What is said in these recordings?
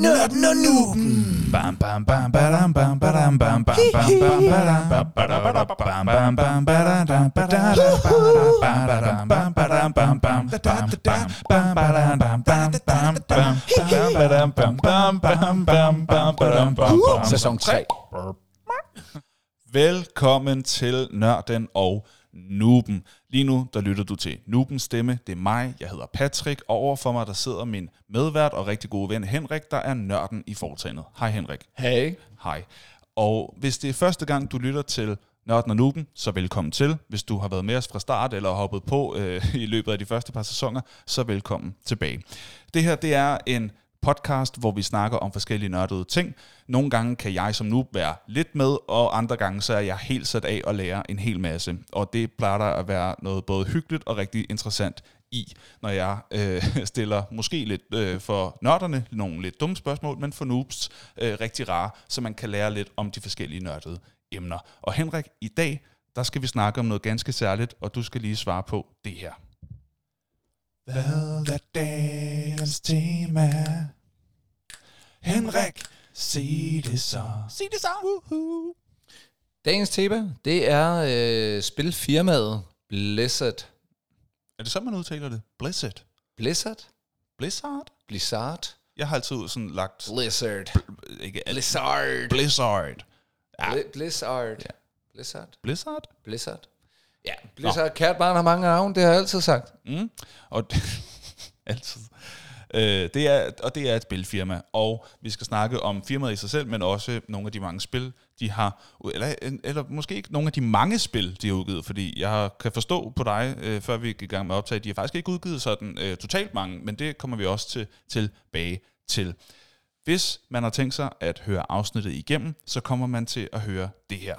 Nørden og Nuben. Bam bam bam badam bam badam bam bam bam bam badam badam bam bam bam badam badam badam bam badam bam bam bam bam badam bam bam bam bam badam bam bam bam bam bam badam bam Sæson 3. Velkommen til Nørden og Nuben. Lige nu, der lytter du til Nubens stemme. Det er mig, jeg hedder Patrick, og overfor mig, der sidder min medvært og rigtig gode ven Henrik, der er nørden i foretagendet. Hej Henrik. Hey. Hej. Og hvis det er første gang, du lytter til Nørden og Nuben, så velkommen til. Hvis du har været med os fra start eller hoppet på øh, i løbet af de første par sæsoner, så velkommen tilbage. Det her, det er en podcast, hvor vi snakker om forskellige nørdede ting. Nogle gange kan jeg som noob være lidt med, og andre gange så er jeg helt sat af og lærer en hel masse. Og det plejer der at være noget både hyggeligt og rigtig interessant i, når jeg øh, stiller måske lidt øh, for nørderne nogle lidt dumme spørgsmål, men for noobs øh, rigtig rare, så man kan lære lidt om de forskellige nørdede emner. Og Henrik, i dag, der skal vi snakke om noget ganske særligt, og du skal lige svare på det her. Hvad er dagens tema? Henrik, sig det så. Sig det så. Woohoo. Dagens tema, det er øh, spilfirmaet Blizzard. Er det så, man udtaler det? Blizzard. Blizzard? Blizzard? Blizzard? Jeg har altid sådan lagt... Blizzard. Ikke alt. Blizzard. Blizzard. Ja. Bli- Blizzard. Ja. Blizzard. Blizzard? Blizzard. Ja, Blizzard. Kært barn har mange navne, det har jeg altid sagt. Mm. Og altid. Øh, det er, og det er et spilfirma, og vi skal snakke om firmaet i sig selv, men også nogle af de mange spil, de har, eller, eller måske ikke nogle af de mange spil, de har udgivet, fordi jeg kan forstå på dig, øh, før vi gik i gang med at optage, de har faktisk ikke udgivet sådan øh, totalt mange, men det kommer vi også til, tilbage til. Hvis man har tænkt sig at høre afsnittet igennem, så kommer man til at høre det her.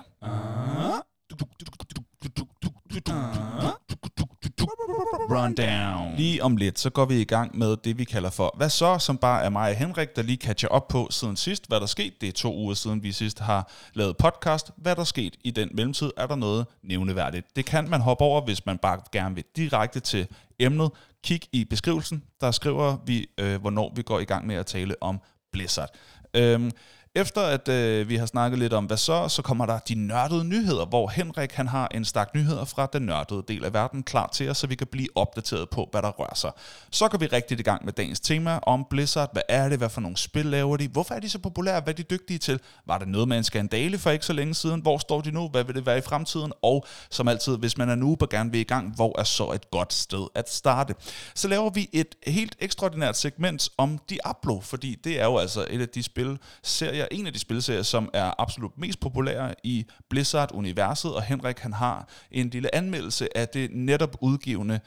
Rundown. Lige om lidt, så går vi i gang med det, vi kalder for Hvad så, som bare er mig og Henrik, der lige catcher op på siden sidst. Hvad der skete, det er to uger siden, vi sidst har lavet podcast. Hvad der skete i den mellemtid, er der noget nævneværdigt. Det kan man hoppe over, hvis man bare gerne vil direkte til emnet. Kig i beskrivelsen, der skriver vi, øh, hvornår vi går i gang med at tale om Blizzard. Øhm, efter at øh, vi har snakket lidt om, hvad så, så kommer der de nørdede nyheder, hvor Henrik han har en stak nyheder fra den nørdede del af verden klar til os, så vi kan blive opdateret på, hvad der rører sig. Så går vi rigtigt i gang med dagens tema om Blizzard. Hvad er det? Hvad for nogle spil laver de? Hvorfor er de så populære? Hvad er de dygtige til? Var det noget med en skandale for ikke så længe siden? Hvor står de nu? Hvad vil det være i fremtiden? Og som altid, hvis man er nu og gerne vil i gang, hvor er så et godt sted at starte? Så laver vi et helt ekstraordinært segment om Diablo, fordi det er jo altså et af de spil, serier, en af de spilserier, som er absolut mest populære i Blizzard-universet, og Henrik han har en lille anmeldelse af det netop udgivende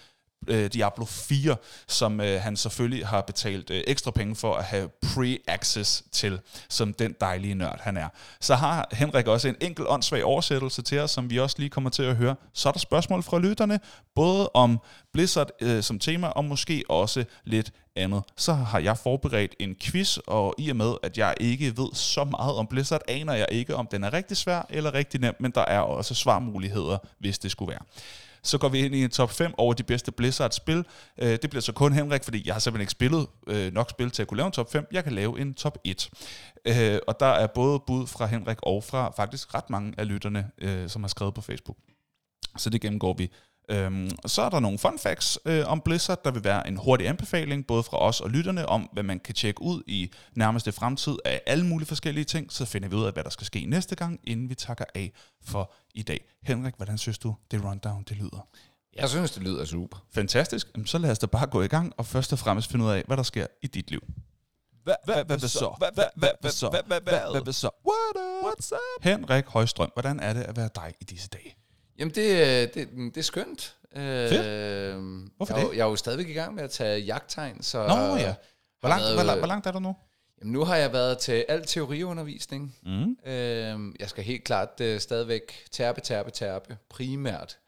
øh, Diablo 4, som øh, han selvfølgelig har betalt øh, ekstra penge for at have pre-access til, som den dejlige nørd han er. Så har Henrik også en enkelt åndssvag oversættelse til os, som vi også lige kommer til at høre. Så er der spørgsmål fra lytterne, både om Blizzard øh, som tema, og måske også lidt andet. Så har jeg forberedt en quiz, og i og med, at jeg ikke ved så meget om Blizzard, aner jeg ikke, om den er rigtig svær eller rigtig nem, men der er også svarmuligheder, hvis det skulle være. Så går vi ind i en top 5 over de bedste Blizzard-spil. Øh, det bliver så kun Henrik, fordi jeg har simpelthen ikke spillet øh, nok spil til at kunne lave en top 5. Jeg kan lave en top 1. Øh, og der er både bud fra Henrik og fra faktisk ret mange af lytterne, øh, som har skrevet på Facebook. Så det gennemgår vi. Øhm, så er der nogle fun facts øh, om Blizzard. Der vil være en hurtig anbefaling, både fra os og lytterne, om hvad man kan tjekke ud i nærmeste fremtid af alle mulige forskellige ting. Så finder vi ud af, hvad der skal ske næste gang, inden vi takker af for i dag. Henrik, hvordan synes du, det rundown det lyder? Jeg synes, det lyder super. Fantastisk. Jamen, så lad os da bare gå i gang, og først og fremmest finde ud af, hvad der sker i dit liv. Hvad hvad så? Hvad hvad hvad så? Hvad hvad hvad så? What's up? Henrik Højstrøm, hvordan er det at være dig i disse dage? Jamen, det, øh, det, det er skønt. Fedt. Hvorfor jeg, er jo- det? Jeg er jo stadigvæk i gang med at tage jagttegn, så... Nå ja. Hvor langt, været- hvor, langt, hvor langt er du nu? Jamen, nu har jeg været til al teoriundervisning. Mm. Øhm, jeg skal helt klart øh, stadigvæk terpe, terpe, terpe. Primært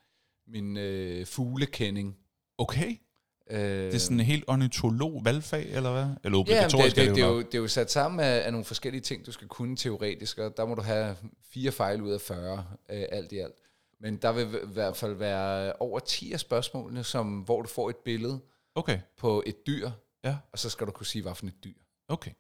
min øh, fuglekending. Okay. Øh, Det er sådan en helt ornitolog valgfag, eller hvad? Eller Ja, obligatorisk det, det, er det, er jo det er jo sat sammen af, af nogle forskellige ting, du skal kunne teoretisk, og der må du have fire fejl ud af 40, øh, alt i alt. Men der vil i hvert fald være over 10 af spørgsmålene, som, hvor du får et billede Okay, på et dyr, ja, og så skal du kunne sige, hvad for et dyr. okay.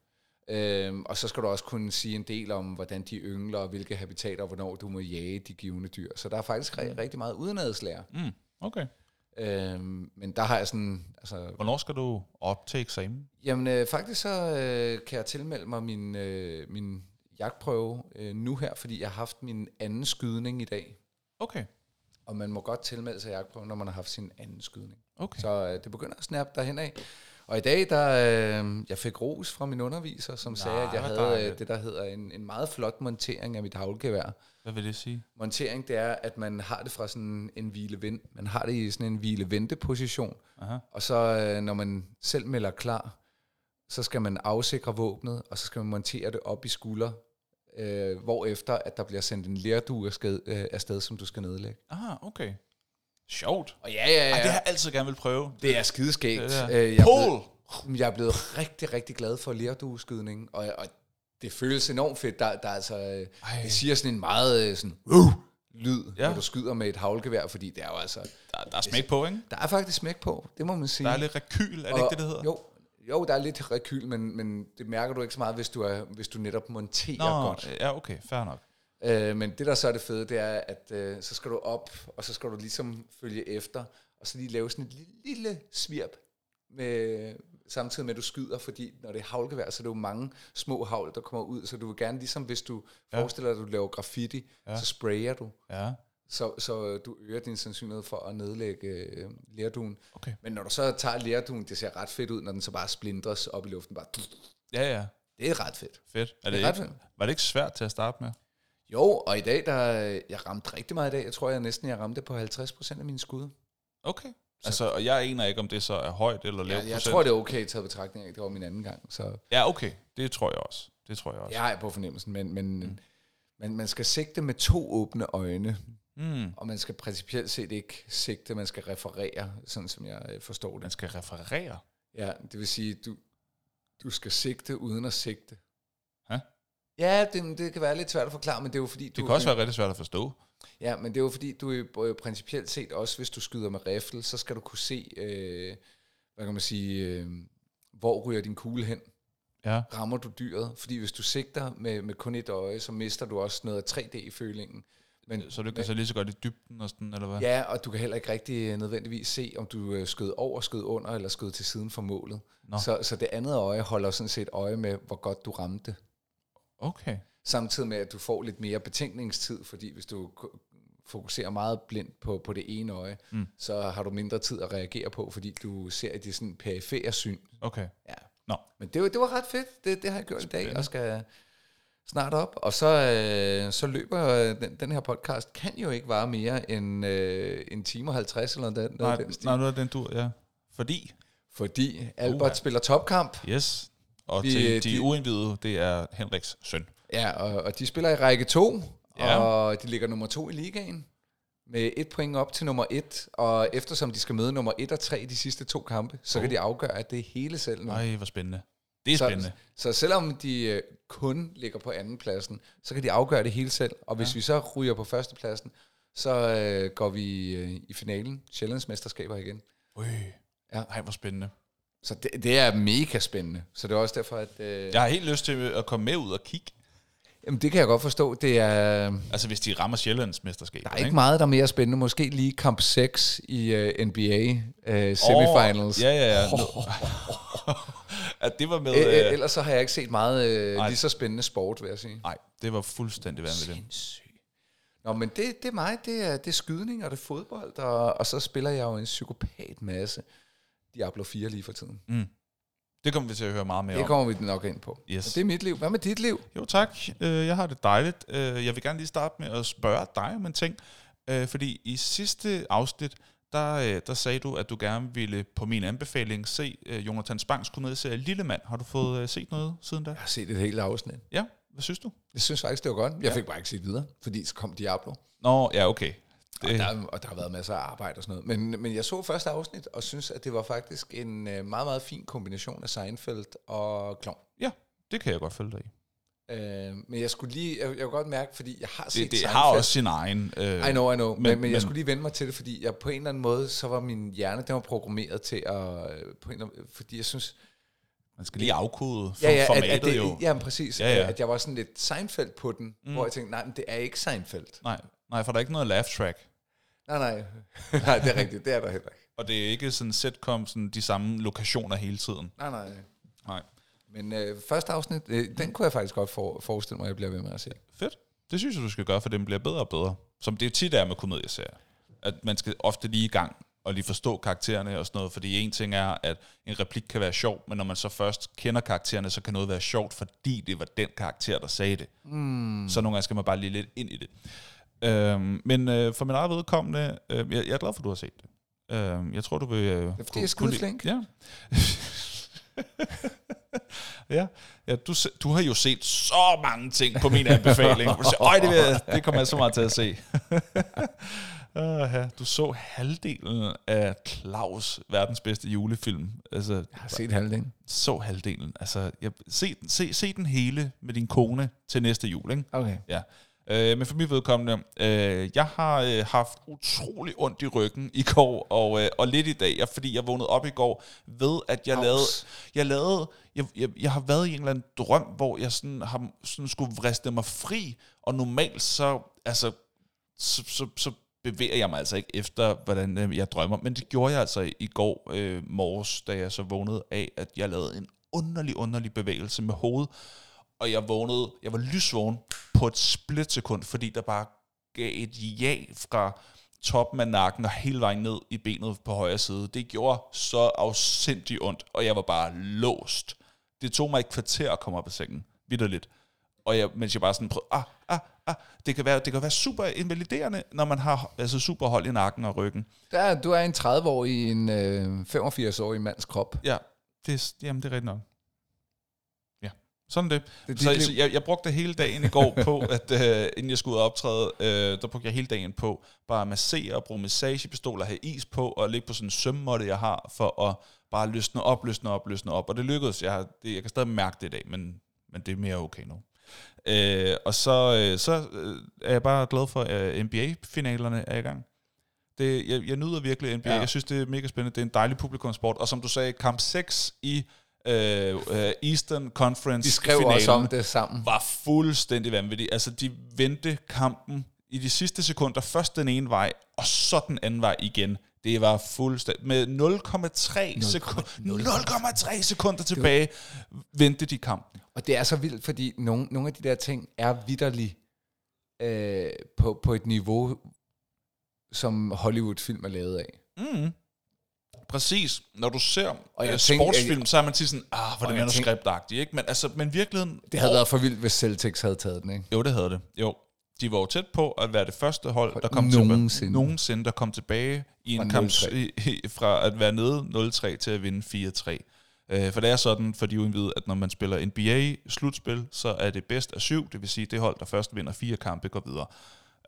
Øhm, og så skal du også kunne sige en del om, hvordan de yngler, og hvilke habitater, og hvornår du må jage de givende dyr. Så der er faktisk mm. rigtig meget udenadslære. Mm, okay. Øhm, men der har jeg sådan... Altså, Hvornår skal du op til eksamen? Jamen øh, faktisk så øh, kan jeg tilmelde mig min, øh, min jagtprøve øh, nu her, fordi jeg har haft min anden skydning i dag. Okay. Og man må godt tilmelde sig jagtprøven, når man har haft sin anden skydning. Okay. Så øh, det begynder at snappe derhen af. Og i dag, der øh, jeg fik ros fra min underviser, som Nej, sagde, at jeg havde øh, dejligt. det, der hedder en, en meget flot montering af mit havlgevær. Hvad vil det sige? Montering, det er, at man har det fra sådan en hvile Man har det i sådan en hvile-vente-position. Aha. Og så, øh, når man selv melder klar, så skal man afsikre våbnet, og så skal man montere det op i skulder, øh, hvorefter at der bliver sendt en lerdue afsted, øh, afsted, som du skal nedlægge. Aha, okay. Sjovt. Og ja, ja, Ej, det har jeg altid gerne vil prøve. Det er skideskægt. Det der. Øh, jeg, er blevet, jeg er blevet rigtig, rigtig glad for lerdueskydning, og, og det føles enormt fedt. Der, der er altså, øh, Ej. det siger sådan en meget øh, sådan, uh, lyd, Ja. ja. når du skyder med et havlgevær, fordi det er jo altså, Der, der er smæk på, ikke? der er faktisk smæk på, det må man sige. Der er lidt rekyl, er det ikke det, det hedder? Jo, jo, der er lidt rekyl, men, men det mærker du ikke så meget, hvis du, er, hvis du netop monterer Nå, godt. ja, okay, fair nok. Øh, men det, der så er det fede, det er, at øh, så skal du op, og så skal du ligesom følge efter, og så lige lave sådan et lille, lille svirp, med, samtidig med, at du skyder, fordi når det er havlgevær, så er det jo mange små havl, der kommer ud, så du vil gerne, ligesom hvis du Ja. forestiller dig, at du laver graffiti, ja. så sprayer du, Ja, så, så du øger din sandsynlighed for at nedlægge øh, lerduen. okay. Men når du så tager lerduen, det ser ret fedt ud, når den så bare splindres op i luften, bare, Ja, ja. det er ret fedt. Fedt. Er det, Det er ret ikke, fedt. var det ikke svært til at starte med? Jo, og i dag, der, jeg ramte rigtig meget i dag. Jeg tror, jeg næsten jeg ramte på 50% af mine skud. Okay. Altså, og jeg aner ikke, om det så er højt eller lavt Jeg, jeg procent. tror, det er okay taget betragtning af, det var min anden gang. Så Ja, okay. Det tror jeg også. Det tror jeg også. jeg jeg på fornemmelsen, men, men, mm. men man skal sigte med to åbne øjne, Mm. og man skal principielt set ikke sigte, man skal referere, sådan som jeg øh, forstår Man det. skal referere. Ja, det vil sige, du, du skal sigte uden at sigte. Hæ? Ja, det, det kan være lidt svært at forklare, men det er jo fordi, Det du... kan også være rigtig svært at forstå. Ja, men det er jo fordi, du jo principielt set også, hvis du skyder med rifle, så skal du kunne se, øh, hvad kan man sige, øh, hvor ryger din kugle hen. Ja. Rammer du dyret? Fordi hvis du sigter med, med kun et øje, så mister du også noget af 3D i følingen. Men, Så du kan så lige så godt i dybden og sådan, eller hvad? Ja, og du kan heller ikke rigtig øh, nødvendigvis se, om du øh, skød over, skød under, eller skød til siden for målet. Nå. Så, så det andet øje holder sådan set øje med, hvor godt du ramte. Okay. Samtidig med, at du får lidt mere betænkningstid, fordi hvis du fokuserer meget blindt på, på det ene øje, Mm. så har du mindre tid at reagere på, fordi du ser i det sådan perifære syn. Okay. Ja. Nå. Men det, var- det var ret fedt. Det, det har jeg gjort i dag, Spændende. og skal snart op. Og så, øh, så løber øh, den, den her podcast, kan jo ikke vare mere end øh, en time og 50 eller noget, noget Nej, af den stil. nej, nu er den tur, ja. Fordi, Fordi Albert Uha. spiller topkamp. yes, og Vi, til øh, de de- uindvidede, det er Henriks søn. Ja, og, og de spiller i række 2, Ja. og de ligger nummer 2 i ligaen. Med et point op til nummer 1, og eftersom de skal møde nummer 1 og 3 de sidste to kampe, så Oh. kan de afgøre, at det er hele selv nu. Nej, hvor spændende. Det er så, spændende. Så selvom de øh, kun ligger på anden pladsen, så kan de afgøre det hele selv. Og hvis Ja. vi så ryger på førstepladsen, så øh, går vi øh, i finalen, Sjællands mesterskaber igen. Øj. Ja. Nej, hvor spændende. Så det, det er mega spændende. Så det er også derfor, at... Øh, Jeg har helt lyst til at komme med ud og kigge. Jamen, det kan jeg godt forstå. Det er, Altså, hvis de rammer Sjællands mesterskab. der er ikke meget, der er mere spændende. Måske lige kamp 6 i uh, NBA uh, semifinals. Oh, ja, ja, ja. at det var med... Æ, øh, ellers så har jeg ikke set meget Nej. lige så spændende sport, vil jeg sige. Nej, det var fuldstændig vanvittigt. Sindssygt. Nå, men det, det er mig. Det er, det er skydning, og det er fodbold, og, og så spiller jeg jo en psykopat masse Diablo 4 lige for tiden. Mm. Det kommer vi til at høre meget mere Det om. kommer vi nok ind på. Yes. Og det er mit liv. Hvad med dit liv? Jo tak, Øh, jeg har det dejligt. Øh, Jeg vil gerne lige starte med at spørge dig om en ting. Øh, Fordi i sidste afsnit, der, der sagde du, at du gerne ville på min anbefaling se Jonathan Spangs komedieserie Lille Mand. Har du fået set noget siden da? Jeg har set et helt afsnit. Ja, hvad synes du? Jeg synes faktisk, det var godt. Jeg fik bare ikke set videre, fordi så kom Diablo. Nå, ja, okay. Og der, og der har været masser af arbejde og sådan noget. Men, men jeg så første afsnit, og synes, at det var faktisk en øh, meget, meget fin kombination af Seinfeld og Klovn. ja, det kan jeg godt følge dig i. Øh, men jeg skulle lige, jeg, jeg kunne godt mærke, fordi jeg har set Det, det Seinfeld. har også sin egen... Øh, I know, I know. Men, men- men, jeg skulle lige vende mig til det, fordi jeg på en eller anden måde, så var min hjerne, den var programmeret til at... øh, På en eller anden, fordi jeg synes, Man skal lige afkode for Ja, ja, at, formatet at det, jo. ja, præcis. Ja, ja. At jeg var sådan lidt Seinfeld på den, mm. hvor jeg tænkte, nej, men det er ikke Seinfeld. Nej, nej, for der er ikke noget laugh track. Nej, nej. nej, det er rigtigt. Det er der heller ikke. Og det er ikke sådan sitcom, sådan de samme lokationer hele tiden. Nej, nej. Nej. Men øh, første afsnit, øh, den kunne jeg faktisk godt for, forestille mig, at jeg bliver ved med at se. Fedt. Det synes jeg, du skal gøre, for den bliver bedre og bedre. Som det tit er med komedieserier. At man skal ofte lige i gang og lige forstå karaktererne og sådan noget, fordi en ting er, at en replik kan være sjov, men når man så først kender karaktererne, så kan noget være sjovt, fordi det var den karakter, der sagde det. Mm. Så nogle gange skal man bare lige lidt ind i det. Øhm, men øh, for min eget vedkommende, øh, jeg, jeg er glad for, at du har set det. Øhm, jeg tror, du vil... Øh, Det er fordi, jeg er skideflink. Ja. ja, ja du, du har jo set så mange ting på min anbefaling. Du siger, Øj, det, vil det kommer jeg så meget til at se. Uh, ja. Du så halvdelen af Claus, verdens bedste julefilm. Altså, Jeg har set halvdelen. så halvdelen. Altså, jeg, se, den- se, se den hele med din kone til næste jul, ikke? Okay. Ja. Øh, men for mit vedkommende, øh, jeg har øh, haft utrolig ondt i ryggen i går, og, øh, og lidt i dag, jeg, fordi jeg vågnede op i går ved, at jeg Aus. lavede, jeg lavede, jeg, jeg, jeg har været i en eller anden drøm, hvor jeg sådan, har, sådan skulle vriste mig fri, og normalt så, altså, så, så, så bevæger jeg mig altså ikke efter, hvordan øh, jeg drømmer, men det gjorde jeg altså i, i går øh, morges, da jeg så vågnede af, at jeg lavede en underlig, underlig bevægelse med hovedet, og jeg vågnede, jeg var lysvågen på et splitsekund, fordi der bare gav et ja fra toppen af nakken og hele vejen ned i benet på højre side. Det gjorde så afsindig ondt, og jeg var bare låst. Det tog mig et kvarter at komme op af sengen, vidderligt. Og jeg, mens jeg bare sådan prøvede, ah, ah, ah, det kan være, det kan være super invaliderende, når man har altså super hold i nakken og ryggen. Der, du er en 30-årig i en øh, 85-årig mands krop. Ja, det, jamen, det er rigtigt nok. Sådan det. Det Så, så jeg, jeg brugte hele dagen i går på, at øh, inden jeg skulle ud og optræde, øh, der brugte jeg hele dagen på bare at massere og bruge massagepistoler, have is på og ligge på sådan en sømmåtte, jeg har, for at bare løsne op, løsne op, løsne op. Og det lykkedes. Jeg, har, det, jeg kan stadig mærke det i dag, men, men det er mere okay nu. Øh, og så, øh, så øh, er jeg bare glad for, at NBA-finalerne er i gang. Det, jeg, jeg nyder virkelig NBA. Ja. Jeg synes, det er mega spændende. Det er en dejlig publikumsport. Og som du sagde, kamp 6 i øh, øh, Eastern Conference De skrev finalen også om det sammen. var fuldstændig vanvittigt. Altså, de vendte kampen i de sidste sekunder, først den ene vej, og så den anden vej igen. Det var fuldstændig... Med 0,3 sekunder, 0,3 sekunder tilbage, vendte de kampen. Og det er så vildt, fordi nogle, nogle af de der ting er vidderligt øh, på, på et niveau, som Hollywood-film er lavet af. Mm. Præcis. Når du ser Og jeg jeg tænker- sportsfilm, så er man til sådan, ah, hvor er det jeg manuskriptagtigt, ikke? Men, altså, men virkeligheden... Det havde været for vildt, hvis Celtics havde taget den, ikke? Jo, det havde det. Jo. De var jo tæt på at være det første hold, For der kom nogensinde. tilbage, nogensinde, der kom tilbage i en Fra kamp 0-3. i- i- fra at være nede 0-3 til at vinde 4-3. Øh, For det er sådan, for de uindvidede, at når man spiller NBA-slutspil, så er det bedst af syv, det vil sige, det hold, der først vinder fire kampe, går videre.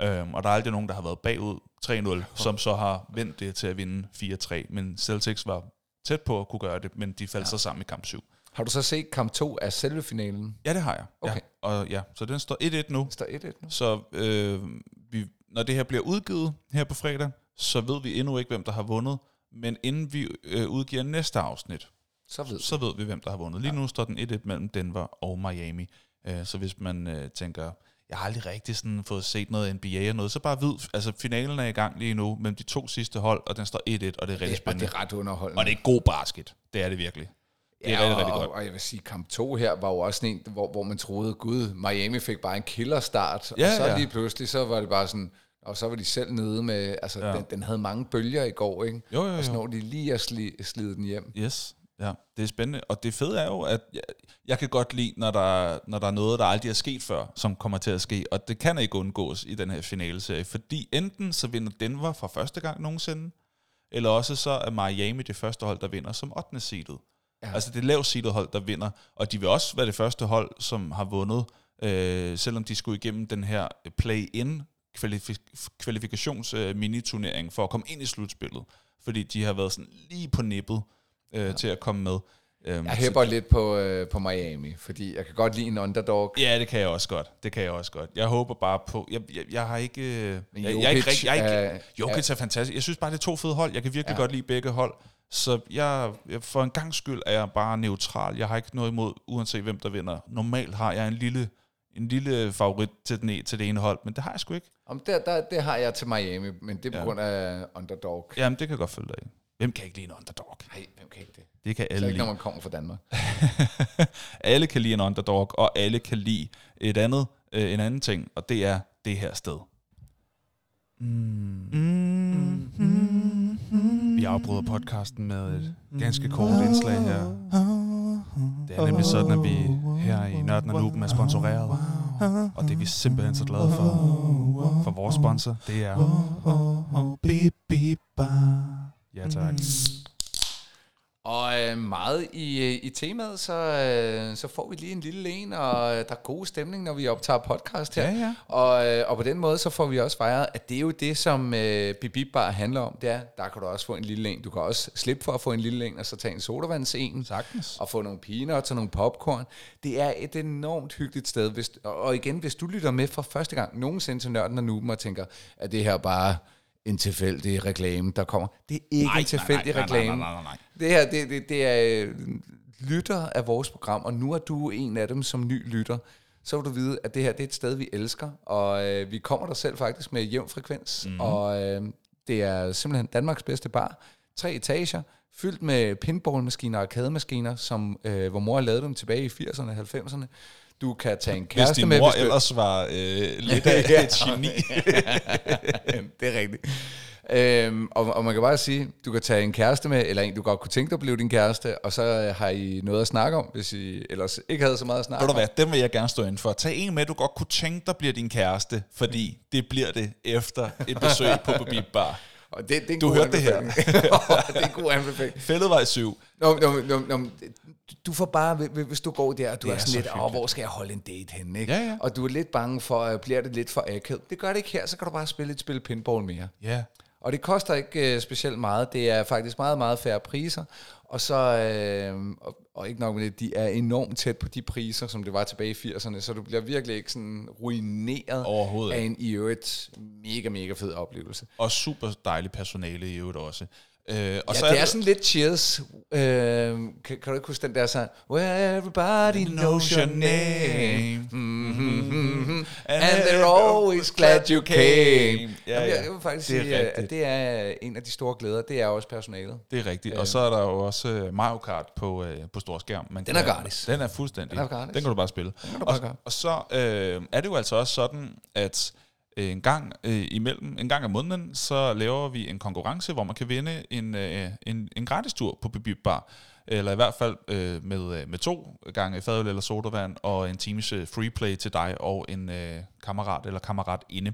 Øhm, og der er aldrig nogen, der har været bagud 3-0, som så har vendt det til at vinde 4-3. Men Celtics var tæt på at kunne gøre det, men de faldt ja. så sammen i kamp 7. Har du så set kamp 2 af selve finalen? Ja, det har jeg. Okay. Ja. Og ja, så den står 1-1 nu. Står 1-1 nu. Så øh, vi, når det her bliver udgivet her på fredag, så ved vi endnu ikke, hvem der har vundet. Men inden vi øh, udgiver næste afsnit, Så ved så ved vi, hvem der har vundet. Lige nu står den 1-1 mellem Denver og Miami. Øh, så hvis man øh, tænker, jeg har aldrig rigtig sådan fået set noget NBA og noget, så bare vid, altså finalen er i gang lige nu mellem de to sidste hold, og den står 1-1, og det er rigtig det, og spændende. det er ret underholdende. Og det er god basket. Det er det virkelig. Det er ja, rigtig, rigtig og, godt. Og jeg vil sige, kamp 2 her var jo også en, hvor, hvor man troede, gud, Miami fik bare en killerstart, Ja, og så ja. lige pludselig, så var det bare sådan, og så var de selv nede med, altså Ja. den, den havde mange bølger i går, ikke? Jo, jo, Og så jo. når de lige at sli, slide den hjem. Yes, ja, det er spændende. Og det fede er jo, at jeg, jeg kan godt lide, når der, når der er noget, der aldrig er sket før, som kommer til at ske. Og det kan ikke undgås i den her finaleserie, fordi enten så vinder Denver for første gang nogensinde, eller også så er Miami det første hold, der vinder som 8. seedet. Ja. Altså det lavt seedet hold, der vinder. Og de vil også være det første hold, som har vundet, øh, selvom de skulle igennem den her play-in kvalif- kvalifikations øh, miniturnering for at komme ind i slutspillet. Fordi de har været sådan lige på nippet øh, ja. til at komme med. Øhm, Jeg så- hæpper lidt på, øh, på Miami, fordi jeg kan godt lide en underdog. Ja, det kan jeg også godt. Det kan jeg også godt. Jeg håber bare på... Jeg, jeg, jeg har ikke... øh, Men Jeg, jeg, er ikke, jeg er- ikke Jokic er fantastisk. Jeg synes bare, det er to fede hold. Jeg kan virkelig Ja. ja. godt lide begge hold. Så jeg, jeg, for en gang skyld er jeg bare neutral. Jeg har ikke noget imod, uanset hvem der vinder. Normalt har jeg en lille, en lille favorit til, den, e- til det ene hold, men det har jeg sgu ikke. Om der, der, det har jeg til Miami, men det er på Ja. grund af underdog. Jamen, det kan jeg godt følge dig i. Hvem kan ikke lide en underdog? Nej, kan ikke det? Det kan Så alle ikke, når man kommer fra Danmark. alle kan lide en underdog, og alle kan lide et andet, øh, en anden ting, og det er det her sted. Vi afbryder podcasten med et ganske kort indslag her. Det er nemlig sådan, at vi her i Nørden og Nuben er sponsoreret. Og det er vi simpelthen så glade for. For vores sponsor, det er... Ja, tak. Og øh, meget i, øh, i temaet, så, øh, så får vi lige en lille en, og øh, der er god stemning, når vi optager podcast her. Ja, ja. Og, øh, og på den måde, så får vi også fejret, at det er jo det, som øh, Bibib Bar handler om. Det er, der kan du også få en lille en. Du kan også slippe for at få en lille en, og så tage en sodavandsen. Sagtens. Og få nogle peanuts og nogle popcorn. Det er et enormt hyggeligt sted. Hvis, og igen, hvis du lytter med for første gang nogensinde til Nørden og Nuben og tænker, at det her bare en tilfældig reklame, der kommer. Det er ikke en tilfældig reklame. Nej, nej, nej, nej. Det her, det, det, det er øh, lytter af vores program, og nu er du en af dem som ny lytter. Så vil du vide, at det her det er et sted, vi elsker, og øh, vi kommer der selv faktisk med jævn frekvens, Mhm. mm. og øh, det er simpelthen Danmarks bedste bar. Tre etager, fyldt med pinballmaskiner og arkademaskiner, som, øh, hvor mor lavede dem tilbage i 80'erne og 90'erne. Du kan tage en Hvis kæreste din med, mor hvis du, ellers var øh, lidt af et geni. det er rigtigt. Øhm, og, og man kan bare sige, du kan tage en kæreste med, eller en, du godt kunne tænke dig at blive din kæreste, og så øh, har I noget at snakke om, hvis I ellers ikke havde så meget at snakke Ved du hvad, den vil jeg gerne stå ind for. Tag en med, du godt kunne tænke dig bliver din kæreste, fordi det bliver det efter et besøg på Babib Bar. Og det, det er en Du hørte det her. det er en god anbefaling. Fælledvej 7. Nå, nå, nå, nå, du får bare, hvis du går der, og du Det er er sådan så lidt, hyggeligt. hvor skal jeg holde en date henne, ikke? Ja, ja. Og du er lidt bange for, at bliver det lidt for akavet. Det gør det ikke her, så kan du bare spille et spil pinball mere. Ja. Og det koster ikke øh, specielt meget. Det er faktisk meget, meget færre priser. Og så, øh, og, og ikke nok med det, de er enormt tæt på de priser, som det var tilbage i 80'erne, så du bliver virkelig ikke sådan ruineret Overhovedet af en i øvrigt mega, mega fed oplevelse. Og super dejlig personale i øvrigt også. Øh, og Ja, så det er sådan lidt cheers. Øh, kan, kan du ikke huske den der sang? Where everybody knows your name. Mm-hmm. And they're always glad you came. Ja, ja. Jeg, jeg vil faktisk Det er sige, at- rigtigt. at det er en af de store glæder. Det er også personalet. Det er rigtigt. Og så er der jo også øh, Mario Kart på, øh, på stor skærm. Man Den er gratis. Den er fuldstændig. Den er gratis. Den kan du bare spille. kan du og, bare gøre. og så øh, er det jo altså også sådan, at øh, en gang øh, imellem, en gang om måneden, så laver vi en konkurrence, hvor man kan vinde en, øh, en, en gratis tur på Bibib Bar. Eller i hvert fald øh, med, øh, med to gange fadøl eller sodavand, og en times øh, free play til dig og en øh, kammerat eller kammerat inde.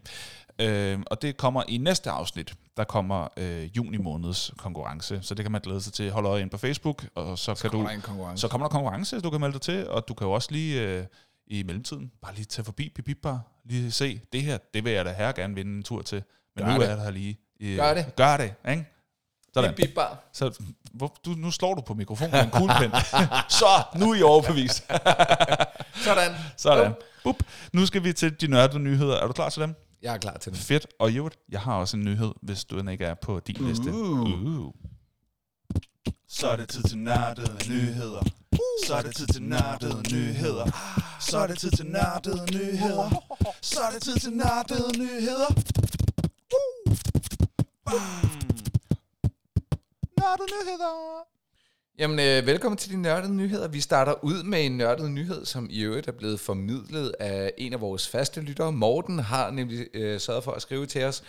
Øh, og det kommer i næste afsnit. Der kommer øh, juni måneds konkurrence, så det kan man glæde sig til. Hold øje ind på Facebook, og så, kan kommer du... Så kommer der konkurrence, du kan melde dig til, og du kan jo også lige øh, i mellemtiden bare lige tage forbi Bip Bar, lige se, det her, det vil jeg da her gerne vinde en tur til. Men Gør nu det. er her lige. Øh, Gør det. Gør det, ikke? Sådan. Bip, bip, bar. Så hvor, du, nu slår du på mikrofonen med en kuglepen. så, nu er I overbevist. Sådan. Sådan. Bup. Nu skal vi til de nørdede nyheder. Er du klar til dem? Jeg er klar til det. Fedt. Og øvrigt, jeg har også en nyhed, hvis du ikke er på din liste. Uh. Så er det tid til nørdede nyheder. Så er det tid til nørdede nyheder. Så er det tid til nørdede nyheder. Så er det tid til nørdede nyheder. Nørdede nyheder. Jamen, øh, velkommen til de nørdede nyheder. Vi starter ud med en nørdet nyhed, som i øvrigt er blevet formidlet af en af vores faste lyttere. Morten har nemlig øh, sørget for at skrive til os,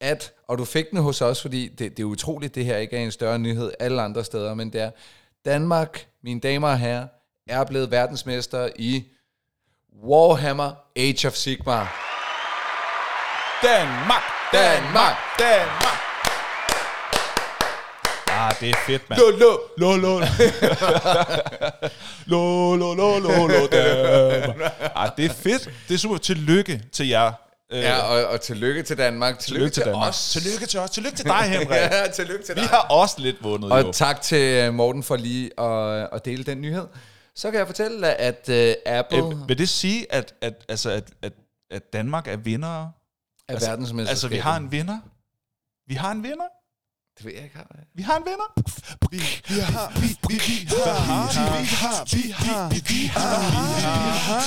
at, og du fik den hos os, fordi det, det er utroligt, det her ikke er en større nyhed alle andre steder, men det er, Danmark, mine damer og herrer, er blevet verdensmester i Warhammer Age of Sigmar. Danmark! Danmark! Danmark! Ah, det er fedt, mand. Lo, lo. Lo, lo. lo, lo, lo, lo, lo, Danmark. Ah, det er fedt. Det er super. Tillykke til jer. Øh, Ja, og, og tillykke til Danmark. Tillykke, til, Danmark. os. Tillykke til os. Tillykke til dig, Henrik. Ja, tillykke til Vi dig. har også lidt vundet, jo. Og tak til øh, Morten for lige at, at dele den nyhed. Så kan jeg fortælle, at uh, Apple Øh, vil det sige, at, at, altså, at, at, at Danmark er vinder? er altså- verdensmesterskabet. Altså, vi har en vinder? Vi har en vinder? Det ved jeg ikke. Har jeg. Vi har en vinder. Vi, vi har, vi, vi, vi har, vi har, vi har, vi har, vi har,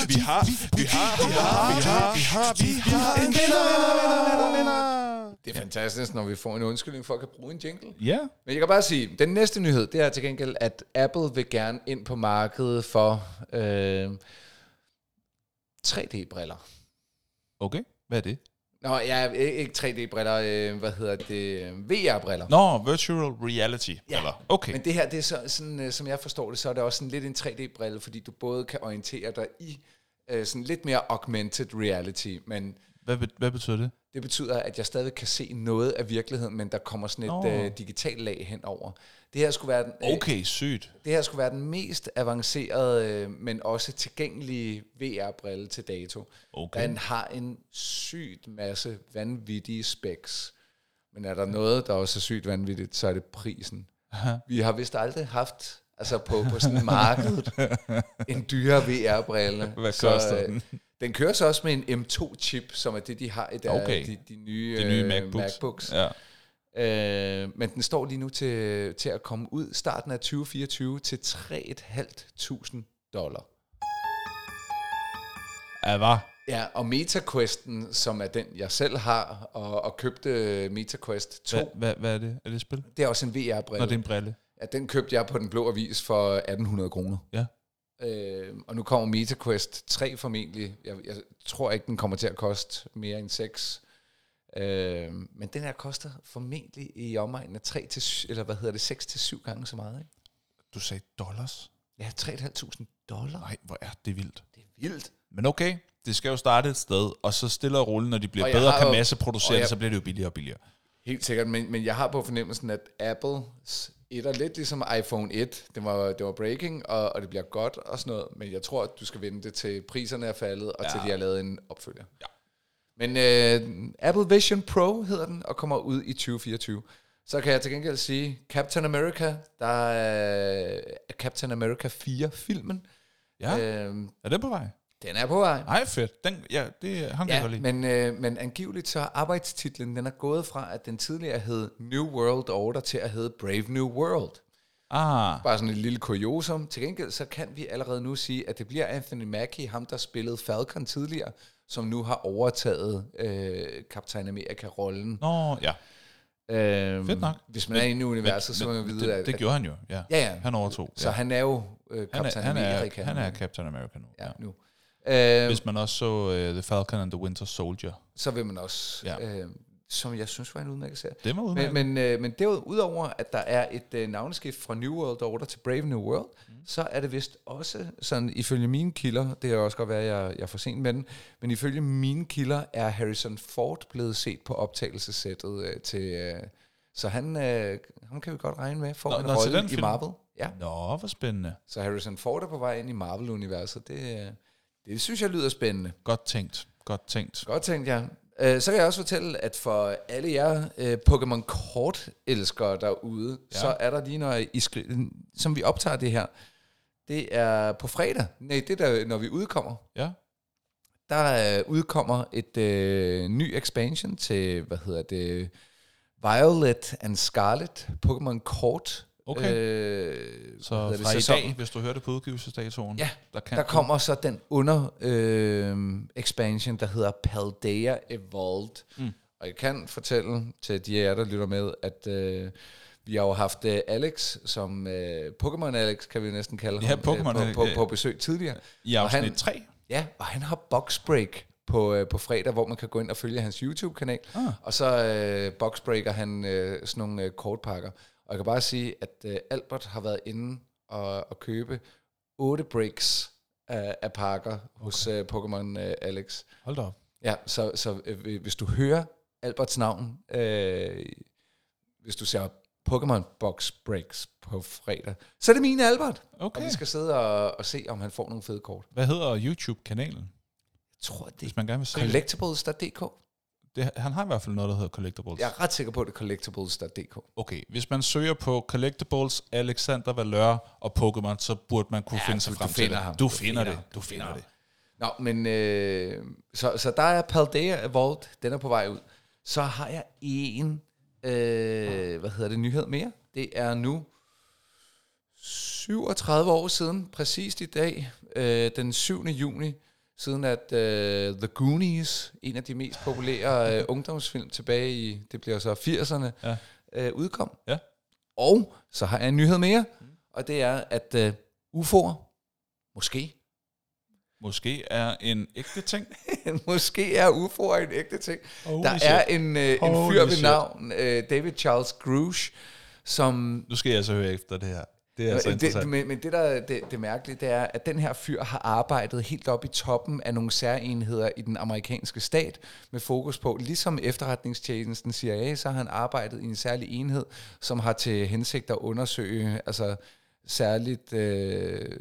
vi har, vi har, vi har, vi har, vi har en vinder, vinder, vinder, vinder. Det er fantastisk, når vi får en undskyldning for at kan bruge en jingle. Ja. Men jeg kan bare sige, den næste nyhed, det er til gengæld, at Apple vil gerne ind på markedet for øh, 3D-briller. Okay. Hvad er det? Nå, ja, ikke 3D-briller, øh, hvad hedder det, VR-briller. Nå, virtual reality. Ja. Okay. Men det her, det er så, sådan, øh, som jeg forstår det, så er det også sådan lidt en 3D-brille, fordi du både kan orientere dig i øh, sådan lidt mere augmented reality, men Hvad, hvad betyder det? det betyder, at jeg stadig kan se noget af virkeligheden, men der kommer sådan et øh, digitalt lag henover. Det her skulle være den, øh, Okay, sygt. det her skulle være den mest avancerede, øh, men også tilgængelige VR-brille til dato. Okay. Den har en sygt masse vanvittige specs. Men er der noget, der også er sygt vanvittigt, så er det prisen. Vi har vist aldrig haft, altså på, på sådan markedet, en dyre VR-brille. Hvad Så, koster øh, den? Den kører så også med en M2-chip, som er det, de har i der, Okay. de, de nye, De nye MacBooks. MacBooks. Ja. Øh, men den står lige nu til, til at komme ud starten af 2024 til 3.500 dollar. Ja, var. Ja, og MetaQuesten, som er den, jeg selv har, og, og købte MetaQuest 2, Hvad, hvad, hvad er det? Er det et spil? det er også en Nå, VR-brille. det er en brille. Ja, den købte jeg på den blå avis for 1800 kroner. Ja. Øh, og nu kommer MetaQuest 3 formentlig. Jeg, jeg tror ikke, den kommer til at koste mere end 6. Øh, men den her koster formentlig i omegnen af 3 til, eller hvad hedder det, 6 til 7 gange så meget. Ikke? Du sagde dollars? Ja, 3.500 dollar. Nej, hvor er det vildt. Det er vildt. Men okay, det skal jo starte et sted, og så stille og roligt, når de bliver Og bedre har kan masseproducere og det, så bliver det jo billigere og billigere. Helt sikkert, men, men jeg har på fornemmelsen, at Apples et er lidt ligesom iPhone 1. Det var, det var breaking, og, og det bliver godt og sådan noget, men jeg tror, at du skal vente til priserne er faldet, og ja. til de har lavet en opfølger. Ja. Men øh, Apple Vision Pro hedder den, og kommer ud i 2024. Så kan jeg til gengæld sige, Captain America, der er Captain America 4-filmen. Ja, Øh, er den på vej? den er på vej. Nej, fedt. Den, ja, det ham kan jeg Ja, lide. men, øh, men angiveligt så er arbejdstitlen, den er gået fra, at den tidligere hed New World Order, til at hedde Brave New World. Ah, Bare sådan et lille kuriosum. Til gengæld så kan vi allerede nu sige, at det bliver Anthony Mackie, ham der spillede Falcon tidligere, som nu har overtaget øh, Captain America-rollen. nå, ja. Øh, Fedt nok. Hvis man er inde i universet, så må man vide, det, at, det gjorde han jo, ja. Ja, ja. Han overtog. så ja. han er jo øh, han, Captain er, han, er, America. han er Captain America nu. ja, Ja. nu. Øh, Hvis man også så uh, The Falcon and the Winter Soldier. så vil man også, Ja. øh, som jeg synes var en udmærket serie. Det var udmærket. Men, men, øh, men derudover, at der er et øh, navneskift fra New World Order til Brave New World, mm. så er det vist også, sådan ifølge mine kilder, det kan også godt være, at jeg, jeg er for sent med den, men ifølge mine kilder er Harrison Ford blevet set på optagelsessættet øh, til... Øh, så han, øh, ham kan vi godt regne med, får Nå, en rolle i film? Marvel. Ja, Nå, hvor spændende. så Harrison Ford er på vej ind i Marvel-universet. Det, øh, det synes jeg lyder spændende. Godt tænkt. Godt tænkt. Godt tænkt, ja. Øh, Så kan jeg også fortælle, at for alle jer øh, Pokémon kort-elskere derude, Ja. så er der lige, når I skri- som vi optager det her, det er på fredag. Nej, det er der, når vi udkommer. Ja. Der øh, udkommer et øh, ny expansion til, hvad hedder det, Violet and Scarlet Pokémon kort. Okay. Øh, Så hedder det, fra i sæson. dag, hvis du hører det på udgivelsesdatoen, Ja, der, kan Der kommer så den under øh, expansion, der hedder Paldea Evolved. Mm. Og jeg kan fortælle til de af jer, der lytter med, at øh, vi har jo haft øh, Alex, som øh, Pokémon Alex, kan vi næsten kalde Ja, ham, på, Alex, på, ja. på besøg tidligere. i og afsnit han- 3. Ja, og han har boxbreak på, øh, på fredag, hvor man kan gå ind og følge hans YouTube-kanal. Ah. Og så øh, boxbreaker han øh, sådan nogle øh, kortpakker. Og jeg kan bare sige, at øh, Albert har været inde og, og købe otte breaks af, af pakker hos øh, Pokémon øh, Alex. Hold da op. Ja, så, så øh, hvis du hører Alberts navn, øh, hvis du ser Pokémon Box Breaks på fredag, så er det min Albert. Og Okay. vi skal sidde og, og se, om han får nogle fede kort. Hvad hedder YouTube-kanalen, Jeg tror, det er collectibles.dk. det? Han har i hvert fald noget, der hedder Collectibles. Jeg er ret sikker på, at det er collectibles.dk. Okay, hvis man søger på Collectibles, Alexander Valør og Pokémon, så burde man kunne Ja, finde sig du- frem du til finder det. ham. Du Du finder finder det. Du Du finder finder det. Nå, men øh, så, så der er Paldea Evolved, den er på vej ud. Så har jeg en øh, hvad hedder det, nyhed mere. Det er nu 37 år siden, præcist i dag, øh, den 7. juni, siden at øh, The Goonies, en af de mest populære øh, ungdomsfilm tilbage i, det bliver så 80'erne, Ja. øh, udkom. Ja. Og så har jeg en nyhed mere, og det er, at øh, UFO'er, måske, Måske er en ægte ting. måske er UFO'er en ægte ting. Holy Der shit. er en, øh, en fyr ved shit. navn, øh, David Charles Grush, som Nu skal jeg så høre efter det her. Det er altså det, men, men det, der det, det mærkelige, det er, at den her fyr har arbejdet helt op i toppen af nogle særenheder i den amerikanske stat, med fokus på, ligesom efterretningstjenesten CIA, så har han arbejdet i en særlig enhed, som har til hensigt at undersøge altså, særligt øh,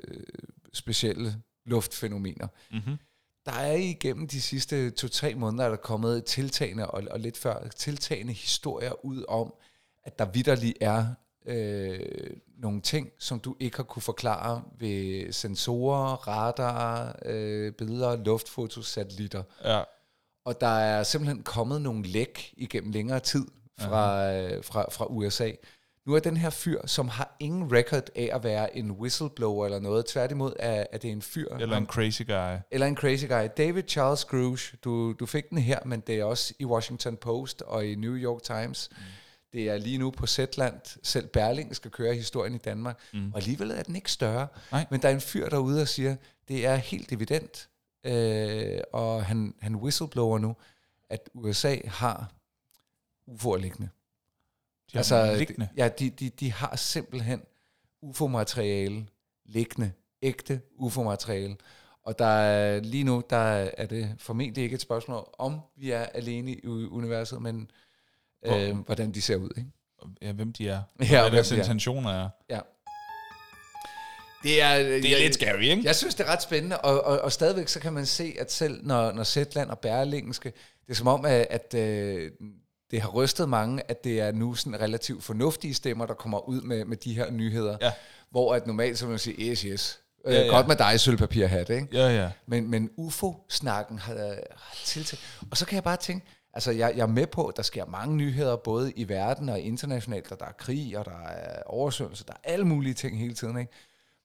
specielle luftfænomener. Mm-hmm. Der er igennem de sidste to-tre måneder, er der kommet tiltagende, og, og lidt før, tiltagende historier ud om, at der vidderligt er øh, nogle ting, som du ikke har kunne forklare ved sensorer, radar, øh, billeder, luftfotos, satellitter. Ja. Og der er simpelthen kommet nogle læk igennem længere tid fra, øh, fra, fra USA. Nu er den her fyr, som har ingen record af at være en whistleblower eller noget. Tværtimod er, er det en fyr. Eller en crazy guy. Eller en crazy guy. David Charles Scrooge, du, du fik den her, men det er også i Washington Post og i New York Times. Mm. Det er lige nu på Zetland. Selv Berling skal køre historien i Danmark. Mm. Og alligevel er den ikke større. Nej. Men der er en fyr derude og siger, det er helt evident. Øh, og han, han whistleblower nu, at USA har UFO'er liggende. De altså, liggende. Ja, de, de, de har simpelthen UFO-materiale liggende. Ægte UFO-materiale. Og der er, lige nu, der er det formentlig ikke et spørgsmål om, vi er alene i universet, men øh, hvordan de ser ud. Ikke? Ja, hvem de er. Ja, hvad deres de er. intentioner er. Ja. Det er, Det er lidt scary, ikke? Jeg synes, det er ret spændende, og, og, og stadigvæk så kan man se, at selv når, når Zetland og Berlingske, det er som om, at, at øh, det har rystet mange, at det er nu sådan relativt fornuftige stemmer, der kommer ud med, med de her nyheder. Ja. Hvor at normalt så vil man sige, yes, yes. Øh, Ja, ja. Godt med dig, sølvpapirhat, ikke? Ja, ja. Men, men UFO-snakken har, har tiltaget. Og så kan jeg bare tænke, altså jeg, jeg er med på, at der sker mange nyheder, både i verden og internationalt, og der er krig, og der er oversvømmelse, der er alle mulige ting hele tiden, ikke?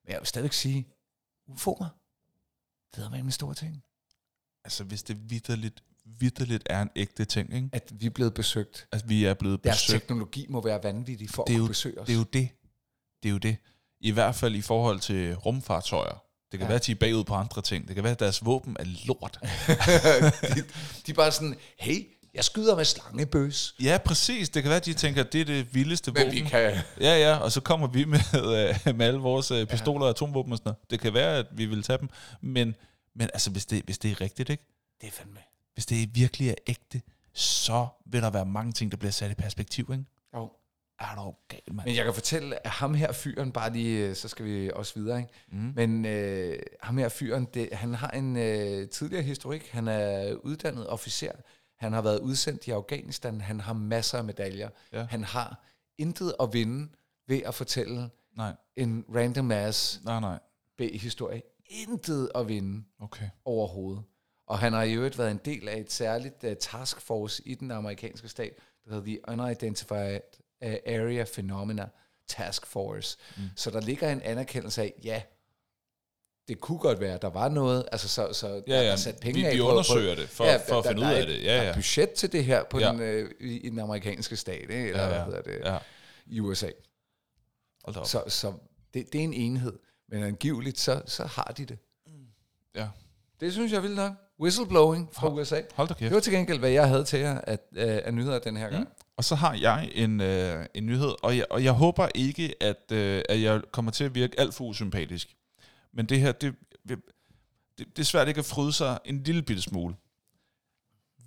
Men jeg vil stadigvæk sige, UFO'er, det er med en stor ting. Altså, hvis det vidderligt, vidderligt er en ægte ting, ikke? At vi er blevet besøgt. At vi er blevet Deres besøgt. teknologi må være vanvittig for Det er at jo- besøge os. Det er jo det. Det er jo det. I hvert fald i forhold til rumfartøjer. Det kan ja. være, at de er bagud på andre ting. Det kan være, at deres våben er lort. de, de er bare sådan, hey, jeg skyder med slangebøs. ja, præcis. Det kan være, at de tænker, at det er det vildeste Men våben. vi kan... Ja, ja, og så kommer vi med, øh, med alle vores øh, pistoler og atomvåben og sådan noget. Det kan være, at vi vil tage dem. Men, men altså, hvis det, hvis det er rigtigt, ikke? Det er fandme. Hvis det virkelig er ægte, så vil der være mange ting, der bliver sat i perspektiv, ikke? Jo. Er du gal, mand? Men jeg kan fortælle, at ham her fyren, bare lige, øh, så skal vi også videre, ikke? Mm. Men øh, ham her fyren, det, han har en øh, tidligere historik. Han er uddannet officer. Han har været udsendt i Afghanistan. Han har masser af medaljer. Ja. Han har intet at vinde ved at fortælle Nej, en random ass nej, nej. B-historie. Intet at vinde Okay. overhovedet. Og han har i øvrigt været en del af et særligt uh, taskforce i den amerikanske stat, der hedder The Unidentified uh, Area Phenomena Task Force. Mm. Så der ligger en anerkendelse af, ja, det kunne godt være, at der var noget, altså så, så der Ja, er ja. sat penge Vi- af vi undersøger på, det for- for at finde der ud af et- det. Ja, Der ja. er budget til det her på Ja. den, øh, i, den amerikanske stat, ikke? eller Ja, hvad ja. hedder det, Ja. i USA. Hold. Så, så det, det er en enhed, men angiveligt, så, så har de det. Ja. Det synes jeg er vildt nok. Whistleblowing fra USA. Hold da Det kæft. var til gengæld, hvad jeg havde til jer at, øh, af nyheder den her gang. Mm. Og så har jeg en, øh, en nyhed, og jeg, og jeg håber ikke, at, øh, at jeg kommer til at virke alt for usympatisk. Men det her, det, det, det er svært ikke at fryde sig en lille bitte smule.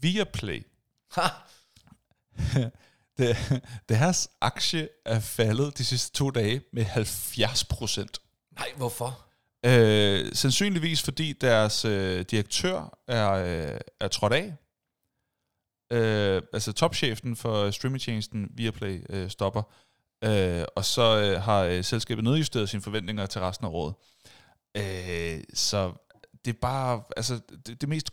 Viaplay, Ha! det, deres aktie er faldet de sidste to dage med 70 procent. Nej, hvorfor? Øh, sandsynligvis fordi deres øh, direktør er, øh, er trådt af. Øh, altså topchefen for streamingtjenesten Viaplay øh, stopper. Øh, og så øh, har øh, selskabet nedjusteret sine forventninger til resten af året. Øh, så det er bare altså det, det mest,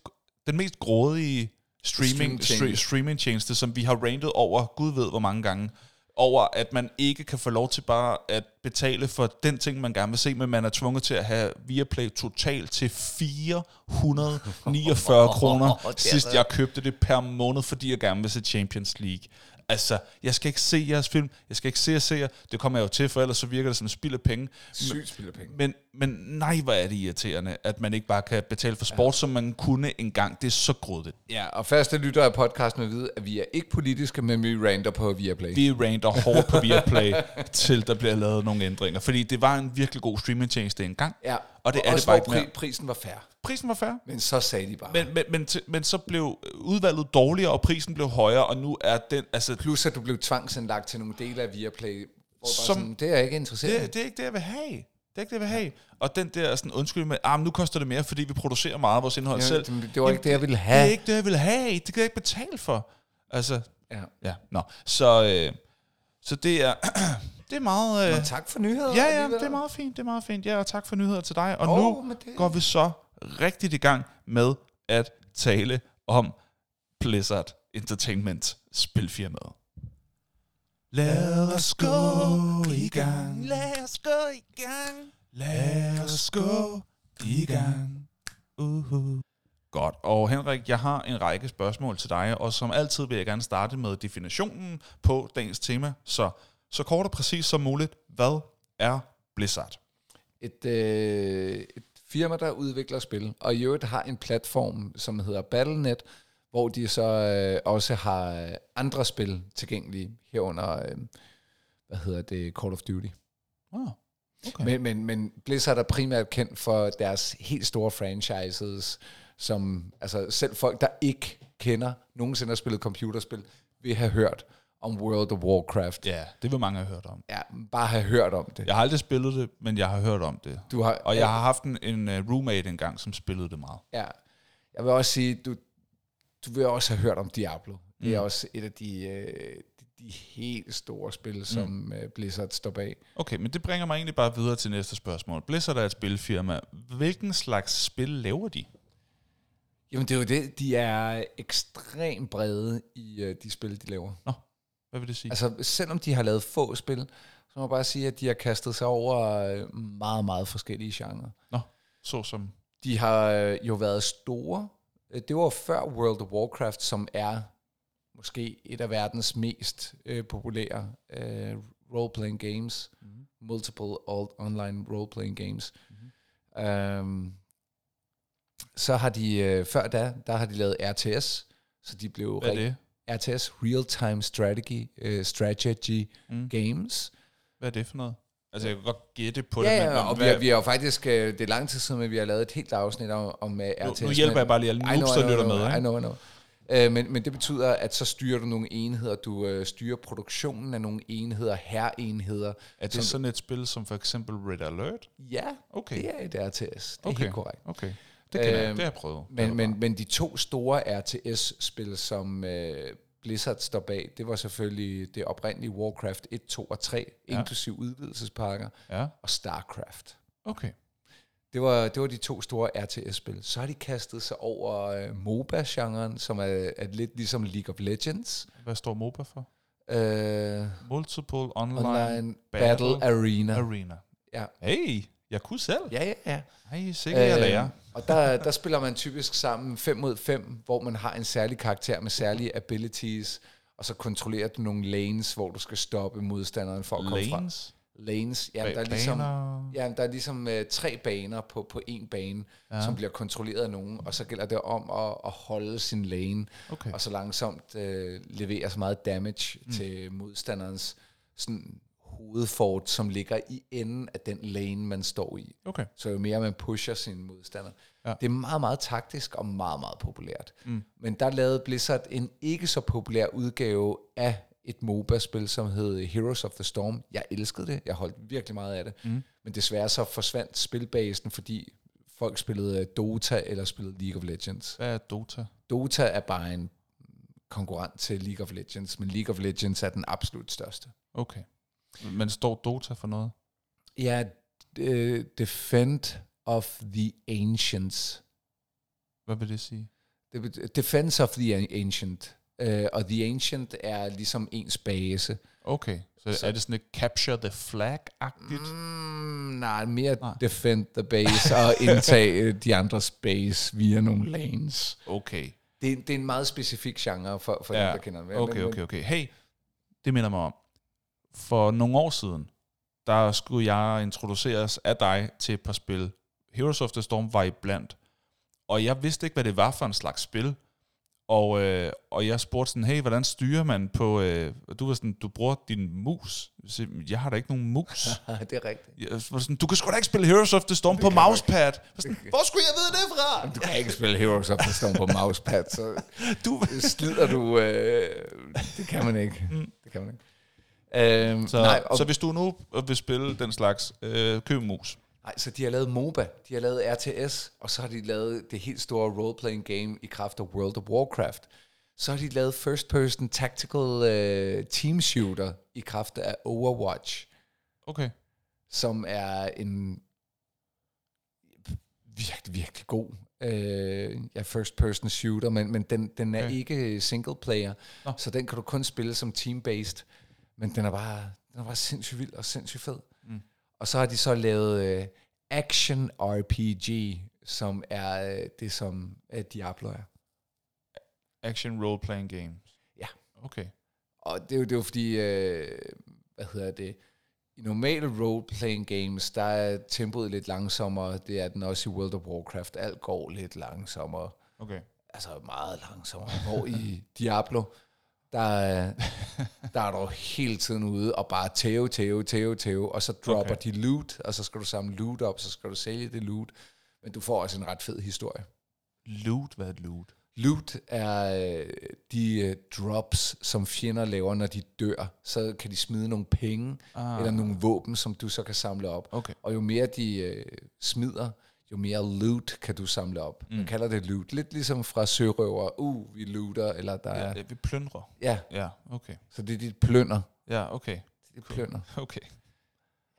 den mest grådige streaming, Streamtjeneste. stre- streamingtjeneste, som vi har rantet over, gud ved hvor mange gange, over at man ikke kan få lov til bare at betale for den ting, man gerne vil se, men man er tvunget til at have Viaplay totalt til 449 kroner, sidst jeg købte det per måned, fordi jeg gerne vil se Champions League. Altså, jeg skal ikke se jeres film, jeg skal ikke se jer serier, det kommer jeg jo til, for ellers så virker det som spild af penge. Sygt spiller penge. Men, men nej, hvor er det irriterende, at man ikke bare kan betale for sport, ja. som man kunne engang. Det er så grådigt. Ja, og faste lyttere af podcasten vil vide, at vi er ikke politiske, men vi rander på Viaplay. Vi rander hårdt på Viaplay, til der bliver lavet nogle ændringer. Fordi det var en virkelig god streamingtjeneste engang. ja, Og det er også det bare ikke mere. prisen var fair. Prisen var fair. Men så sagde de bare. Men, men, men, til- men så blev udvalget dårligere, og prisen blev højere, og nu er den... Altså, Plus at du blev tvangsindlagt til nogle dele af Viaplay, hvor Som- sådan, det er jeg ikke interesseret det, det er ikke det, jeg vil have. Det er ikke det, jeg vil have. Og den der sådan, undskyld med, ah, men nu koster det mere, fordi vi producerer meget af vores indhold Ja, selv. det- det var ikke det, jeg ville Det have. er ikke det, jeg vil have. Det kan jeg ikke betale for. Altså, Ja. ja, nå. Så, øh, så det er, det er meget... Øh, Og tak for nyheder. Ja, ja, alligevel. det er meget fint, det er meget fint. Ja, og tak for nyheder til dig. Og Åh, nu det- går vi så rigtigt i gang med at tale om Blizzard Entertainment spilfirmaet. Lad os gå i gang. Lad os gå i gang. Lad os gå i gang. Uh-huh. Godt, og Henrik, jeg har en række spørgsmål til dig, og som altid vil jeg gerne starte med definitionen på dagens tema. Så, så kort og præcis som muligt, hvad er Blizzard? et, øh, et firma, der udvikler spil, og i øvrigt har en platform, som hedder Battle.net, hvor de så øh, også har øh, andre spil tilgængelige, herunder, øh, hvad hedder det, Call of Duty. Oh, okay. Men, men, men Blizzard er primært kendt for deres helt store franchises, som altså selv folk, der ikke kender, nogensinde har spillet computerspil, vil have hørt om World of Warcraft. Ja, det vil mange have hørt om. Ja, bare have hørt om det. Jeg har aldrig spillet det, men jeg har hørt om det. Du har, Og jeg har haft en, en uh, roommate engang, som spillede det meget. Ja, jeg vil også sige, du, du vil også have hørt om Diablo. Det er Mm. også et af de, øh, de, de helt store spil, som øh, Blizzard står bag. Okay, men det bringer mig egentlig bare videre til næste spørgsmål. Blizzard er et spilfirma. Hvilken slags spil laver de? Jamen det er jo det, de er ekstremt brede i øh, de spil, de laver. Hvad vil det sige? Altså selvom de har lavet få spil, så må jeg bare sige, at de har kastet sig over øh, meget, meget forskellige genrer. Nå, så som... De har øh, jo været store. Øh, Det var før World of Warcraft, som er måske et af verdens mest øh, populære øh, role-playing games. Mm-hmm. Multiple online role-playing games. Mm-hmm. Um, så har de, øh, før da, der har de lavet RTS. Så de blev Hvad er det? RTS, Real Time Strategy, øh, Strategy Mm. Games. Hvad er det for noget? Altså, jeg kan godt gætte på Ja, det, ja, men, og vi hvad, har, vi har jo faktisk, øh, det er lang tid siden, at vi har lavet et helt afsnit om, om uh, RTS. nu, nu hjælper men- jeg bare lige alle I noobs, I der lytter I med, I ikke? know, I know. Øh, men, men det betyder, at så styrer du nogle enheder, du øh, styrer produktionen af nogle enheder, herrenheder. Er det sådan et spil som for eksempel Red Alert? Ja, Okay. det er et RTS. Det er Okay. helt korrekt. Okay. Det, kan jeg, Øhm, det har jeg prøvet. Men, men, men de to store RTS-spil, som øh, Blizzard står bag, det var selvfølgelig det oprindelige Warcraft 1, 2 og 3, Ja. ja. inklusiv udvidelsespakker, Ja, og StarCraft. okay. Det var, det var de to store RTS-spil. Så har de kastet sig over øh, MOBA-genren, som er, er lidt ligesom League of Legends. Hvad står MOBA for? Øh, Multiple Online, online Battle Battle, Arena. Arena. Ja. Hey, jeg kunne selv. Ja, ja, ja. Ej, sikkert jeg lærer. og der, der spiller man typisk sammen 5 mod 5, hvor man har en særlig karakter med særlige abilities, og så kontrollerer du nogle lanes, hvor du skal stoppe modstanderen for at komme fra. Lanes, Lanes, ja, der er ligesom, ja, der er ligesom uh, tre baner på, på en bane, Ja. som bliver kontrolleret af nogen, og så gælder det om at, at holde sin lane, Okay. og så langsomt uh, levere så meget damage mm. til modstanderens sådan, hovedfort, som ligger i enden af den lane, man står i. Okay. Så jo mere man pusher sin modstander. Ja. Det er meget, meget taktisk og meget, meget populært. Mm. Men der lavede Blizzard en ikke så populær udgave af et MOBA-spil, som hed Heroes of the Storm. Jeg elskede det. Jeg holdt virkelig meget af det. Mm. Men desværre så forsvandt spilbasen, fordi folk spillede Dota eller spillede League of Legends. Hvad er Dota? Dota er bare en konkurrent til League of Legends, men League of Legends er den absolut største. Okay. Men står Dota for noget? Ja, uh, Defend of the Ancients. Hvad vil det sige? Defense of the Ancient. Uh, og The Ancient er ligesom ens base. Okay, så, så er det sådan et capture the flag-agtigt? Mm, nej, mere Nej. defend the base og indtage øh, de andres base via nogle lanes. Okay. Det, er- det er en meget specifik genre for, for ja. dem, der kender den. Okay, okay, okay. Hey, det minder mig om. For nogle år siden, der skulle jeg introduceres af dig til et par spil. Heroes of the Storm var i blandt. Og jeg vidste ikke, hvad det var for en slags spil. Og, øh, og jeg spurgte sådan, hey, hvordan styrer man på... Øh, og du var sådan, du bruger din mus. Jeg Jeg har da ikke nogen mus. det er rigtigt. Jeg var sådan, du kan sgu da ikke spille Heroes of the Storm på kan man mousepad. Jeg Sådan, Hvor skulle jeg vide det fra? Du kan ikke spille Heroes of the Storm på mousepad, så Du, slider du... Øh, det kan man ikke. Mm. Det kan man ikke. Øhm, så, nej, og, så hvis du nu vil spille den slags, øh, køb en mus. nej, så de har lavet MOBA, de har lavet RTS, og så har de lavet det helt store role-playing game i kraft af World of Warcraft. Så har de lavet first-person tactical uh, team shooter i kraft af Overwatch. Okay. som er en virkelig, virkelig god øh, ja, first person shooter, men, men den, den er Okay. ikke single player, Nå. så den kan du kun spille som team-based, men den er bare, den er bare sindssygt vild og sindssygt fed. Mm. Og så har de så lavet øh, action RPG, som er øh, det, som øh, Diablo er. Action role-playing games. Ja. Okay. Og det er jo, det er jo fordi, øh, hvad hedder det, i normale role-playing games, der er tempoet lidt langsommere. Det er den også i World of Warcraft. Alt går lidt langsommere. Okay. Altså meget langsommere. Hvor i Diablo, der, er- der er du hele tiden ude og bare tæve, tæve, tæve, tæve, og så dropper Okay. de loot, og så skal du samle loot op, så skal du sælge det loot. Men du får også en ret fed historie. Loot, hvad er loot? Loot er øh, de øh, drops, som fjender laver, når de dør. Så kan de smide nogle penge, Ah. ah. eller nogle våben, som du så kan samle op. Okay. Og jo mere de øh, smider, jo mere loot kan du samle op. Mm. Man kalder det loot. Lidt ligesom fra sørøver. Uh, vi looter, eller der Ja, er... det- vi plyndrer. Ja, Ja, okay. så det er dit plønder. Ja, okay. Det er plønder. Okay.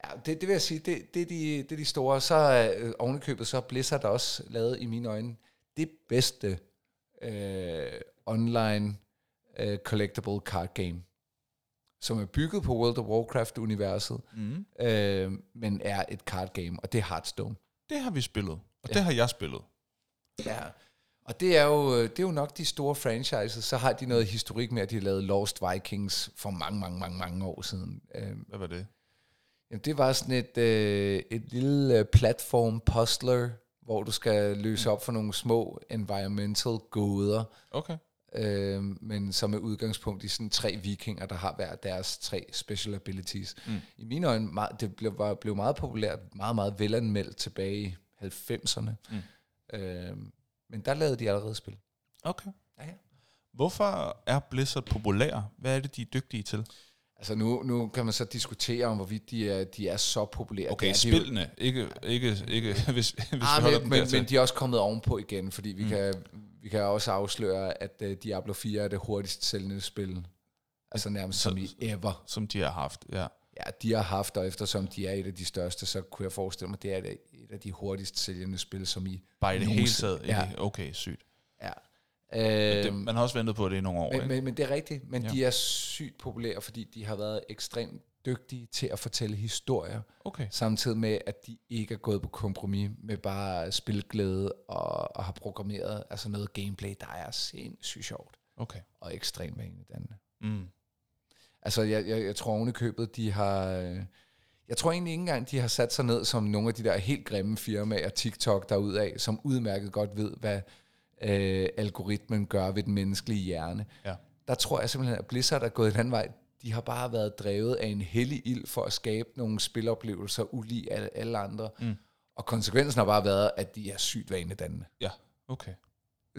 Ja, det, det vil jeg sige, det, det, er de, det er de store. Så øh, ovenikøbet, så Blizzard også lavet i mine øjne det bedste øh, online øh, collectible card game, som er bygget på World of Warcraft-universet, Mm. øh, men er et card game, og det er Hearthstone. Det har vi spillet. Og Ja. det har jeg spillet. Ja. Og det er, jo, det er jo nok de store franchises. Så har de noget historik med, at de har lavet Lost Vikings for mange, mange, mange, mange år siden. Øh, Hvad var det? Jamen, det var sådan et, øh, et lille øh, platform puzzler, hvor du skal løse op for nogle små environmental gåder, Okay. Øh, men som er udgangspunkt i sådan tre vikinger, der har hver deres tre special abilities. Mm. I mine øjne, meget, det blev, var, blev meget populært, meget, meget velanmeldt tilbage i 90'erne. Mm. Øh, men der lavede de allerede spil. Okay. Ja, ja. Hvorfor er Blizzard populær? Hvad er det, de er dygtige til? Altså nu, nu kan man så diskutere om, hvorvidt de er, de er så populære. Okay, det er de jo- spillene. Ikke, ikke, ikke hvis, hvis vi Ah, holder men, dem men, men de er også kommet ovenpå igen, fordi vi, mm. kan, vi kan også afsløre, at uh, Diablo 4 er det hurtigst sælgende spil. Altså nærmest som i ever. Som de har haft, ja. Ja, de har haft, og eftersom de er et af de største, så kunne jeg forestille mig, det er et af de hurtigst sælgende spil, som i Bare i det hele taget. Ja. Okay, sygt. Ja. Det, Øhm, man har også ventet på det i nogle år, men, ikke? men, men det er rigtigt, men ja. de er sygt populære, fordi de har været ekstremt dygtige til at fortælle historier, Okay. samtidig med, at de ikke er gået på kompromis med bare spilglæde og, og har programmeret altså noget gameplay, der er sindssygt sjovt Okay. og ekstremt vanedannende. Mm. Altså, jeg, jeg, jeg tror oven i købet, de har... øh, Jeg tror egentlig ikke engang, de har sat sig ned som nogle af de der helt grimme firmaer, TikTok derudaf, som udmærket godt ved, hvad øh, algoritmen gør ved den menneskelige hjerne. Ja. Der tror jeg simpelthen, at Blizzard er gået en anden vej. De har bare været drevet af en hellig ild for at skabe nogle spiloplevelser ulig alle, alle andre. Mm. Og konsekvensen har bare været, at de er sygt vanedannende. Ja, okay.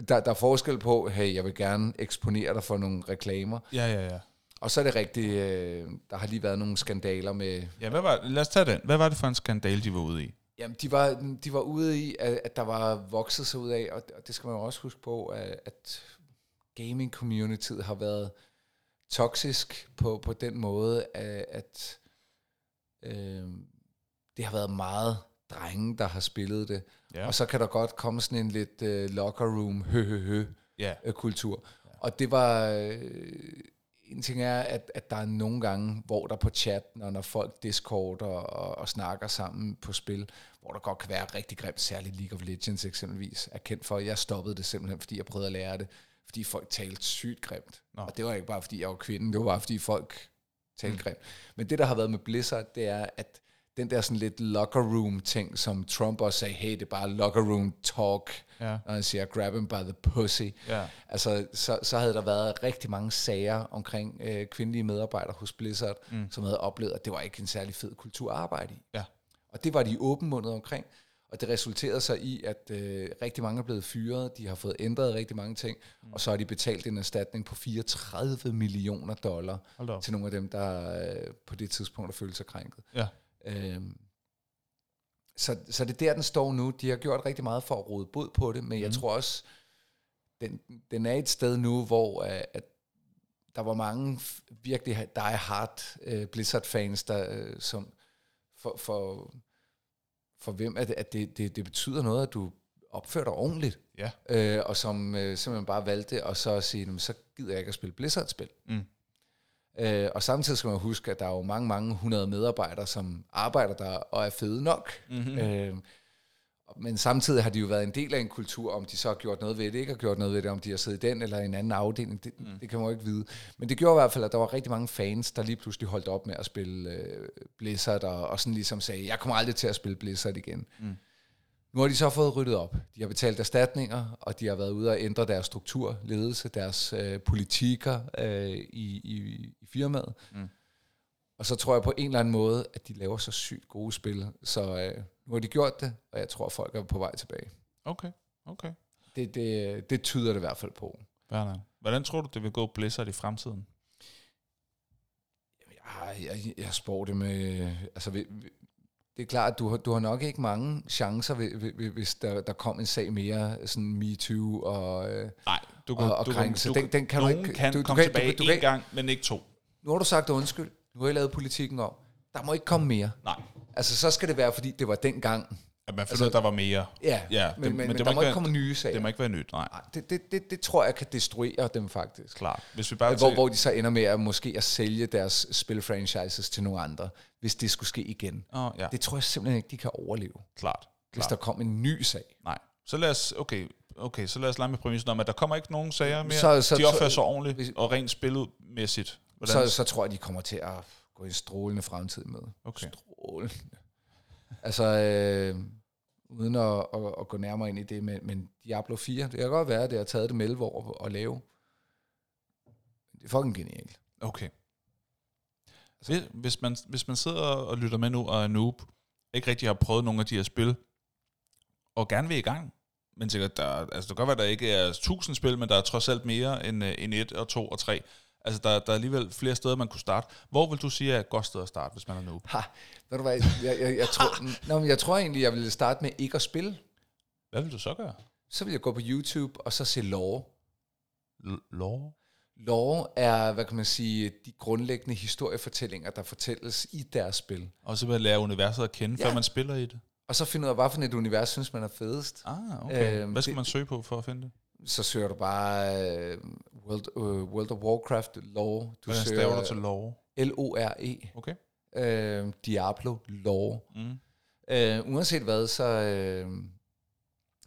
Der, der er forskel på, hey, jeg vil gerne eksponere dig for nogle reklamer, Ja, ja, ja. og så er det rigtigt, øh, der har lige været nogle skandaler med... Ja, hvad var, lad os tage den. Hvad var det for en skandal, de var ude i? Jamen, de var, de var ude i, at, at der var vokset sig ud af, og, og det skal man jo også huske på, at, at gaming-communityet har været toksisk på, på den måde, at, at øh, det har været meget drenge, der har spillet det. Ja. Og så kan der godt komme sådan en lidt øh, locker room hø hø hø Ja. øh, kultur. Og det var... Øh, en ting er, at, at der er nogle gange, hvor der på chat, når, når folk discorder og, og snakker sammen på spil, hvor der godt kan være rigtig grimt, særligt League of Legends eksempelvis, er kendt for. Jeg stoppede det simpelthen, fordi jeg prøvede at lære det, fordi folk talte sygt grimt. Nå. Og det var ikke bare, fordi jeg var kvinde, det var bare, fordi folk talte mm. grimt. Men det, der har været med Blizzard, det er, at den der sådan lidt locker room ting, som Trump også sagde, hey, det er bare locker room talk, Ja. når han siger, grab him by the pussy. Ja. Altså, så, så havde der været rigtig mange sager omkring øh, kvindelige medarbejdere hos Blizzard, mm. som havde oplevet, at det var ikke en særlig fed kultur at arbejde i. Ja. Og det var de åbenmundet omkring. Og det resulterede så i, at øh, rigtig mange er blevet fyret, de har fået ændret rigtig mange ting, mm. og så har de betalt en erstatning på 34 millioner dollar til nogle af dem, der øh, på det tidspunkt har følt sig krænket. Ja. Øhm, så, så det er der, den står nu. De har gjort rigtig meget for at råde bod på det, men jeg Mhm. tror også, den, den er et sted nu, hvor øh, at der var mange virkelig die hard øh, Blizzard-fans, der, øh, som for, for, for hvem at, at det, det, det betyder noget, at du opfører dig ordentligt, Ja. øh, og som øh, simpelthen bare valgte at så sige, "Jamen, så gider jeg ikke at spille Blizzard-spil. Mm. Øh, og samtidig skal man huske, at der er jo mange, mange hundrede medarbejdere, som arbejder der og er fede nok. Mm-hmm. Øh, men samtidig har de jo været en del af en kultur, om de så har gjort noget ved det, ikke har gjort noget ved det, om de har siddet i den eller i en anden afdeling, det, mm. det kan man jo ikke vide. Men det gjorde i hvert fald, at der var rigtig mange fans, der lige pludselig holdt op med at spille øh, Blizzard, og, og sådan ligesom sagde, jeg kommer aldrig til at spille Blizzard igen. Mm. Nu har de så fået ryddet op. De har betalt erstatninger, og de har været ude og ændre deres struktur, ledelse, deres øh, politikker øh, i, i, i firmaet. Mm. Og så tror jeg på en eller anden måde, at de laver så sygt gode spil. Så øh, nu har de gjort det, og jeg tror, at folk er på vej tilbage. Okay, okay. Det, det, det tyder det i hvert fald på. Bernard. Hvordan tror du, det vil gå Blizzard i fremtiden? Jeg, jeg, jeg spår det med... Altså, vi- vi- det er klart, at du har, du har nok ikke mange chancer, hvi- hvi- hvi- hvis der, der kom en sag mere, sådan MeToo og... Øh, Nej, du Og- og krænkelse. du, Den- den kan du ikke- kan du- du komme kan- du- tilbage du én kan- gang, men ikke to. nu har du sagt undskyld. Nu har jeg lavet politikken om. Der må ikke komme mere. Nej, Altså, så skal det være, fordi det var dengang. at man fandt Altså- der var mere. Ja, Ja, men, det- men, men det der må ikke ikke komme nye sager. Det må ikke være nyt, nej. Nej, det, det, det, det tror jeg kan destruere dem faktisk. Klart. Hvis vi bare Hvor, tager- hvor de så ender med at måske at sælge deres spilfranchises til nogle andre, hvis det skulle ske igen. Åh, ja, Det tror jeg simpelthen ikke, de kan overleve, klart. hvis klart. der kom en ny sag. Nej. Så lad os, okay, okay, så lad os lege med præmissen om, at der kommer ikke nogen sager mere. Så- så- de opfører sig ordentligt hvis- og rent spiludmæssigt. Hvordan? Så, så tror jeg, de kommer til at gå i en strålende fremtid med. Okay. Strålende. Altså, øh, uden at, at, at gå nærmere ind i det, men, men Diablo 4, det kan godt være, at det har taget det 11 år at lave. Det er fucking genialt. Okay. Hvis, hvis, man, hvis man sidder og lytter med nu og er noob, ikke rigtig har prøvet nogle af de her spil, og gerne vil i gang, men sikkert, der, altså det kan godt være, at der ikke er tusind spil, men der er trods alt mere end, øh, end et og to og tre. Altså der, der er alligevel flere steder, man kunne starte. Hvor vil du sige er et godt sted at starte, hvis man er noob? Ha, ved du hvad, jeg, jeg, jeg, tror, nå, men jeg tror egentlig, jeg ville starte med ikke at spille. Hvad vil du så gøre? Så vil jeg gå på YouTube og så se lore. L- lore? Lore er, hvad kan man sige, de grundlæggende historiefortællinger, der fortælles i deres spil. Og så vil jeg lære universet at kende, ja. Ja. før man spiller i det. Og så finde ud af, hvad for et univers synes man er fedest. Ah, okay. Øhm, Hvad skal det- man søge på for at finde det? Så søger du bare øh, World, uh, World of Warcraft lore. Du Hvordan staver du til lore? L-O-R-E. Okay. Øh, Diablo lore. Mm. Øh, uanset hvad, så... Øh,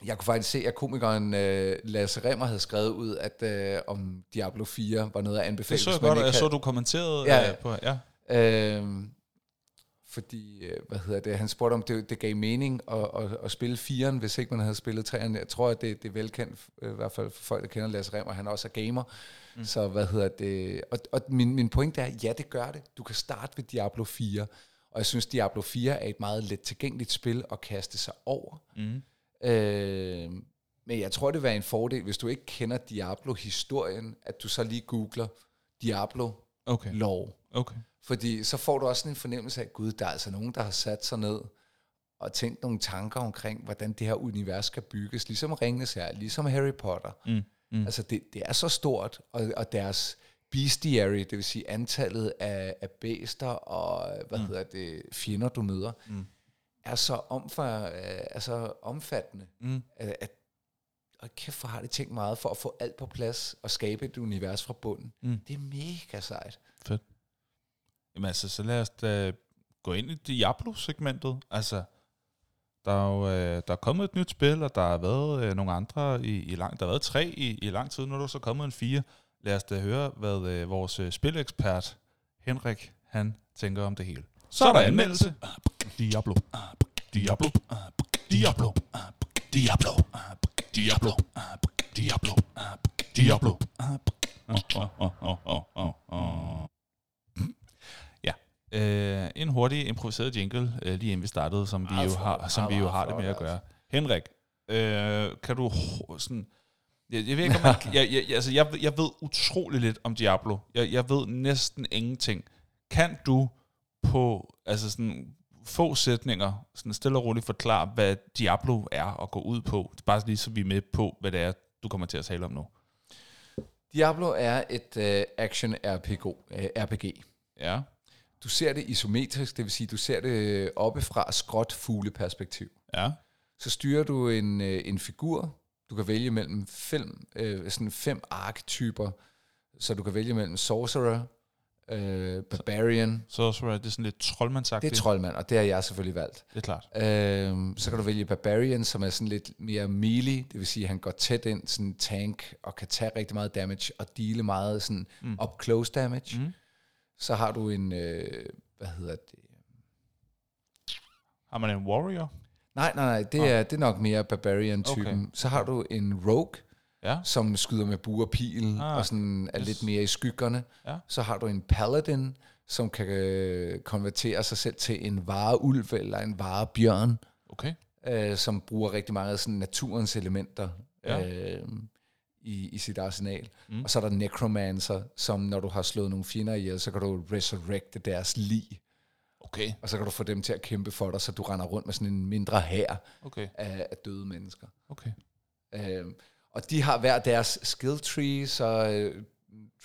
jeg kunne faktisk se, at komikeren øh, Lasse Remmer havde skrevet ud, at øh, om Diablo 4 var noget at anbefale. Det så jeg godt, og jeg så, du kommenterede Ja, ja. på... Ja. Øhm, fordi, øh, hvad hedder det, han spurgte om det, det gav mening at, at, at spille firen, hvis ikke man havde spillet træerne. Jeg tror, at det, det er velkendt, øh, i hvert fald for folk, der kender Lasse Remmer, han også er gamer. Mm. Så hvad hedder det, og, og min, min pointe er, ja, det gør det. Du kan starte ved Diablo 4, og jeg synes, Diablo 4 er et meget let tilgængeligt spil at kaste sig over. Mm. Øh, men jeg tror, det vil være en fordel, hvis du ikke kender Diablo-historien, at du så lige googler Diablo Okay. Okay. Fordi så får du også sådan en fornemmelse af, gud, der er altså nogen, der har sat sig ned og tænkt nogle tanker omkring, hvordan det her univers skal bygges, ligesom Ringenes her, ligesom Harry Potter. Mm. Mm. Altså det, det er så stort, og, og deres bestiary, det vil sige antallet af, af bæster og hvad mm. hedder det, fjender, du møder, Mm. er så omfør, øh, er så omfattende, Mm. at, at og kæft, hvor har de tænkt meget for at få alt på plads og skabe et univers fra bunden. Mm. Det er mega sejt. Fedt. Jamen altså, så lad os da gå ind i Diablo-segmentet. Altså, der er jo øh, der er kommet et nyt spil, og der har været øh, nogle andre i, i lang... Der har været tre i, i lang tid, nu er der så kommet en fire. Lad os da høre, hvad øh, vores øh, spilekspert, Henrik, han tænker om det hele. Så er der anmeldelse. Diablo. Diablo. Diablo. Diablo. Diablo. Diablo. Diablo. Ja. Øh, en hurtig improviseret jingle, øh, lige inden vi startede, som vi Meget jo har, som vi jo meget har det med at gøre. Henrik, øh, kan du sådan... Jeg, jeg ved ikke, om man, jeg, jeg, altså, jeg, jeg ved utrolig lidt om Diablo. Jeg, jeg ved næsten ingenting. Kan du på altså sådan, få sætninger, sådan stille og roligt forklare, hvad Diablo er og gå ud på? Bare lige så vi er med på, hvad det er, du kommer til at tale om nu. Diablo er et uh, action RPG, uh, RPG. Ja. Du ser det isometrisk, det vil sige, du ser det oppefra skråt fugleperspektiv. Ja. Så styrer du en, øh, en figur. Du kan vælge mellem fem, øh, sådan fem arketyper. Så du kan vælge mellem Sorcerer, øh, Barbarian. Så, så er det sådan lidt troldmandsagtigt. Det er troldmand, og det har jeg selvfølgelig valgt. Det er klart. Øh, så kan du vælge Barbarian, som er sådan lidt mere melee, det vil sige, at han går tæt ind, sådan en tank, og kan tage rigtig meget damage, og deale meget sådan mm. up close damage. Mm. Så har du en, øh, hvad hedder det? Har man en warrior? Nej, nej, nej, det, er, det er nok mere Barbarian-typen. Okay. Så har du en Rogue, Ja. som skyder med bue og pil, Ah, og sådan er yes. lidt mere i skyggerne. Ja. Så har du en Paladin, som kan øh, konvertere sig selv til en vareulv eller en varebjørn, Okay. øh, som bruger rigtig af sådan naturens elementer Ja. øh, i, i sit arsenal. Mm. Og så er der Necromancer, som når du har slået nogle fjender ihjel, så kan du resurrecte deres lig, Okay. og så kan du få dem til at kæmpe for dig, så du render rundt med sådan en mindre hær Okay. af, af døde mennesker. Okay. Øh, og de har hver deres skill tree, så øh,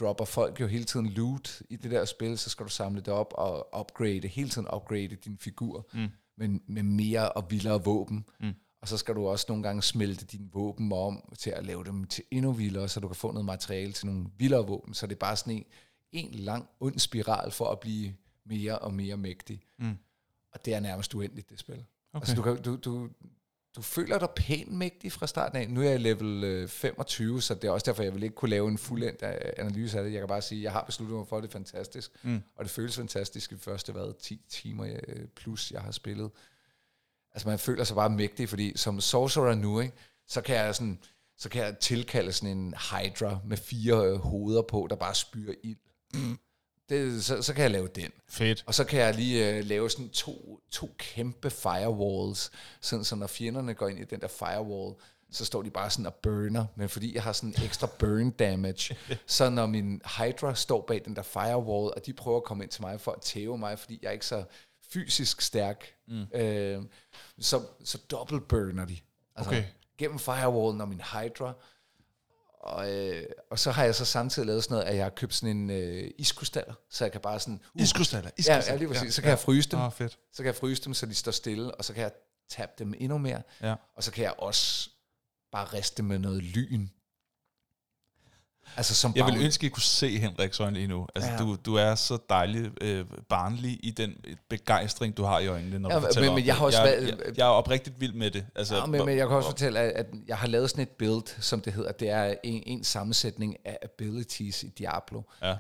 dropper folk jo hele tiden loot i det der spil, så skal du samle det op og upgrade, hele tiden upgrade din figur Mm. med, med mere og vildere våben. Mm. Og så skal du også nogle gange smelte dine våben om til at lave dem til endnu vildere, så du kan få noget materiale til nogle vildere våben. Så det er bare sådan en, en lang ond spiral for at blive mere og mere mægtig. Mm. Og det er nærmest uendeligt, det spil. Okay. Altså, du, kan, du, du, du føler dig pænt mægtig fra starten af. Nu er jeg level øh, 25, så det er også derfor, jeg vil ikke kunne lave en fuldendt øh, analyse af det. Jeg kan bare sige, at jeg har besluttet mig for, at det er fantastisk. Mm. Og det føles fantastisk i første hvad, 10 timer øh, plus, jeg har spillet. Altså man føler sig bare mægtig, fordi som sorcerer nu, ikke, så kan jeg sådan, så kan jeg tilkalde sådan en hydra med fire øh, hoveder på, der bare spyrer ild. Det, så, så kan jeg lave den. Fedt. Og så kan jeg lige øh, lave sådan to, to kæmpe firewalls, sådan så når fjenderne går ind i den der firewall, så står de bare sådan og burner, men fordi jeg har sådan ekstra burn damage, så når min Hydra står bag den der firewall, og de prøver at komme ind til mig for at tæve mig, fordi jeg er ikke så fysisk stærk, mm. øh, så, så dobbelt burner de. Altså, Okay. Gennem firewallen og min Hydra, og, øh, og så har jeg så samtidig lavet sådan noget, at jeg har købt sådan en øh, iskrystaller, så jeg kan bare sådan... Uh, Iskrystaller. Ja, ja, lige præcis. Ja, så kan jeg fryse dem. Oh, fedt. Så kan jeg fryse dem, så de står stille, og så kan jeg tabe dem endnu mere. Ja. Og så kan jeg også bare riste med noget lyn. Altså som Jeg vil ønske, at I kunne se Henriks øjne lige nu. Altså, Ja. du, du er så dejlig øh, barnlig i den begejstring, du har i øjnene, når Ja, du fortæller men- men jeg har også jeg, jeg, jeg er oprigtigt vild med det. Altså, Ja, men, men jeg kan også fortælle, at, jeg har lavet sådan et build, som det hedder. Det er en, en sammensætning af abilities i Diablo, Ja.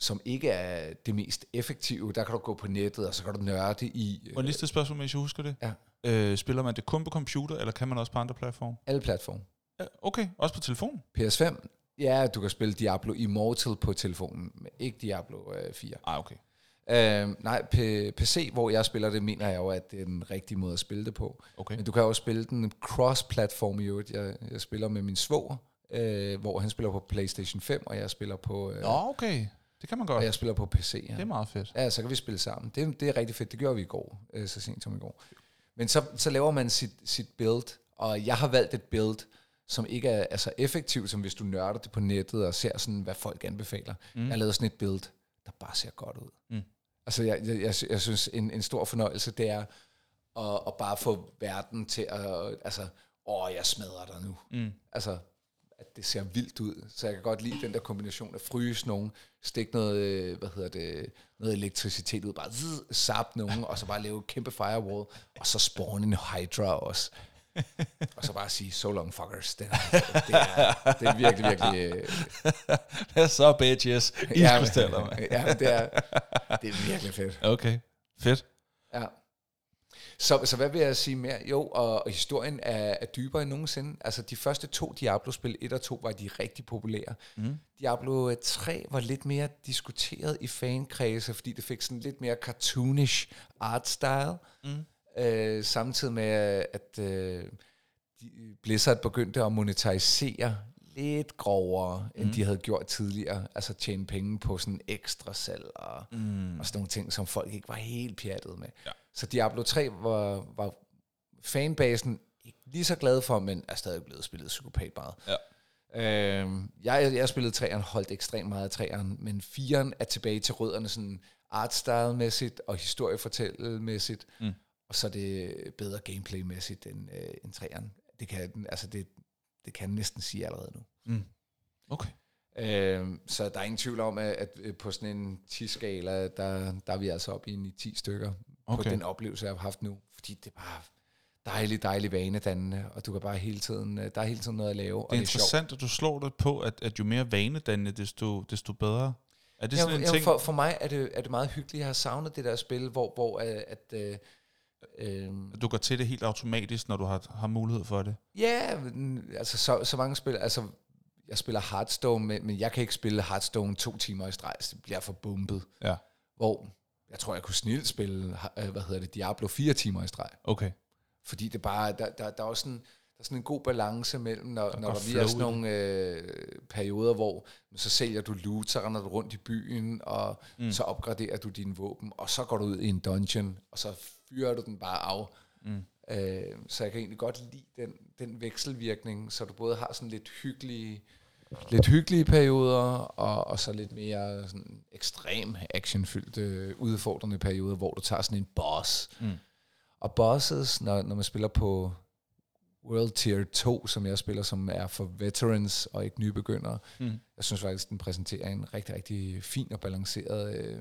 som ikke er det mest effektive. Der kan du gå på nettet, og så kan du nørde i Må jeg lige et spørgsmål, hvis jeg husker det? Ja. Øh, spiller man det kun på computer, eller kan man også på andre platforme? alle platforme. Ja, okay, også på telefon? PS5, ja, du kan spille Diablo Immortal på telefonen, men ikke Diablo øh, 4. Ah, okay. Øh, nej, P- PC, hvor jeg spiller det, mener jeg jo, at det er den rigtige måde at spille det på. okay. Men du kan også spille den cross-platform i øvrigt. Jeg, jeg spiller med min svoger, øh, hvor han spiller på PlayStation 5, og jeg spiller på, øh, Nå, okay. Det kan man og godt. jeg spiller på PC. Ja. Det er meget fedt. ja, så kan vi spille sammen. Det, det er rigtig fedt. Det gjorde vi i går, øh, så sent som i går. Men så, så laver man sit, sit build, og jeg har valgt et build, som ikke er, er så effektivt, som hvis du nørder det på nettet og ser sådan, hvad folk anbefaler. Mm. Jeg har lavet sådan et build, der bare ser godt ud. Mm. Altså, jeg, jeg, jeg, jeg synes, en, en stor fornøjelse, det er at, at bare få verden til at altså, åh, jeg smadrer dig nu. Mm. Altså, at det ser vildt ud. Så jeg kan godt lide den der kombination af fryse nogen, stikke noget, øh, hvad hedder det, noget elektricitet ud, bare zzz, zap nogen, og så bare lave et kæmpe firewall, og så spawn en Hydra også. Og så bare sige, so long fuckers. Det er, det er, det er virkelig, virkelig... Øh, Det er så bitches. ja, Iskrystaller, mand. ja, det er, det er virkelig fedt. Okay, fedt. Ja. Så, så hvad vil jeg sige mere? Jo, og, og historien er, er dybere end nogensinde. Altså de første to Diablo-spil, 1 og 2, var de rigtig populære. Mm. Diablo 3 var lidt mere diskuteret i fankredse, fordi det fik sådan lidt mere cartoonish art style. Mm. Øh, samtidig med, at øh, Blizzard begyndte at monetarisere lidt grovere, end de havde gjort tidligere. Altså tjene penge på sådan ekstra salg og, mm. og sådan nogle ting, som folk ikke var helt pjattet med. Ja. Så Diablo 3 var, var fanbasen ikke lige så glad for, men er stadig blevet spillet psykopat meget. Ja. Øhm, jeg, jeg spillede 3'eren, holdt ekstremt meget af 3'eren, men 4'eren er tilbage til rødderne sådan artstyle-mæssigt og historiefortællemæssigt, mm. Og så er det bedre gameplay-mæssigt end, øh, end 3'eren. Det kan, altså det, det kan næsten sige allerede nu. Mm. Okay. Øhm, så der er ingen tvivl om, at, at øh, på sådan en 10-skala, der, der er vi altså oppe i en 10 stykker okay. på den oplevelse, jeg har haft nu. Fordi det er bare dejligt, dejligt vanedannende, og du kan bare hele tiden, øh, der er hele tiden noget at lave, og Det er det er sjovt. interessant, at du slår dig på, at, at jo mere vanedannende, desto, desto bedre. Er det sådan Ja, en ja, ting? for, for mig er det, er det meget hyggeligt. Jeg har savnet det der spil, hvor, hvor øh, at, øh, øh, at du går til det helt automatisk, når du har, har mulighed for det? Ja, altså så, så mange spil, altså jeg spiller Hearthstone, men, men jeg kan ikke spille Hearthstone to timer i streg, det bliver for bumpet. Ja. Hvor jeg tror, jeg kunne snilt spille, øh, hvad hedder det, Diablo fire timer i streg. Okay. Fordi det bare, der, der, der er også sådan, der er sådan en god balance mellem, når, er når der lige er sådan nogle øh, perioder, hvor så sælger du loot, så render du rundt i byen, og mm. så opgraderer du dine våben, og så går du ud i en dungeon, og så fyrer du den bare af. Mm. Øh, så jeg kan egentlig godt lide den, den vekselvirkning, så du både har sådan lidt hyggelige, lidt hyggelige perioder, og, og så lidt mere sådan ekstrem actionfyldte, udfordrende perioder, hvor du tager sådan en boss. Mm. Og bosses, når, når man spiller på World Tier 2, som jeg spiller, som er for veterans og ikke nybegyndere, Mm. jeg synes faktisk, den præsenterer en rigtig, rigtig fin og balanceret... Øh,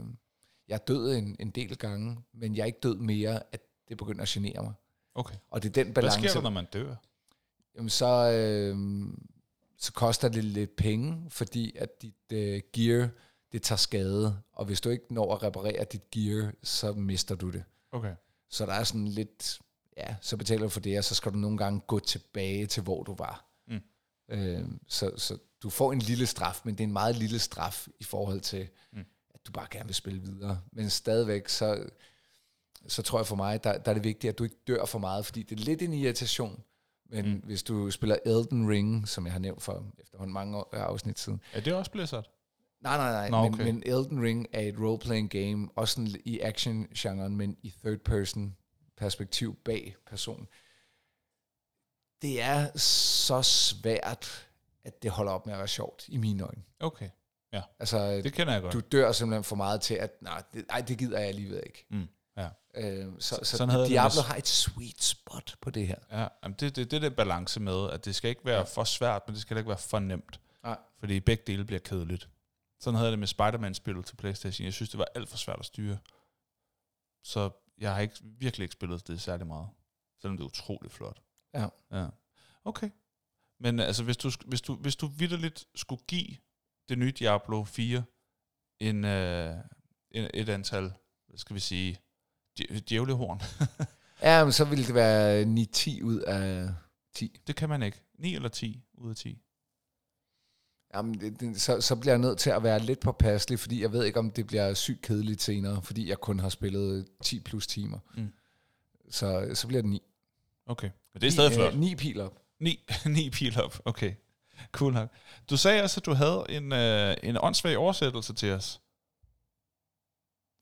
jeg er død en, en del gange, men jeg er ikke død mere, at det begynder at genere mig. Okay. Og det er den Hvad balance. sker der, når man dør? Jamen så, øh, så koster det lidt penge, fordi at dit øh, gear, det tager skade. Og hvis du ikke når at reparere dit gear, så mister du det. Okay. Så der er sådan lidt, ja, så betaler du for det, og så skal du nogle gange gå tilbage til, hvor du var. Mm. Øh, så, så du får en lille straf, men det er en meget lille straf i forhold til, Mm. At du bare gerne vil spille videre. Men stadigvæk, så, så tror jeg for mig, der, der er det vigtigt, at du ikke dør for meget, fordi det er lidt en irritation. Men mm. hvis du spiller Elden Ring, som jeg har nævnt for efterhånden mange år, afsnit siden, Er det også Blizzard? Nej, nej, nej. Nå, men, okay. men Elden Ring er et role-playing game, også sådan i action-genren, men i third-person perspektiv bag personen. Det er så svært, at det holder op med at være sjovt, i mine øjne. Okay. Altså, Det kender jeg godt. du dør simpelthen for meget til, at nej, det, ej, det gider jeg alligevel ikke. Mm. Ja. Øh, så så, sådan så havde jeg det Diablo også. har et sweet spot på det her. Ja, jamen det, det, det er den balance med, at det skal ikke være Ja. for svært, men det skal ikke være for nemt. Nej. Fordi begge dele bliver kedeligt. Sådan havde jeg det med Spider-Man-spillet til Playstation. Jeg synes, det var alt for svært at styre. Så jeg har ikke, virkelig ikke spillet det særlig meget. Selvom det er utroligt flot. Ja. ja. Okay. Men altså, hvis du, hvis du, hvis du vidderligt skulle give det nye Diablo 4 en, øh, en, et antal, hvad skal vi sige, dj- djævlehorn, Ja, men så ville det være 9-10 ud af 10. det kan man ikke. 9 eller 10 ud af 10. Jamen, det, det, så, så bliver jeg nødt til at være lidt påpasselig, fordi jeg ved ikke, om det bliver sygt kedeligt senere, fordi jeg kun har spillet 10 plus timer. Mm. Så, så bliver det 9. Okay. Men det er stadig flot. 9 pil op. 9, 9 pil op. Okay. Cool nok. Du sagde også, at du havde en, øh, en åndssvag oversættelse til os.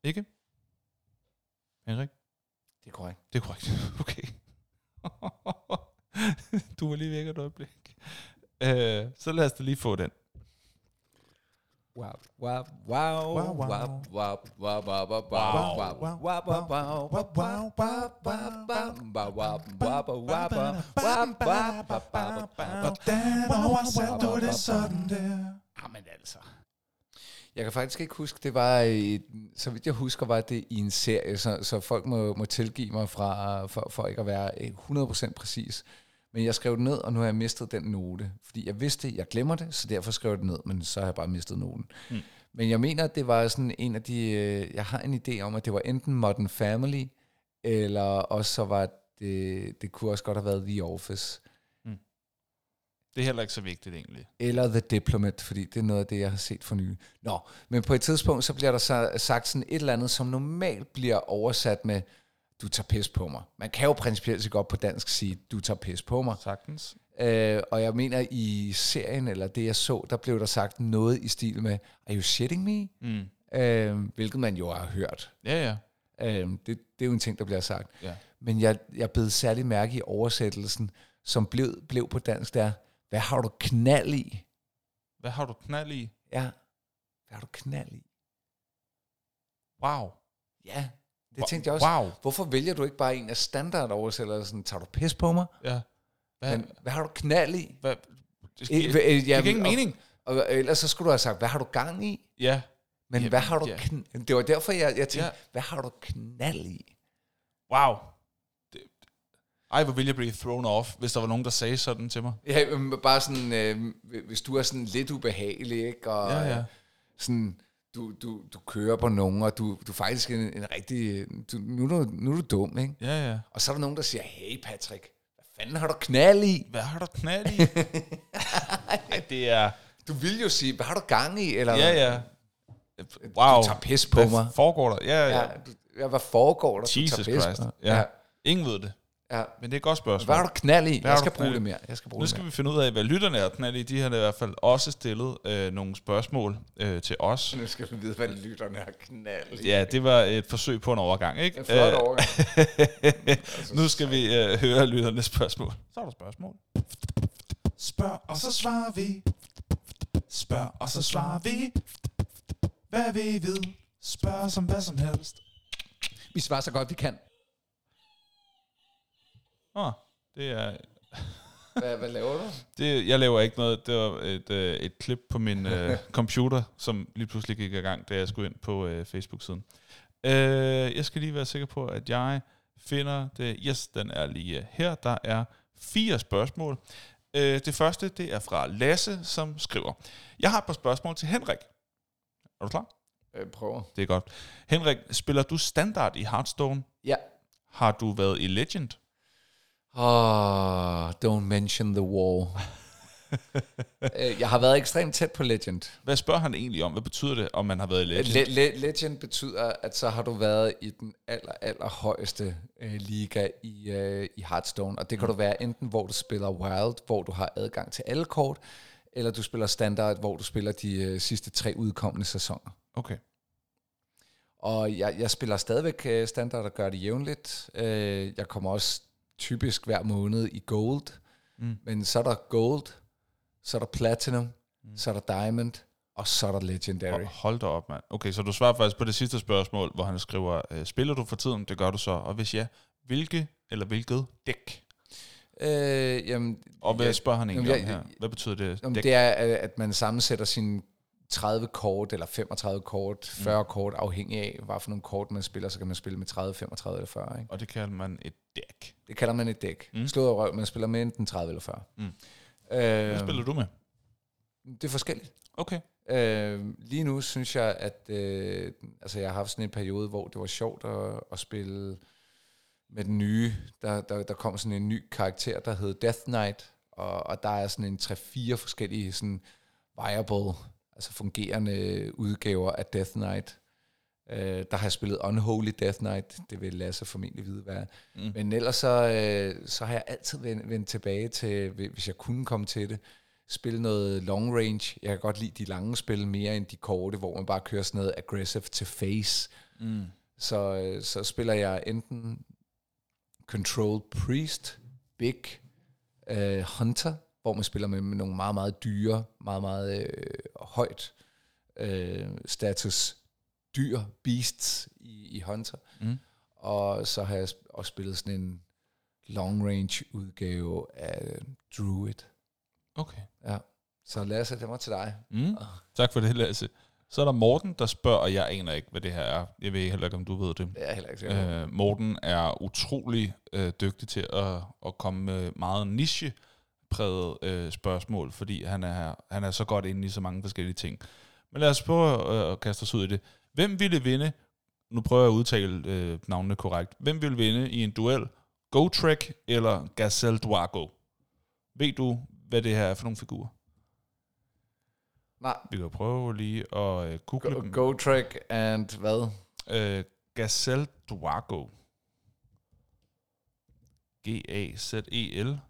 Ikke? Henrik? Det er korrekt. Det er korrekt. Okay. du var lige væk et øjeblik. Øh, så lad os da lige få den. Hvordan oversatte du det sådan der? Jamen altså. Jeg kan faktisk ikke huske, det var, i, så vidt jeg husker, var det i en serie, så, så folk må, må tilgive mig fra, for, for ikke at være 100% præcis. Men jeg skrev det ned, og nu har jeg mistet den note. Fordi jeg vidste, jeg glemmer det, så derfor skrev jeg det ned, men så har jeg bare mistet noten. Mm. Men jeg mener, at det var sådan en af de... øh, Jeg har en idé om, at det var enten Modern Family, eller også så var det... Det kunne også godt have været The Office. Det er heller ikke så vigtigt egentlig. Eller The Diplomat, fordi det er noget af det, jeg har set for nylig. Nå, men på et tidspunkt, så bliver der så sagt sådan et eller andet, som normalt bliver oversat med, du tager pis på mig. Man kan jo principielt så godt på dansk sige, du tager pis på mig. Sagtens. Øh, og jeg mener, i serien, eller det jeg så, der blev der sagt noget i stil med, are you shitting me? Mm. Øh, hvilket man jo har hørt. Ja, ja. Øh, det, det er jo en ting, der bliver sagt. ja. Men jeg, jeg blev særlig mærke i oversættelsen, som blev, blev på dansk der, hvad har du knald i? Hvad har du knald i? Ja, hvad har du knald i? Wow. Ja, det tænkte jeg også. Wow. Hvorfor vælger du ikke bare en af standardoversættelserne? Sådan, tager du pis på mig? Ja. Hvad, Men hvad har du knald i? hvad, det, Øh, det, øh, det ja, giver ingen mening. Og, og ellers så skulle du have sagt, hvad har du gang i? Ja. Men Jamen, hvad har du ja. kn- Det var derfor, jeg, jeg tænkte, Ja. hvad har du knald i? Wow. Det, ej, hvor ville jeg blive thrown off, hvis der var nogen, der sagde sådan til mig. Ja, bare sådan, øh, hvis du er sådan lidt ubehagelig, ikke? Og Ja, ja. øh, sådan, du, du, du kører på nogen, og du, du er faktisk en, en rigtig... Du, nu, du, nu er du dum, ikke? Ja, ja. Og så er der nogen, der siger, hey Patrick, hvad fanden har du knald i? Hvad har du knald i? Ej, det er... Du vil jo sige, hvad har du gang i? Eller, Ja, ja. Wow. Du tager pis på Hvad mig. foregår der? Ja, ja. Ja, du, ja, hvad foregår der? Jesus du tager pis Christ. på? Ja. ja. Ingen ved det. Ja. Men det er et godt spørgsmål. Hvad har du knald i? Hvad Jeg skal bruge det mere. Jeg skal bruge Nu det skal mere. vi finde ud af, hvad lytterne er knald i. De har i hvert fald også stillet øh, nogle spørgsmål øh, til os. Nu skal vi vide, hvad lytterne har knald i. Ja, det var et forsøg på en overgang, ikke? En flot Øh, overgang. nu skal vi øh, høre lytternes spørgsmål. Så er der spørgsmål. Spørg, og så svarer vi. Spørg, og så svarer vi. Hvad vil I vide? Spørg som hvad som helst. Vi svarer så godt, vi kan. Åh, det er... Hvad, hvad laver du? Det, jeg laver ikke noget. Det var et, øh, et klip på min øh, computer, som lige pludselig gik i gang, da jeg skulle ind på øh, Facebook-siden. Øh, jeg skal lige være sikker på, at jeg finder det. Yes, den er lige her. Der er fire spørgsmål. Øh, det første, det er fra Lasse, som skriver. Jeg har et par spørgsmål til Henrik. Er du klar? Øh, prøver. Det er godt. Henrik, spiller du standard i Hearthstone? Ja. Har du været i Legend? Oh, don't mention the war. Øh, jeg har været ekstremt tæt på Legend. Hvad spørger han egentlig om? Hvad betyder det, om man har været i Legend? Le- le- Legend betyder, at så har du været i den aller, aller højeste øh, liga i, øh, i Hearthstone. Og det kan du være enten, hvor du spiller Wild, hvor du har adgang til alle kort, eller du spiller Standard, hvor du spiller de øh, sidste tre udkommende sæsoner. Okay. Og jeg, jeg spiller stadigvæk øh, Standard og gør det jævnligt. Øh, jeg kommer også typisk hver måned i Gold. Mm. Men så er der Gold, så er der Platinum, mm. så er der Diamond, og så er der Legendary. Ho- Hold da op, mand. Okay, så du svarer faktisk på det sidste spørgsmål, hvor han skriver, øh, spiller du for tiden? Det gør du så. Og hvis ja, hvilke eller hvilket dæk? Øh, jamen, Og hvad jeg- spørger han egentlig jamen, om her? Hvad betyder det? Jamen, Dæk? det er, at man sammensætter sine 30 kort, eller 35 kort, 40 mm. kort, afhængig af, hvad for nogle kort man spiller, så kan man spille med 30, 35 eller 40. Ikke? Og det kalder man et dæk. Det kalder man et dæk. Mm. Slået røv, man spiller med enten 30 eller 40. Mm. Øh, Hvad spiller du med? Det er forskelligt. Okay. Øh, lige nu synes jeg, at øh, altså jeg har haft sådan en periode, hvor det var sjovt at, at spille med den nye. Der, der, der kom sådan en ny karakter, der hed Death Knight, og, og der er sådan en 3-4 forskellige sådan viable, altså fungerende udgaver af Death Knight. Øh, der har jeg spillet Unholy Death Knight, det vil Lasse formentlig vide, hvad. Mm. Men ellers så, øh, så har jeg altid vendt, vendt tilbage til, hvis jeg kunne komme til det, spille noget long range. Jeg kan godt lide de lange spil mere end de korte, hvor man bare kører sådan noget aggressive to face. Mm. Så, øh, så spiller jeg enten Control Priest, Big uh, Hunter, hvor man spiller med, med nogle meget, meget dyre, meget, meget øh, højt øh, status dyr, beasts i, i Hunter. Mm. Og så har jeg også spillet sådan en long range udgave af Druid. Okay. Ja. Så Lasse, det var til dig. Mm. Tak for det, Lasse. Så er der Morten, der spørger, og jeg aner ikke, hvad det her er. Jeg ved heller ikke, om du ved det. Det er heller ikke sikker. Øh, Morten er utrolig øh, dygtig til at, at komme med meget niche-præget øh, spørgsmål, fordi han er, han er så godt inde i så mange forskellige ting. Men lad os prøve øh, at kaste os ud i det. Hvem ville vinde, nu prøver jeg at udtale øh, navnene korrekt, hvem ville vinde i en duel, Go-Trek eller Gazelle Dwago? Ved du, hvad det her er for nogle figurer? Nej, Vi kan prøve lige at øh, google Go, dem. Go Trek and hvad? Øh, Gazelle Dwago. G-A-Z-E-L,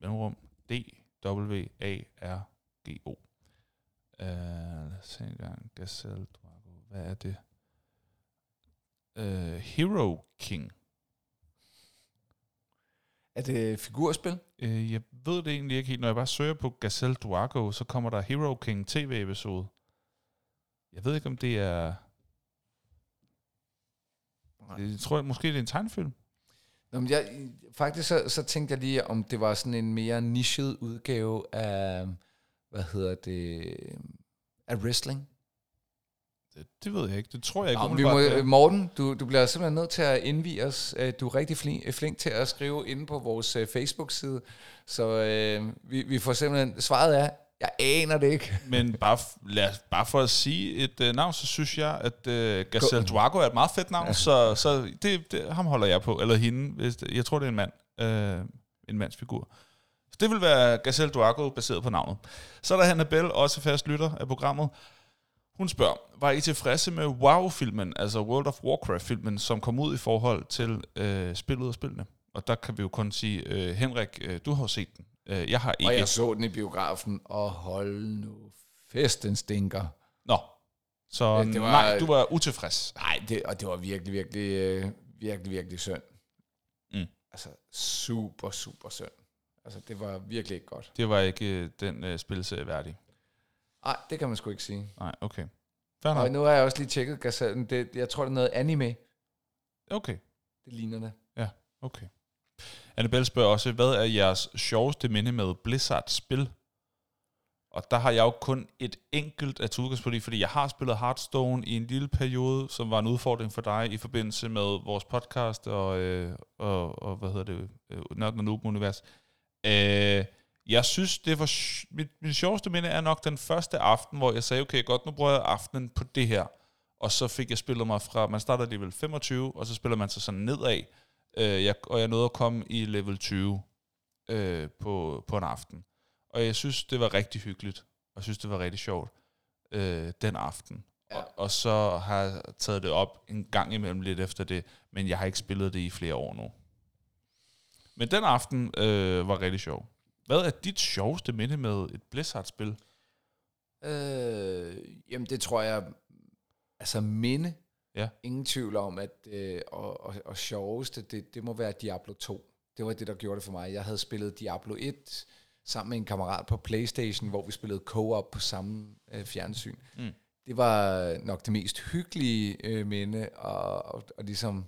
mellemrum, D-W-A-R-G-O. Uh, lad os se en gang. Gazelle Dwago. Hvad er det? Uh, Hero King. Er det figurspil? Uh, jeg ved det egentlig ikke helt. Når jeg bare søger på Gazelle Dwago, så kommer der Hero King tv-episode. Jeg ved ikke, om det er... Nej. Jeg tror måske det er en tegnefilm. Nå, men jeg, faktisk så, så tænkte jeg lige, om det var sådan en mere nichet udgave af, hvad hedder det, af wrestling. Det, det ved jeg ikke. Det tror jeg ikke. Nå, vi må. Morten, du, du bliver simpelthen nødt til at indvige os. Øh, Du er rigtig flink, flink til at skrive inde på vores øh, Facebook-side. Så øh, vi, vi får simpelthen, svaret er, jeg aner det ikke. Men bare, lad, bare for at sige et uh, navn, så synes jeg, at uh, Gazelle Dwago er et meget fedt navn, så, så det, det, ham holder jeg på. Eller hende. Hvis det, jeg tror, det er en mand. Uh, en mandsfigur. Så det vil være Gazelle Dwago, baseret på navnet. Så er der Hannibal, også fast lytter af programmet. Hun spørger, var I tilfredse med WoW-filmen, altså World of Warcraft-filmen, som kom ud i forhold til øh, spillet og spillene? Og der kan vi jo kun sige, øh, Henrik, øh, du har set den. Øh, jeg har ikke. Og jeg så den i biografen, og hold nu fest, den stinker. Nå, så Ja, det det var, nej, du var utilfreds. Nej, det, og det var virkelig, virkelig, øh, virkelig, virkelig synd. Mm. Altså, super, super synd. Altså, det var virkelig ikke godt. Det var ikke øh, den øh, spilserie værdig. Nej, det kan man sgu ikke sige. Nej, okay. Fair Og nu har jeg også lige tjekket Gazellen. Det, jeg tror, det er noget anime. Okay, Det ligner det. okay. Annabelle spørger også, hvad er jeres sjoveste minde med Blizzards spil? Og der har jeg jo kun et enkelt at tage udgangspunkt i, fordi jeg har spillet Hearthstone i en lille periode, som var en udfordring for dig i forbindelse med vores podcast og, øh, og, og hvad hedder det, øh, Nørden og Noob Univers. Øh, jeg synes, det var mit, mit sjoveste minde er nok den første aften, hvor jeg sagde, okay, godt, nu bruger jeg aftenen på det her. Og så fik jeg spillet mig fra, man starter alligevel 25, og så spiller man sig sådan nedad. Øh, jeg, og jeg nåede at komme i level 20 øh, på, på en aften. Og jeg synes, det var rigtig hyggeligt. Og jeg synes, det var rigtig sjovt øh, den aften. Ja. Og, og så har jeg taget det op en gang imellem lidt efter det, men jeg har ikke spillet det i flere år nu. Men den aften øh, var rigtig sjov. Hvad er dit sjoveste minde med et Blizzard-spil? Øh, jamen, det tror jeg... Altså, minde. Ja. Ingen tvivl om, at... Øh, og, og, og sjoveste, det, det må være Diablo 2. Det var det, der gjorde det for mig. Jeg havde spillet Diablo 1 sammen med en kammerat på Playstation, hvor vi spillede co-op på samme øh, fjernsyn. Mm. Det var nok det mest hyggelige øh, minde, og, og, og ligesom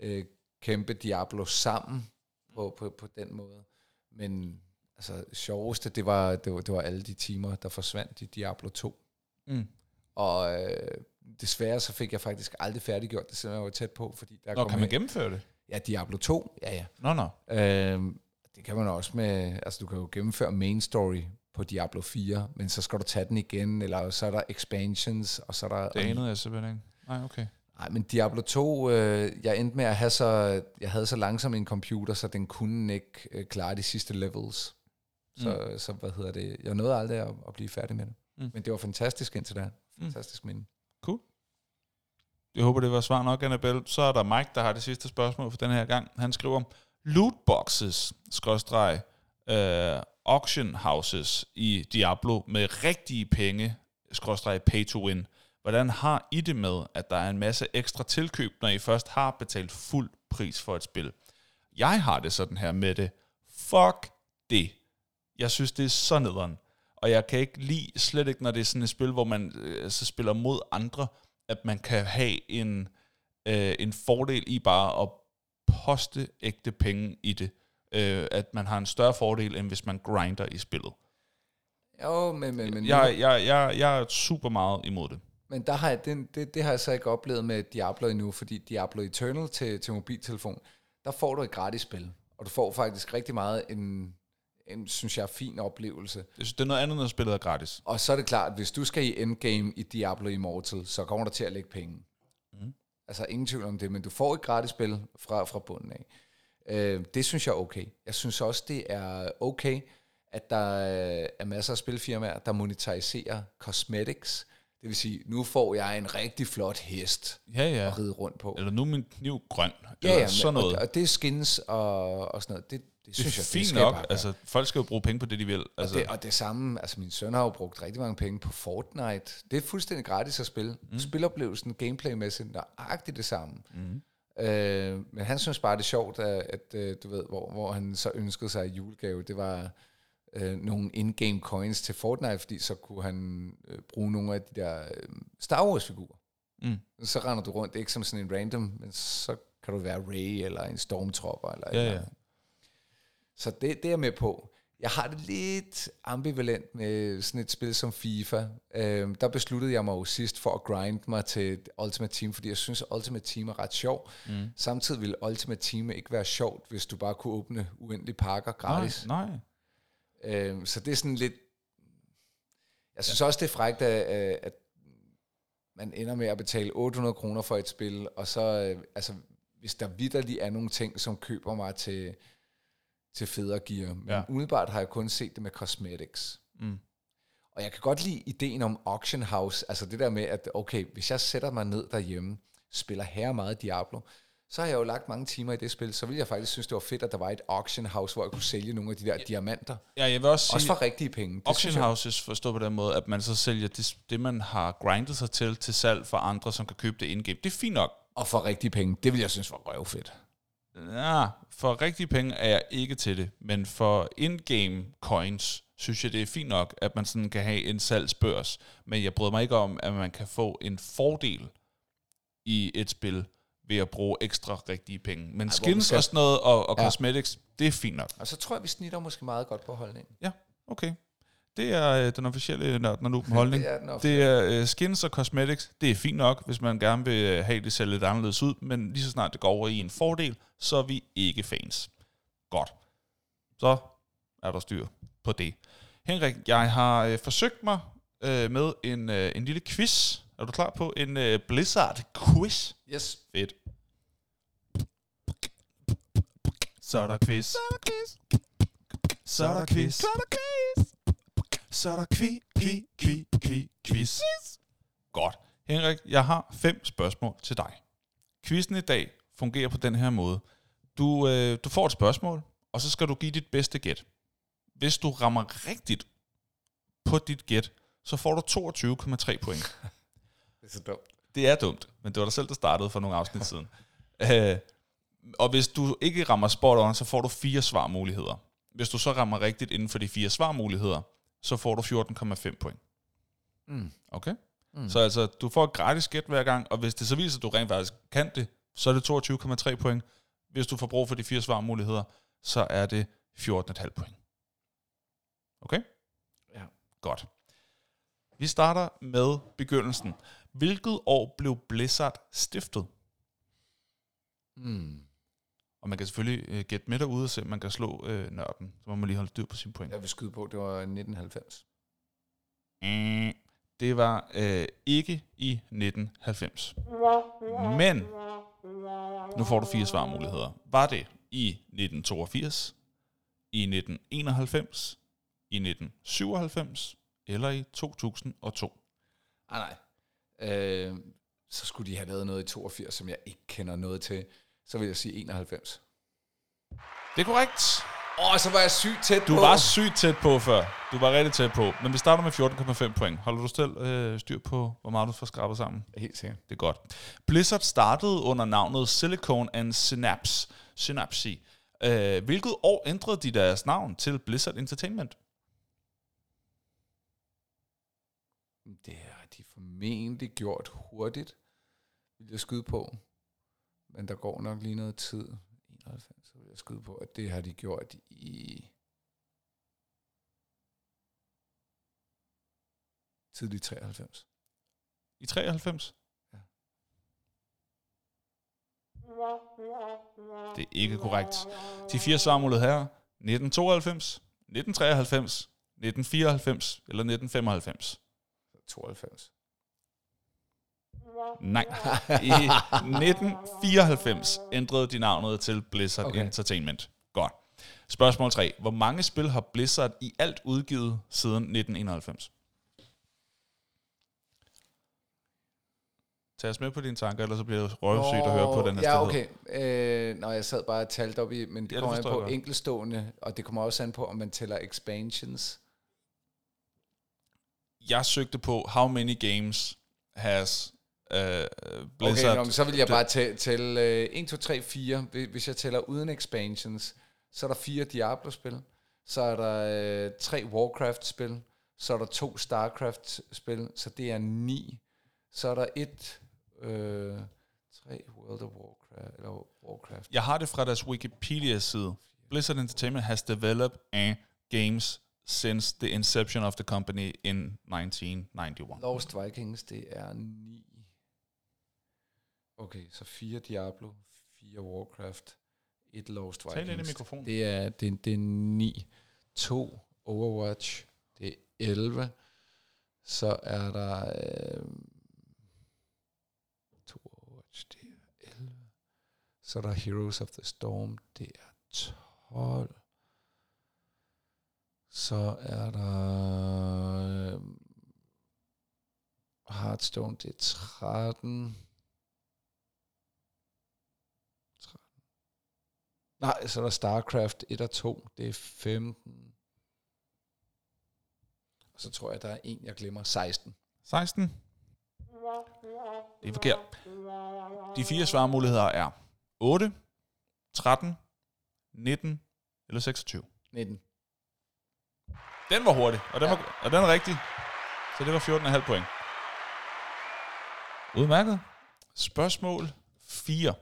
øh, kæmpe Diablo sammen på, på, på den måde. Men altså, sjoveste, det var, det, var, det var alle de timer, der forsvandt i Diablo 2. Mm. Og øh, desværre så fik jeg faktisk aldrig færdiggjort det, selvom jeg var tæt på, fordi der Nå, kom kan man en- gennemføre det? Ja, Diablo 2, ja ja. Nå, nå. Øhm, det kan man også med, altså du kan jo gennemføre main story på Diablo 4, men så skal du tage den igen, eller så er der expansions, og så er der... Det anede jeg simpelthen ikke. Nej, okay. Nej, men Diablo 2, øh, jeg endte med at have så, jeg havde så langsom en computer, så den kunne ikke øh, klare de sidste levels. Så, mm. så hvad hedder det, jeg nåede aldrig at, at blive færdig med det. Mm. Mm. Men det var fantastisk indtil da. Mm. Fantastisk minde. Jeg håber, det var svar nok, Annabelle. Så er der Mike, der har det sidste spørgsmål for den her gang. Han skriver, lootboxes, skråstreg, øh, auction houses i Diablo med rigtige penge, skråstreg pay to win. Hvordan har I det med, at der er en masse ekstra tilkøb, når I først har betalt fuld pris for et spil? Jeg har det sådan her med det. Fuck det. Jeg synes, det er så nederen. og jeg kan ikke lide, slet ikke når det er sådan et spil, hvor man øh, så spiller mod andre, at man kan have en, øh, en fordel i bare at poste ægte penge i det. Øh, at man har en større fordel, end hvis man grinder i spillet. Jo, men, men, men, Jeg, jeg, jeg, jeg er super meget imod det. men der har jeg, det, det, det har jeg så ikke oplevet med Diablo endnu, fordi Diablo Eternal til, til mobiltelefon, der får du et gratis spil, og du får faktisk rigtig meget en, en synes jeg, fin oplevelse. Jeg synes, det er noget andet, når spillet er gratis. Og så er det klart, at hvis du skal i endgame i Diablo Immortal, så kommer der til at lægge penge. Mm. Altså ingen tvivl om det, men du får et gratis spil fra, fra bunden af. Øh, det synes jeg er okay. Jeg synes også, det er okay, at der er masser af spilfirmaer, der monetariserer cosmetics. Det vil sige, nu får jeg en rigtig flot hest Ja, ja. at ride rundt på. Eller nu er min kniv grøn. Ja, eller ja, sådan noget. Og, og det skins og, og sådan noget. Det, det det synes er jeg, fint skal nok. Altså, folk skal jo bruge penge på det, de vil. Altså, og, det, og det samme, altså min søn har jo brugt rigtig mange penge på Fortnite. Det er fuldstændig gratis at spille. Mm. Spiloplevelsen, gameplaymæssigt, nøjagtigt det samme. Mm. Øh, men han synes bare, det er sjovt, at, at øh, du ved, hvor, hvor han så ønskede sig i julegave, det var øh, nogle in-game coins til Fortnite, fordi så kunne han øh, bruge nogle af de der øh, Star Wars-figurer. Mm. Så render du rundt, ikke som sådan en random, men så kan du være Ray eller en Stormtrooper. Eller Ja, eller ja. andet. Så det, det er jeg med på. Jeg har det lidt ambivalent med sådan et spil som FIFA. Øhm, der besluttede jeg mig jo sidst for at grind mig til Ultimate Team, fordi jeg synes, at Ultimate Team er ret sjov. Mm. Samtidig ville Ultimate Team ikke være sjovt, hvis du bare kunne åbne uendelige pakker gratis. Nej, nej. Øhm, så det er sådan lidt... Jeg synes ja. også, det er frækt, at, at man ender med at betale 800 kroner for et spil, og så, øh, altså, hvis der vidderlig er nogle ting, som køber mig til, til federe gear. Men Ja. ja. umiddelbart har jeg kun set det med cosmetics. Mm. Og jeg kan godt lide ideen om auction house, altså det der med, at okay, hvis jeg sætter mig ned derhjemme, spiller her meget Diablo, så har jeg jo lagt mange timer i det spil, så ville jeg faktisk synes, det var fedt, at der var et auction house, hvor jeg kunne sælge nogle af de der diamanter. Ja, jeg vil også sige, Også for rigtige penge. Det auction jeg- houses forstår på den måde, at man så sælger det, det, man har grindet sig til, til salg for andre, som kan købe det indgame. Det er fint nok. Og for rigtige penge. Det vil jeg synes var røvfedt. Ja, for rigtige penge er jeg ikke til det, men for in-game coins, synes jeg, det er fint nok, at man sådan kan have en salgsbørs. Men jeg bryder mig ikke om, at man kan få en fordel i et spil ved at bruge ekstra rigtige penge. Men man skins skal- og sådan noget, og, og Ja. cosmetics, det er fint nok. Og så tror jeg, vi snitter måske meget godt på holdningen. Ja, okay. Det er øh, den officielle nørden og nu holdning. Det er den Det officielle. er øh, skins og cosmetics. Det er fint nok, hvis man gerne vil øh, have det ser lidt anderledes ud, men lige så snart det går over i en fordel, så er vi ikke fans. Godt. Så er der styr på det. Henrik, jeg har øh, forsøgt mig øh, med en, øh, en lille quiz. Er du klar på en øh, Blizzard-quiz? Yes. Fedt. Så er der quiz. Så er der quiz. Så er der quiz. Så er der quiz. Så er der kvi, kvi, kvi, kvi, quiz. Godt. Henrik, jeg har fem spørgsmål til dig. Quizzen i dag fungerer på den her måde. Du, øh, du får et spørgsmål, og så skal du give dit bedste gæt. Hvis du rammer rigtigt på dit gæt, så får du 22,3 point. Det er så dumt. Det er dumt, men det var dig selv, der startede for nogle afsnit siden. Øh, og hvis du ikke rammer spot on, så får du fire svarmuligheder. Hvis du så rammer rigtigt inden for de fire svarmuligheder, så får du 14,5 point. Mm. Okay? Mm. Så altså, du får et gratis gæt hver gang, og hvis det så viser, at du rent faktisk kan det, så er det 22,3 point. Hvis du får brug for de fire svarmuligheder, så er det 14,5 point. Okay? Ja. Godt. Vi starter med begyndelsen. Hvilket år blev Blizzard stiftet? Mm. Og man kan selvfølgelig øh, gætte med derude, så man kan slå øh, nørden. Så må man lige holde styr på sine point. Jeg vil skyde på, det var 1990. Mm, Det var øh, ikke i 1990. Men, nu får du fire svarmuligheder. Var det i 1982, i 1991, i 1997 eller i 2002? Ah, nej. Øh, så skulle de have lavet noget i 82, som jeg ikke kender noget til. Så vil jeg sige 91. Det er korrekt. Åh, oh, så var jeg sygt tæt Du på. var sygt tæt på før. Du var rigtig tæt på. Men vi starter med 14,5 point. Holder du selv øh, styr på, hvor meget du får skrabet sammen? Helt sikkert. Det er godt. Blizzard startede under navnet Silicon and Synapse. Synapse. Øh, hvilket år ændrede de deres navn til Blizzard Entertainment? Det har de formentlig gjort hurtigt, vil jeg skyde på. Men der går nok lige noget tid. 91, så vil jeg skyde på, at det har de gjort i tidlig 93. I 93? Ja. Det er ikke korrekt. De fire svarmuligheder her. 1992, 1993, 1994 eller 1995. 92. Nej. I 1994 ændrede de navnet til Blizzard okay. Entertainment. Godt. Spørgsmål 3. Hvor mange spil har Blizzard i alt udgivet siden 1991? Tag os med på dine tanker, ellers så bliver det røvsygt at høre på den her Ja, okay. Øh, når jeg sad bare og talte op i, men det Ja, kommer an på godt. enkeltstående, og det kommer også an på, om man tæller expansions. Jeg søgte på, how many games has uh, Blizzard... Okay, nå, men så vil jeg bare tælle, tælle øh, 1, 2, 3, 4. Hvis- Hvis jeg tæller uden expansions, så er der fire Diablo-spil. Så er der øh, tre Warcraft-spil. Så er der to Starcraft-spil. Så det er ni. Så er der et... Øh, tre World of Warcraft. Eller Warcraft. Jeg har det fra deres Wikipedia-side. Blizzard Entertainment has developed a games since the inception of the company in 1991. Lost Vikings, det er ni. Okay, så fire Diablo, fire Warcraft, et Lost Tal ind i Vikings. mikrofonen. Det er, det, det er ni. To Overwatch, det er 11. Så er der... Øh, to Overwatch, det er 11. Så er der Heroes of the Storm, det er 12. Så er der... Øh, Hearthstone, det er 13. 13. Nej, så er der StarCraft 1 og 2, det er 15. Og så tror jeg, der er en, jeg glemmer, 16. 16. Det er forkert. De fire svarmuligheder er 8, 13, 19 eller 26. 19. Den var hurtig, og den, var, og den er rigtig. Så det var 14,5 point. Udmærket. Spørgsmål 4.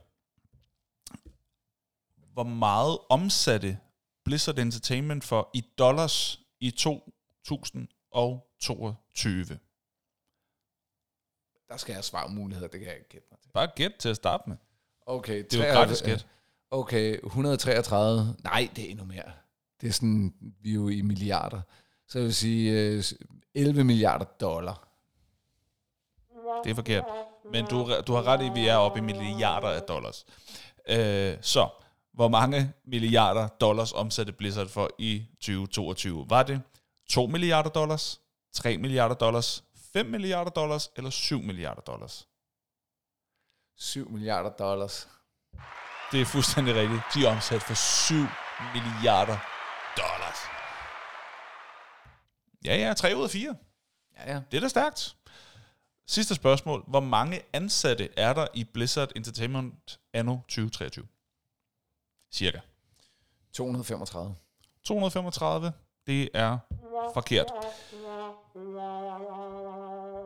Hvor meget omsatte Blizzard Entertainment for i dollars i 2022? Der skal jeg svare muligheder, det kan jeg ikke gætte mig til. Bare gæt til at starte med. Okay, Det er jo 33 gratis gæt. Okay, 133. Nej, det er endnu mere. Det er sådan, vi er jo i milliarder. Så jeg vil sige øh, 11 milliarder dollar. Det er forkert. Men du, du har ret i, at vi er oppe i milliarder af dollars. Øh, så, hvor mange milliarder dollars omsatte Blizzard for i 2022? Var det 2 milliarder dollars, 3 milliarder dollars, 5 milliarder dollars eller 7 milliarder dollars? 7 milliarder dollars. Det er fuldstændig rigtigt. De er omsat for 7 milliarder dollars. Ja, ja, 3 ud af 4. Ja, ja. Det er da stærkt. Sidste spørgsmål. Hvor mange ansatte er der i Blizzard Entertainment anno 2023? Cirka. 235. 235. Det er forkert.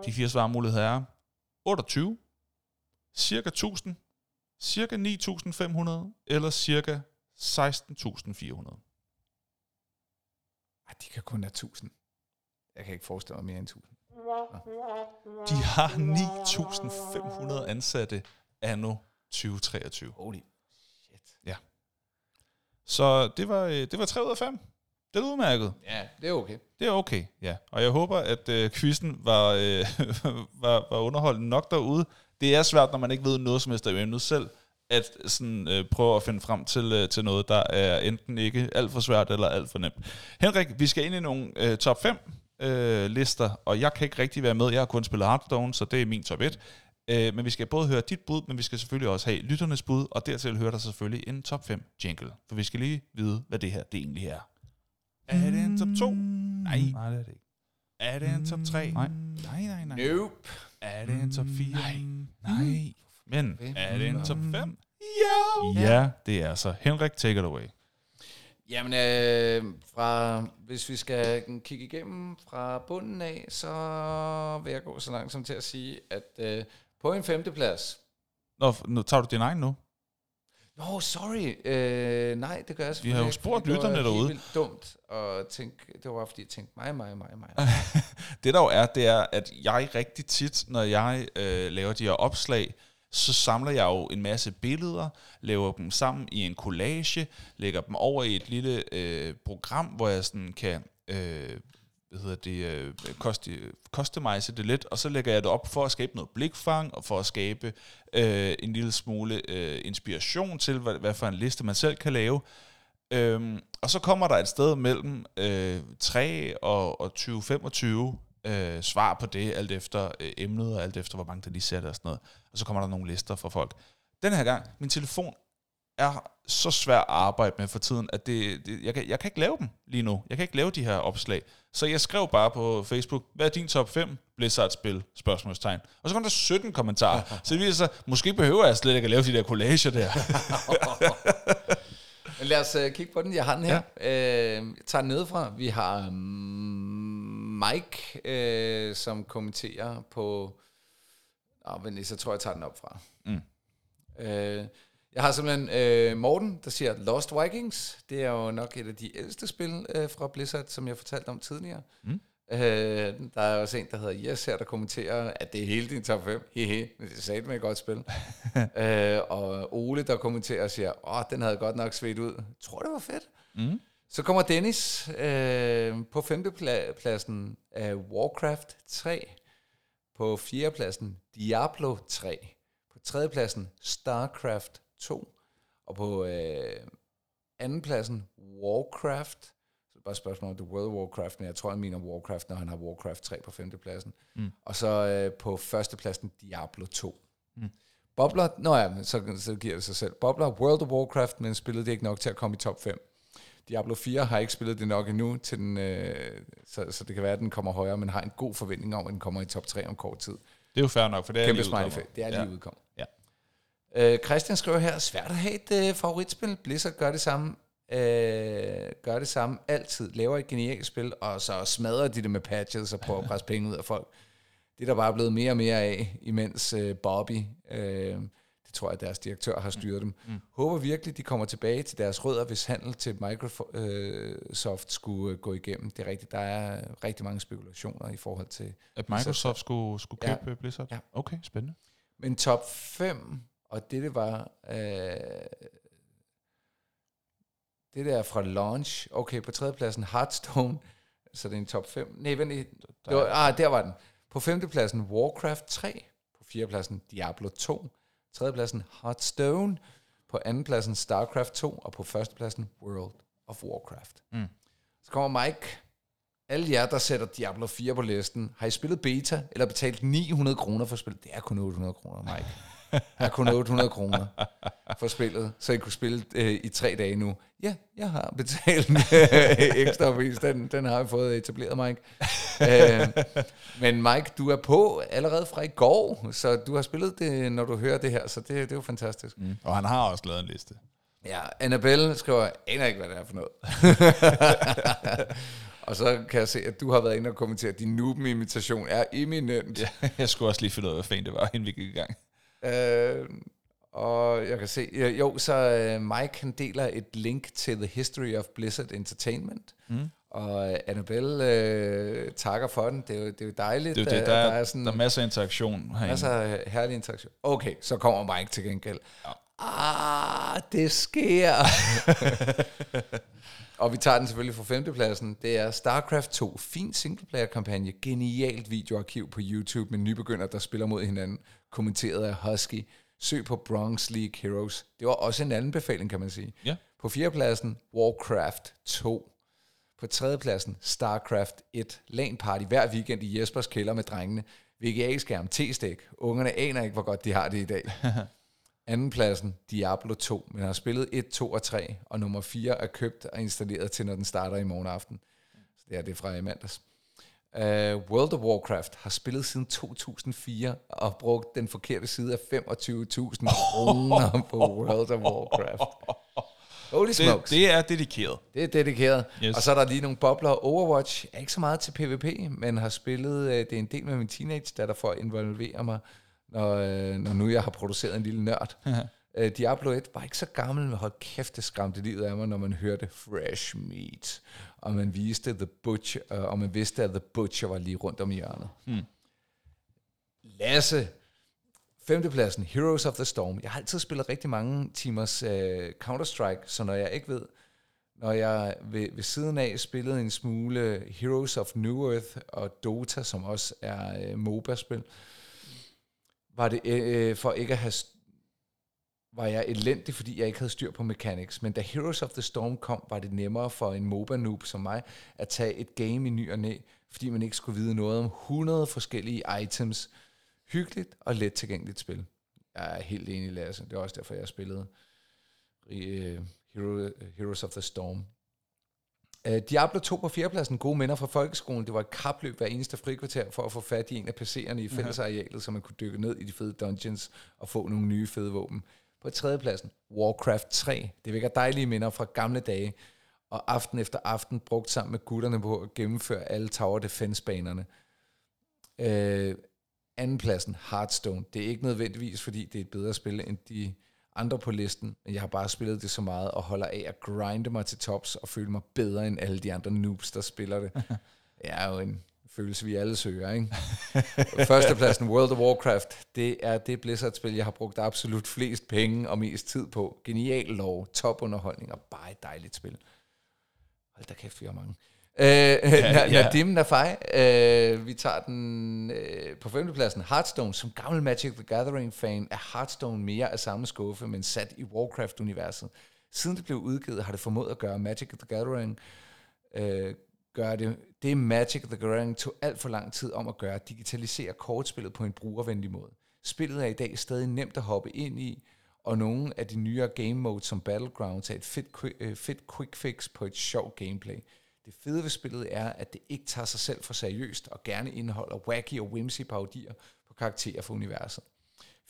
De fire svarmuligheder er 28, cirka 1000, cirka 9500 eller cirka 16.400. Ej, de kan kun have 1000. Jeg kan ikke forestille mig mere end 1000. De har 9.500 ansatte anno 2023. Holy shit. Så det var, øh, det var 3 ud af 5. Det er udmærket. Ja, det er okay. Det er okay, ja. Og jeg håber, at øh, quizzen var, øh, var, var underholdende nok derude. Det er svært, når man ikke ved noget som helst af emnet selv, at sådan, øh, prøve at finde frem til, øh, til noget, der er enten ikke alt for svært eller alt for nemt. Henrik, vi skal ind i nogle øh, top 5 øh, lister, og jeg kan ikke rigtig være med. Jeg har kun spillet Hearthstone, så det er min top 1. Øh, men vi skal både høre dit bud, men vi skal selvfølgelig også have lytternes bud, og dertil hører der selvfølgelig en top 5 jingle. For vi skal lige vide, hvad det her det egentlig er. Er det en top 2? Nej. Nej, det er det ikke. Er det en top 3? Nej. Nej, nej, nej. Nope. Er det en top 4? Nej. Nej. Men Hvem? er det en top 5? Ja. Ja, det er så. Henrik, take it away. Jamen, øh, fra, hvis vi skal kigge igennem fra bunden af, så vil jeg gå så langt som til at sige, at øh, på en femteplads, Nå, nu tager du din egen nu. Nå, sorry. Øh, nej, det gør jeg Vi har jo spurgt det var lytterne derude. helt vildt dumt at tænke, det var fordi, jeg tænkte mig, mig, mig, mig. Det der jo er, det er, at jeg rigtig tit, når jeg øh, laver de her opslag, så samler jeg jo en masse billeder, laver dem sammen i en collage, lægger dem over i et lille øh, program, hvor jeg sådan kan øh, hvad hedder det, øh, kosti, customize det lidt, og så lægger jeg det op for at skabe noget blikfang, og for at skabe øh, en lille smule øh, inspiration til, hvad, hvad for en liste man selv kan lave. Øhm, og så kommer der et sted mellem øh, 3 og, og 20-25 øh, svar på det, alt efter øh, emnet, og alt efter, hvor mange der lige sætter og sådan noget. Og så kommer der nogle lister fra folk. Den her gang, min telefon er så svær at arbejde med for tiden, at det, det, jeg, kan, jeg kan ikke lave dem lige nu. Jeg kan ikke lave de her opslag. Så jeg skrev bare på Facebook, hvad er din top 5 Blizzard-spil? Spørgsmålstegn. Og så kom der 17 kommentarer. så det viser sig, måske behøver jeg slet ikke at lave de der collager der. Men lad os uh, kigge på den. Jeg har den her. Ja. Øh, jeg tager den nedefra. Vi har um, Mike, øh, som kommenterer på... Vent lige, så tror jeg, jeg tager den op fra. Mm. Øh, jeg har simpelthen øh, Morten, der siger Lost Vikings. Det er jo nok et af de ældste spil øh, fra Blizzard, som jeg fortalte om tidligere. Mm. Øh, der er også en, der hedder Yes her, der kommenterer, at det er hele din top 5. Hehe, men det sagde med et godt spil. øh, og Ole, der kommenterer og siger, åh, den havde godt nok svedt ud. Jeg tror, det var fedt. Mm. Så kommer Dennis øh, på femtepladsen af Warcraft 3. På fjerdepladsen Diablo 3. På tredjepladsen StarCraft 2. Og på øh, andenpladsen Warcraft. Så bare et spørgsmål om det er World of Warcraft, men jeg tror, han mener Warcraft, når han har Warcraft 3 på femtepladsen. Mm. Og så øh, på førstepladsen Diablo 2. Mm. Bobler, nå ja, så, så giver det sig selv. Bobler World of Warcraft, men spillede det ikke nok til at komme i top 5. Diablo 4 har ikke spillet det nok endnu, til den, øh, så, så det kan være, at den kommer højere, men har en god forventning om, at den kommer i top 3 om kort tid. Det er jo fair nok, for det er Kæmpe lige udkommet. Det er lige ja. udkommet. Øh, Christian skriver her, svært at have et øh, favoritspil. Blizzard gør det samme. Øh, gør det samme altid. Laver et genialt spil, og så smadrer de det med patches og prøver at presse penge ud af folk. Det er der bare blevet mere og mere af, imens øh, Bobby, øh, det tror jeg, deres direktør har styret dem. Mm. Håber virkelig, de kommer tilbage til deres rødder, hvis handel til Microsoft skulle øh, gå igennem. Det er rigtigt, der er rigtig mange spekulationer i forhold til At Microsoft skulle, skulle købe ja. Blizzard? Ja. Okay, spændende. Men top 5, og det, det var... Øh, det der er fra launch. Okay, på tredjepladsen Hearthstone. Så det er en top 5. Nej, vent lige. Det var, ah, der var den. På femtepladsen Warcraft 3. På fjerdepladsen Diablo 2. Tredjepladsen Hearthstone. På andenpladsen Starcraft 2. Og på førstepladsen World of Warcraft. Mm. Så kommer Mike. Alle jer, der sætter Diablo 4 på listen, har I spillet beta eller betalt 900 kroner for spillet? Det er kun 800 kroner, Mike. Er kun 800 kroner for spillet, så I kunne spille øh, i tre dage nu. Ja, jeg har betalt en ekstra pris. Den, den har jeg fået etableret, Mike. øh, men Mike, du er på allerede fra i går, så du har spillet det, når du hører det her, så det, det er jo fantastisk. Mm. Og han har også lavet en liste. Ja, Annabelle skriver, aner ikke, hvad det er for noget. og så kan jeg se, at du har været inde og kommentere, at din Nuben-imitation er eminent. Ja, jeg skulle også lige finde ud af, hvad fanden det var, inden vi gik i gang. Øh, og jeg kan se, jo, så øh, Mike han deler et link til The History of Blizzard Entertainment. Mm. Og øh, Annabelle øh, takker for den. Det er jo, det er jo dejligt. Det er jo det, at der, der er, er sådan der er masser af interaktion herinde. masser af herlig interaktion. Okay, så kommer Mike til gengæld. Ja. Ah, det sker. og vi tager den selvfølgelig fra femtepladsen. Det er StarCraft 2. Fin singleplayer-kampagne. Genialt videoarkiv på YouTube med nybegynder, der spiller mod hinanden. Kommenteret af Husky. Søg på Bronx League Heroes. Det var også en anden befaling, kan man sige. Ja. På fjerdepladsen, Warcraft 2. På tredjepladsen, StarCraft 1. LAN party hver weekend i Jespers kælder med drengene. VGA-skærm, T-stik. Ungerne aner ikke, hvor godt de har det i dag. Andenpladsen, Diablo 2, men har spillet 1, 2 og 3, og nummer 4 er købt og installeret til, når den starter i morgen aften. Så det er det fra i mandags. Uh, World of Warcraft har spillet siden 2004 og brugt den forkerte side af 25.000 kroner på World of Warcraft. Holy Det, smokes. det er dedikeret. Det er dedikeret. Yes. Og så er der lige nogle bobler. Overwatch er ikke så meget til PvP, men har spillet, øh, det er en del med min teenage datter for at involvere mig, når, øh, når nu jeg har produceret en lille nørd. Øh, Diablo 1 var ikke så gammel, men hold kæft, det skræmte livet af mig, når man hørte Fresh Meat, og man viste The Butcher, øh, og man vidste, at The Butcher var lige rundt om hjørnet. Hmm. Lasse, femtepladsen, Heroes of the Storm. Jeg har altid spillet rigtig mange timers øh, Counter-Strike, så når jeg ikke ved, når jeg ved, ved siden af spillede en smule Heroes of New Earth og Dota, som også er øh, MOBA-spil, var det øh, øh, for ikke at have var jeg elendig, fordi jeg ikke havde styr på mechanics. Men da Heroes of the Storm kom, var det nemmere for en MOBA-noob som mig at tage et game i ny og næ, fordi man ikke skulle vide noget om 100 forskellige items. Hyggeligt og let tilgængeligt spil. Jeg er helt enig, Lasse. Det er også derfor, jeg spillede øh, Hero, øh, Heroes of the Storm. Uh, Diablo 2 på fjerdepladsen, gode minder fra folkeskolen. Det var et kapløb hver eneste frikvarter for at få fat i en af PC'erne i fællesarealet, så man kunne dykke ned i de fede dungeons og få nogle nye fede våben. På tredjepladsen, Warcraft 3. Det vækker dejlige minder fra gamle dage, og aften efter aften brugt sammen med gutterne på at gennemføre alle Tower Defense-banerne. Uh, andenpladsen, Hearthstone. Det er ikke nødvendigvis, fordi det er et bedre spil end de andre på listen, men jeg har bare spillet det så meget og holder af at grinde mig til tops og føle mig bedre end alle de andre noobs, der spiller det. Det er jo en følelse, vi alle søger, ikke? Førstepladsen, World of Warcraft, det er det Blizzard-spil, jeg har brugt absolut flest penge og mest tid på. Genial lov, topunderholdning og bare et dejligt spil. Hold da kæft, vi har mange. Øh, ja, ja. Nadim Nafai, øh, vi tager den øh, på femtepladsen. Hearthstone, som gammel Magic the Gathering-fan, er Hearthstone mere af samme skuffe, men sat i Warcraft-universet. Siden det blev udgivet, har det formået at gøre Magic the Gathering øh, gøre det, det Magic the Gathering tog alt for lang tid om at gøre, digitalisere kortspillet på en brugervenlig måde. Spillet er i dag stadig nemt at hoppe ind i, og nogle af de nyere game modes som Battlegrounds er et fedt, øh, fedt quick fix på et sjovt gameplay. Det fede ved spillet er, at det ikke tager sig selv for seriøst, og gerne indeholder wacky og whimsy parodier på karakterer fra universet.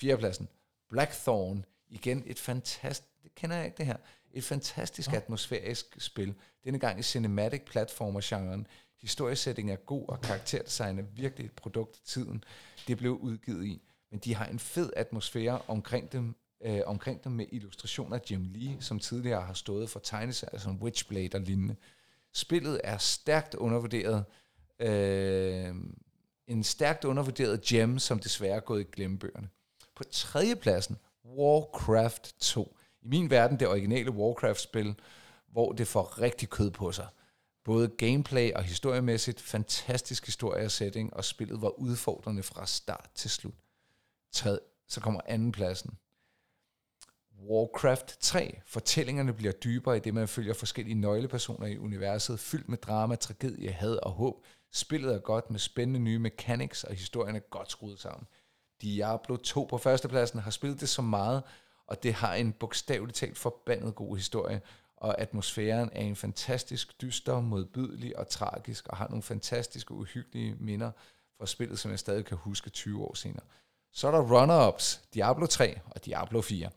Fjerdepladsen, Blackthorn. Igen et fantastisk, det kender jeg ikke det her, et fantastisk ja. atmosfærisk spil. Denne gang i cinematic platformer-genren. Historiesætning er god, og karakterdesign er virkelig et produkt af tiden. Det blev udgivet i. Men de har en fed atmosfære omkring dem, øh, omkring dem med illustrationer af Jim Lee, som tidligere har stået for tegneserier som Witchblade og lignende. Spillet er stærkt undervurderet. Øh, en stærkt undervurderet gem, som desværre er gået i glemmebøgerne. På tredjepladsen, Warcraft 2. I min verden det originale Warcraft-spil, hvor det får rigtig kød på sig. Både gameplay og historiemæssigt, fantastisk historie og setting, og spillet var udfordrende fra start til slut. Så kommer andenpladsen. Warcraft 3. Fortællingerne bliver dybere i det, man følger forskellige nøglepersoner i universet, fyldt med drama, tragedie, had og håb. Spillet er godt med spændende nye mechanics, og historien er godt skruet sammen. Diablo 2 på førstepladsen har spillet det så meget, og det har en bogstaveligt talt forbandet god historie, og atmosfæren er en fantastisk dyster, modbydelig og tragisk, og har nogle fantastiske, uhyggelige minder fra spillet, som jeg stadig kan huske 20 år senere. Så er der runner-ups, Diablo 3 og Diablo 4.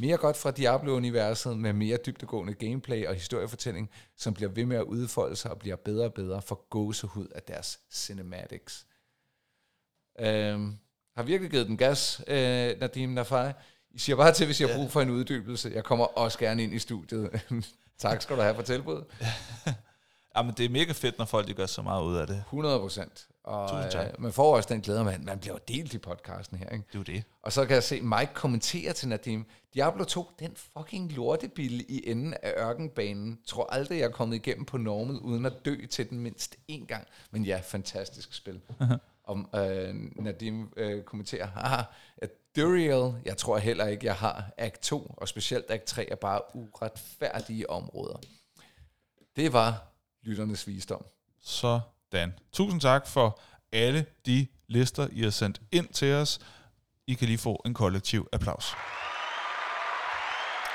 Mere godt fra Diablo-universet med mere dybdegående gameplay og historiefortælling, som bliver ved med at udfolde sig og bliver bedre og bedre for gåsehud af deres cinematics. Øhm, har virkelig givet den gas, øh, Nadim Nafai. I siger bare til, hvis jeg har brug for en uddybelse. Jeg kommer også gerne ind i studiet. tak skal du have for tilbuddet. Jamen, det er mega fedt, når folk de gør så meget ud af det. 100 procent. Og Tusind tak. øh, man får også den glæde, man, man bliver delt i podcasten her. Ikke? Det er jo det. Og så kan jeg se Mike kommentere til Nadim. Diablo 2, den fucking lortebil i enden af ørkenbanen. Tror aldrig, jeg er kommet igennem på normal, uden at dø til den mindst én gang. Men ja, fantastisk spil. Om øh, Nadim øh, kommenterer, haha, at Duriel, jeg tror heller ikke, jeg har Act 2, og specielt Act 3 er bare uretfærdige områder. Det var lytternes visdom. Dan. Tusind tak for alle de lister, I har sendt ind til os. I kan lige få en kollektiv applaus.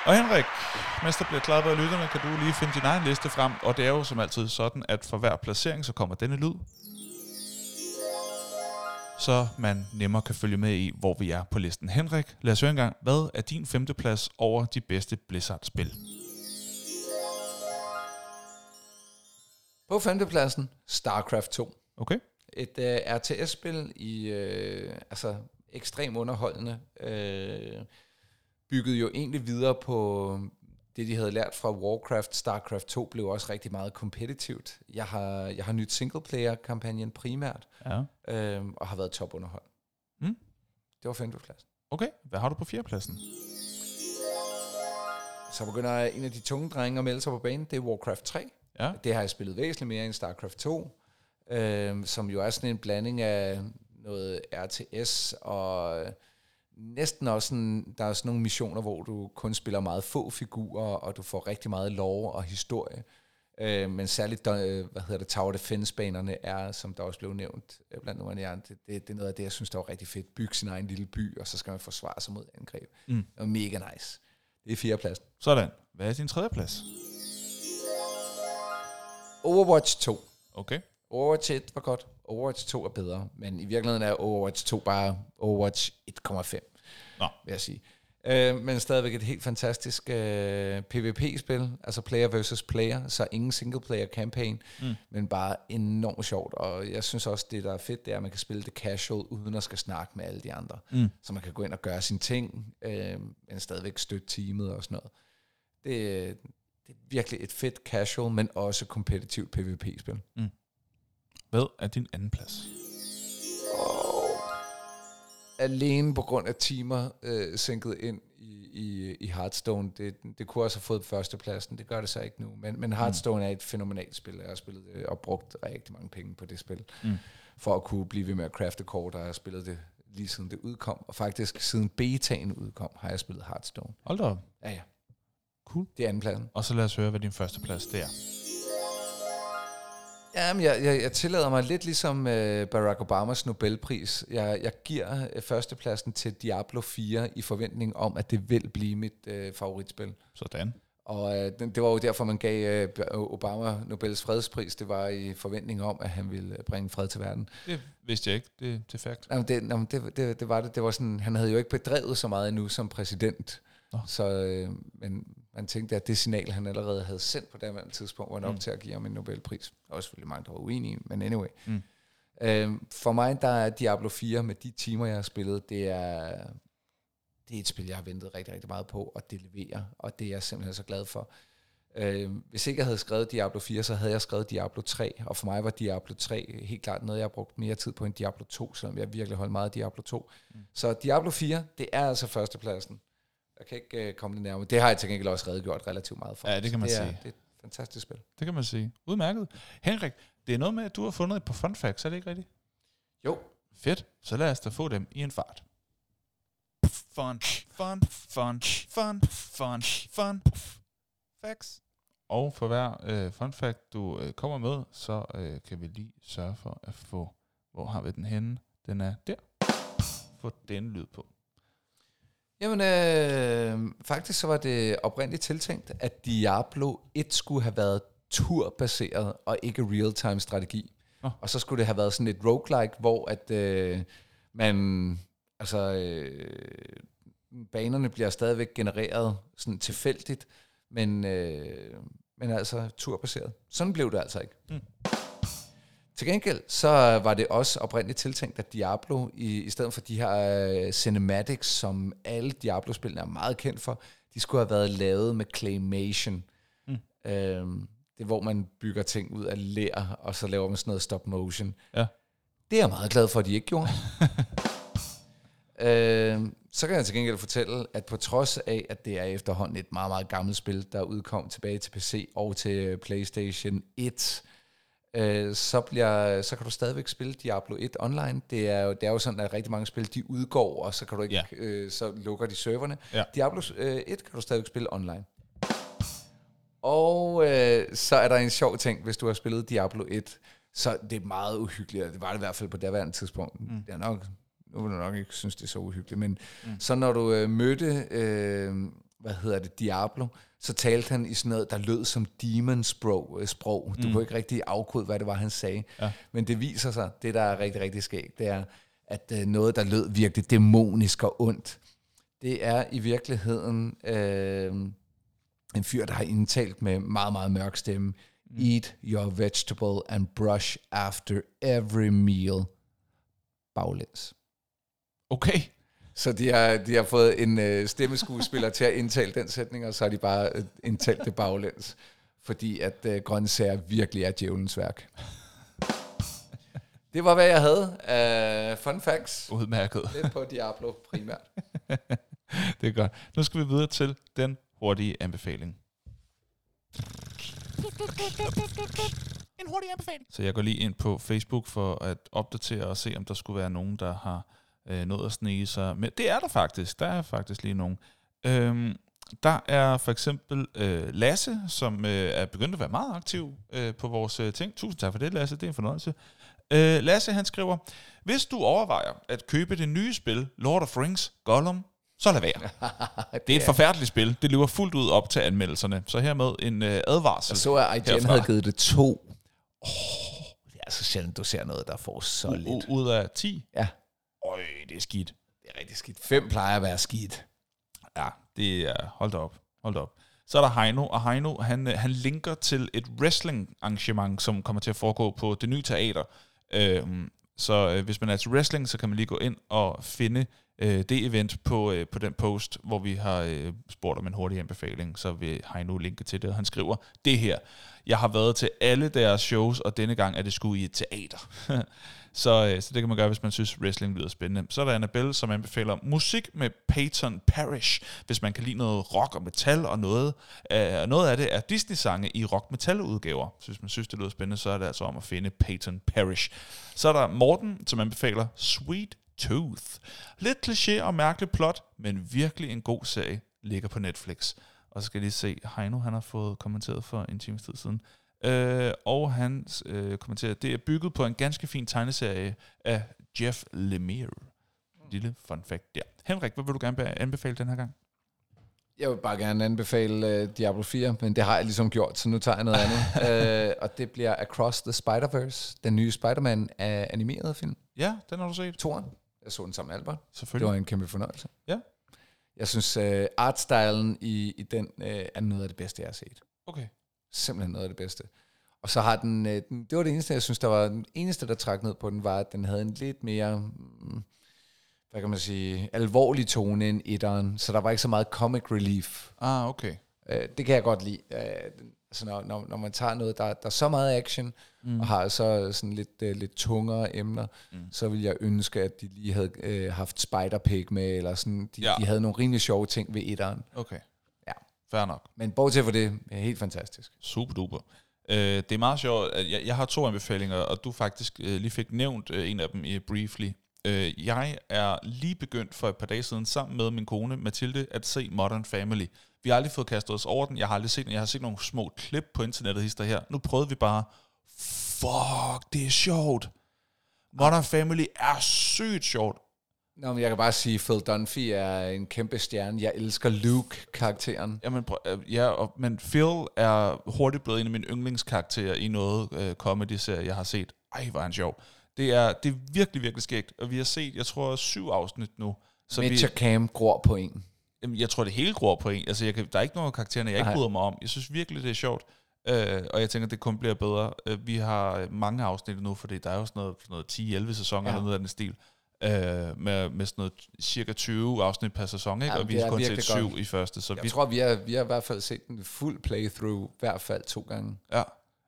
Og Henrik, mens der bliver klappet af lytterne, kan du lige finde din egen liste frem. Og det er jo som altid sådan, at for hver placering, så kommer denne lyd. Så man nemmere kan følge med i, hvor vi er på listen. Henrik, lad os høre engang, hvad er din femteplads over de bedste Blizzard-spil? På femtepladsen, StarCraft 2. Okay. Et øh, RTS-spil i øh, altså ekstrem underholdende. Øh, bygget jo egentlig videre på det, de havde lært fra Warcraft. StarCraft 2 blev også rigtig meget kompetitivt. Jeg har, jeg har nyt singleplayer-kampagnen primært, Ja. øh, og har været topunderhold. Mm. Det var femtepladsen. Okay, hvad har du på fjerdepladsen? Så begynder en af de tunge drenge at melde sig på banen. Det er Warcraft 3. Ja. Det har jeg spillet væsentligt mere end StarCraft 2, øh, som jo er sådan en blanding af noget RTS og øh, næsten også sådan, der er sådan nogle missioner, hvor du kun spiller meget få figurer, og du får rigtig meget lore og historie. Øh, men særligt, øh, hvad hedder det, Tower Defense-banerne er, som der også blev nævnt øh, blandt nogle af det, det, det er noget af det, jeg synes, der var rigtig fedt. Bygge sin egen lille by, og så skal man forsvare sig mod angreb. Mm. Det var mega nice. Det er fjerdepladsen. Sådan. Hvad er din tredje plads? Overwatch 2. Okay. Overwatch 1 var godt. Overwatch 2 er bedre, men i virkeligheden er Overwatch 2 bare Overwatch 1,5, Nå. vil jeg sige. Øh, men stadigvæk et helt fantastisk øh, PvP-spil, altså player versus player, så ingen single-player campaign, Mm. men bare enormt sjovt. Og jeg synes også, det der er fedt, det er, at man kan spille det casual, uden at skal snakke med alle de andre. Mm. Så man kan gå ind og gøre sine ting, øh, men stadigvæk støtte teamet og sådan noget. Det, det er virkelig et fedt casual, men også kompetitivt PvP-spil. Hvad er din anden plads? alene på grund af timer øh, sænket ind i, i, i Hearthstone. Det, det kunne også have fået førstepladsen, det gør det så ikke nu. Men, men Hearthstone mm. er et fænomenalt spil, jeg har spillet det og brugt rigtig mange penge på det spil, Mm. for at kunne blive ved med at crafte kort, og jeg har spillet det lige siden det udkom. Og faktisk siden betaen udkom, har jeg spillet Hearthstone. Hold da. Ja, ja. Cool. Det er anden pladsen. Og så lad os høre, hvad din første plads det er. Jamen, jeg, jeg, jeg tillader mig lidt ligesom øh, Barack Obamas Nobelpris. Jeg, jeg giver øh, førstepladsen til Diablo 4 i forventning om, at det vil blive mit øh, favoritspil. Sådan. Og øh, det, var jo derfor, man gav øh, Obama Nobels fredspris. Det var i forventning om, at han ville øh, bringe fred til verden. Det vidste jeg ikke. Det, er fact. Jamen, det, jamen, det, det, det var det. Det var sådan, han havde jo ikke bedrevet så meget endnu som præsident. Nå. Så, øh, men man tænkte, at det signal, han allerede havde sendt på det tidspunkt, var nok Mm. til at give ham en Nobelpris. Der var selvfølgelig mange, der var uenige, men anyway. Mm. Øh, for mig, der er Diablo 4 med de timer, jeg har spillet, det er, det er et spil, jeg har ventet rigtig, rigtig meget på, og det leverer, og det er jeg simpelthen så glad for. Øh, hvis ikke jeg havde skrevet Diablo 4, så havde jeg skrevet Diablo 3, og for mig var Diablo 3 helt klart noget, jeg har brugt mere tid på end Diablo 2, selvom jeg virkelig holdt meget af Diablo 2. Mm. Mm. Så Diablo 4, det er altså førstepladsen. Jeg kan ikke øh, komme det nærmere. Det har jeg til gengæld også redegjort relativt meget for. Ja, det kan man det er, sige. Det er et fantastisk spil. Det kan man sige. Udmærket. Henrik, det er noget med, at du har fundet et par fun facts, er det ikke rigtigt? Jo. Fedt. Så lad os da få dem i en fart. Fun, fun, fun, fun, fun, fun, facts. Og for hver øh, fun fact, du øh, kommer med, så øh, kan vi lige sørge for at få, hvor har vi den henne? Den er der. Få den lyd på. Jamen, øh, faktisk så var det oprindeligt tiltænkt, at Diablo 1 skulle have været turbaseret og ikke real-time strategi. Nå. Og så skulle det have været sådan et roguelike, hvor at øh, man, altså, øh, banerne bliver stadigvæk genereret sådan tilfældigt, men, øh, men altså turbaseret. Sådan blev det altså ikke. Mm. Til gengæld så var det også oprindeligt tiltænkt, at Diablo, i, i stedet for de her uh, cinematics, som alle Diablo-spillene er meget kendt for, de skulle have været lavet med claymation. Mm. Øhm, det er, hvor man bygger ting ud af ler, og så laver man sådan noget stop motion. Ja. Det er jeg meget glad for, at de ikke gjorde. øhm, så kan jeg til gengæld fortælle, at på trods af, at det er efterhånden et meget, meget gammelt spil, der udkom tilbage til PC og til PlayStation 1, øh, så, bliver, så kan du stadigvæk spille Diablo 1 online. Det er, jo, det er jo sådan, at rigtig mange spil, de udgår, og så kan du ikke, Ja. øh, så lukker de serverne. Ja. Diablo øh, 1 kan du stadigvæk spille online. Og øh, så er der en sjov ting, hvis du har spillet Diablo 1, så det er meget uhyggeligt, det var det i hvert fald på daværende tidspunkt. Mm. Det er nok, nu vil du nok ikke synes, det er så uhyggeligt, men mm. så når du øh, mødte, øh, hvad hedder det, Diablo, så talte han i sådan noget, der lød som demon-sprog. Øh, sprog. Du Mm. kunne ikke rigtig afkode, hvad det var, han sagde. Ja. Men det viser sig, det der er rigtig, rigtig skægt, det er, at øh, noget, der lød virkelig dæmonisk og ondt, det er i virkeligheden øh, en fyr, der har indtalt med meget, meget mørk stemme Eat your vegetable and brush after every meal. Baglæns. Okay. Så de har, de har fået en øh, stemmeskuespiller til at indtale den sætning, og så har de bare øh, indtalt det baglæns. Fordi at øh, grøntsager virkelig er djævelens værk. Det var, hvad jeg havde af fun facts. Udmærket. Lidt på Diablo primært. Det er godt. Nu skal vi videre til den hurtige anbefaling. En hurtig anbefaling. Så jeg går lige ind på Facebook for at opdatere og se, om der skulle være nogen, der har øh, nået at snige sig. Men det er der faktisk. Der er faktisk lige nogen. Øhm, der er for eksempel øh, Lasse, som øh, er begyndt at være meget aktiv øh, på vores øh, ting. Tusind tak for det, Lasse. Det er en fornøjelse. Øh, Lasse, han skriver, hvis du overvejer at købe det nye spil, Lord of Rings Gollum, så lad være. Det er et forfærdeligt spil. Det lever fuldt ud op til anmeldelserne. Så hermed en øh, advarsel. Jeg så, at IGN herfra. havde givet det to. Oh, det er så sjældent, du ser noget, der får så lidt. u- ud af 10. Ja, Øj, det er skidt. det er rigtig skidt. Fem plejer at være skidt. Ja, det er... Hold da op. Hold da op. Så er der Heino, og Heino, han, øh, han linker til et wrestling-arrangement, som kommer til at foregå på det nye teater. Øhm, så øh, hvis man er til wrestling, så kan man lige gå ind og finde øh, det event på, øh, på den post, hvor vi har øh, spurgt om en hurtig anbefaling, så vil Heino linke til det, og han skriver, det her, jeg har været til alle deres shows, og denne gang er det sgu i et teater. så, øh, så det kan man gøre, hvis man synes, wrestling lyder spændende. Så er der Annabelle, som anbefaler musik med Peyton Parrish, hvis man kan lide noget rock og metal, og noget, øh, noget af det er Disney-sange i rock-metal-udgaver. Så hvis man synes, det lyder spændende, så er det altså om at finde Peyton Parrish. Så er der Morten, som anbefaler Sweet Tooth. Lidt kliché og mærkeligt plot, men virkelig en god serie, ligger på Netflix. Og så skal jeg lige se, Heino han har fået kommenteret for en times tid siden. Øh, og han øh, kommenterer, det er bygget på en ganske fin tegneserie af Jeff Lemire. Lille fun fact der. Henrik, hvad vil du gerne be- anbefale den her gang? Jeg vil bare gerne anbefale uh, Diablo 4, men det har jeg ligesom gjort, så nu tager jeg noget andet. uh, og det bliver Across the Spider-Verse, den nye Spider-Man uh, animerede film. Ja, den har du set. Toren. Jeg så den sammen med Albert. Det Selvfølgelig. var en kæmpe fornøjelse. Ja. Jeg synes, uh, artstylen i, i den uh, er noget af det bedste, jeg har set. Okay. Simpelthen noget af det bedste. Og så har den, øh, den, det var det eneste, jeg synes, der var den eneste, der trak ned på den, var, at den havde en lidt mere, mm, hvad kan man sige, alvorlig tone end etteren, så der var ikke så meget comic relief. Ah, okay. Øh, det kan jeg godt lide. Øh, altså når, når, når man tager noget, der, der er så meget action, mm. og har så sådan lidt, øh, lidt tungere emner, mm. så vil jeg ønske, at de lige havde øh, haft Spider-Pig med, eller sådan, de, Ja. de havde nogle rimelig sjove ting ved etteren. Okay. Ja. Fair nok. Men bortset fra det, er helt fantastisk. Super duper. Øh, det er meget sjovt, at jeg, jeg har to anbefalinger, og du faktisk øh, lige fik nævnt øh, en af dem i briefly. Øh, jeg er lige begyndt for et par dage siden sammen med min kone Mathilde at se Modern Family. Vi har aldrig fået kastet os over den. Jeg har aldrig set den. Jeg har set nogle små klip på internettet hister her. Nu prøvede vi bare. Fuck, det er sjovt. Modern Family er sygt sjovt. Nå, men jeg kan bare sige, Phil Dunphy er en kæmpe stjerne. Jeg elsker Luke-karakteren. Jamen, prøv- øh, ja, og, men Phil er hurtigt blevet en af mine yndlingskarakterer i noget øh, comedy-serie, jeg har set. Ej, hvor er han sjov. Det er, det er virkelig, virkelig skægt. Og vi har set, jeg tror, syv afsnit nu. Så vi, Mitch og Cam gror på en. jamen, jeg tror, det hele gror på en. Altså, jeg kan, der er ikke nogen karaktererne, jeg ikke bryder mig om. Jeg synes virkelig, det er sjovt. Øh, og jeg tænker, det kun bliver bedre. Øh, vi har mange afsnit nu, fordi der er jo sådan noget, sådan noget 10-11 sæsoner, Ja. eller noget af den stil. Øh, med, med sådan noget cirka 20 afsnit per sæson, ikke? Ja, og vi har er kun set syv godt. i første. Så Jeg vi, tror, vi har, vi har i hvert fald set en fuld playthrough, i hvert fald to gange. Ja.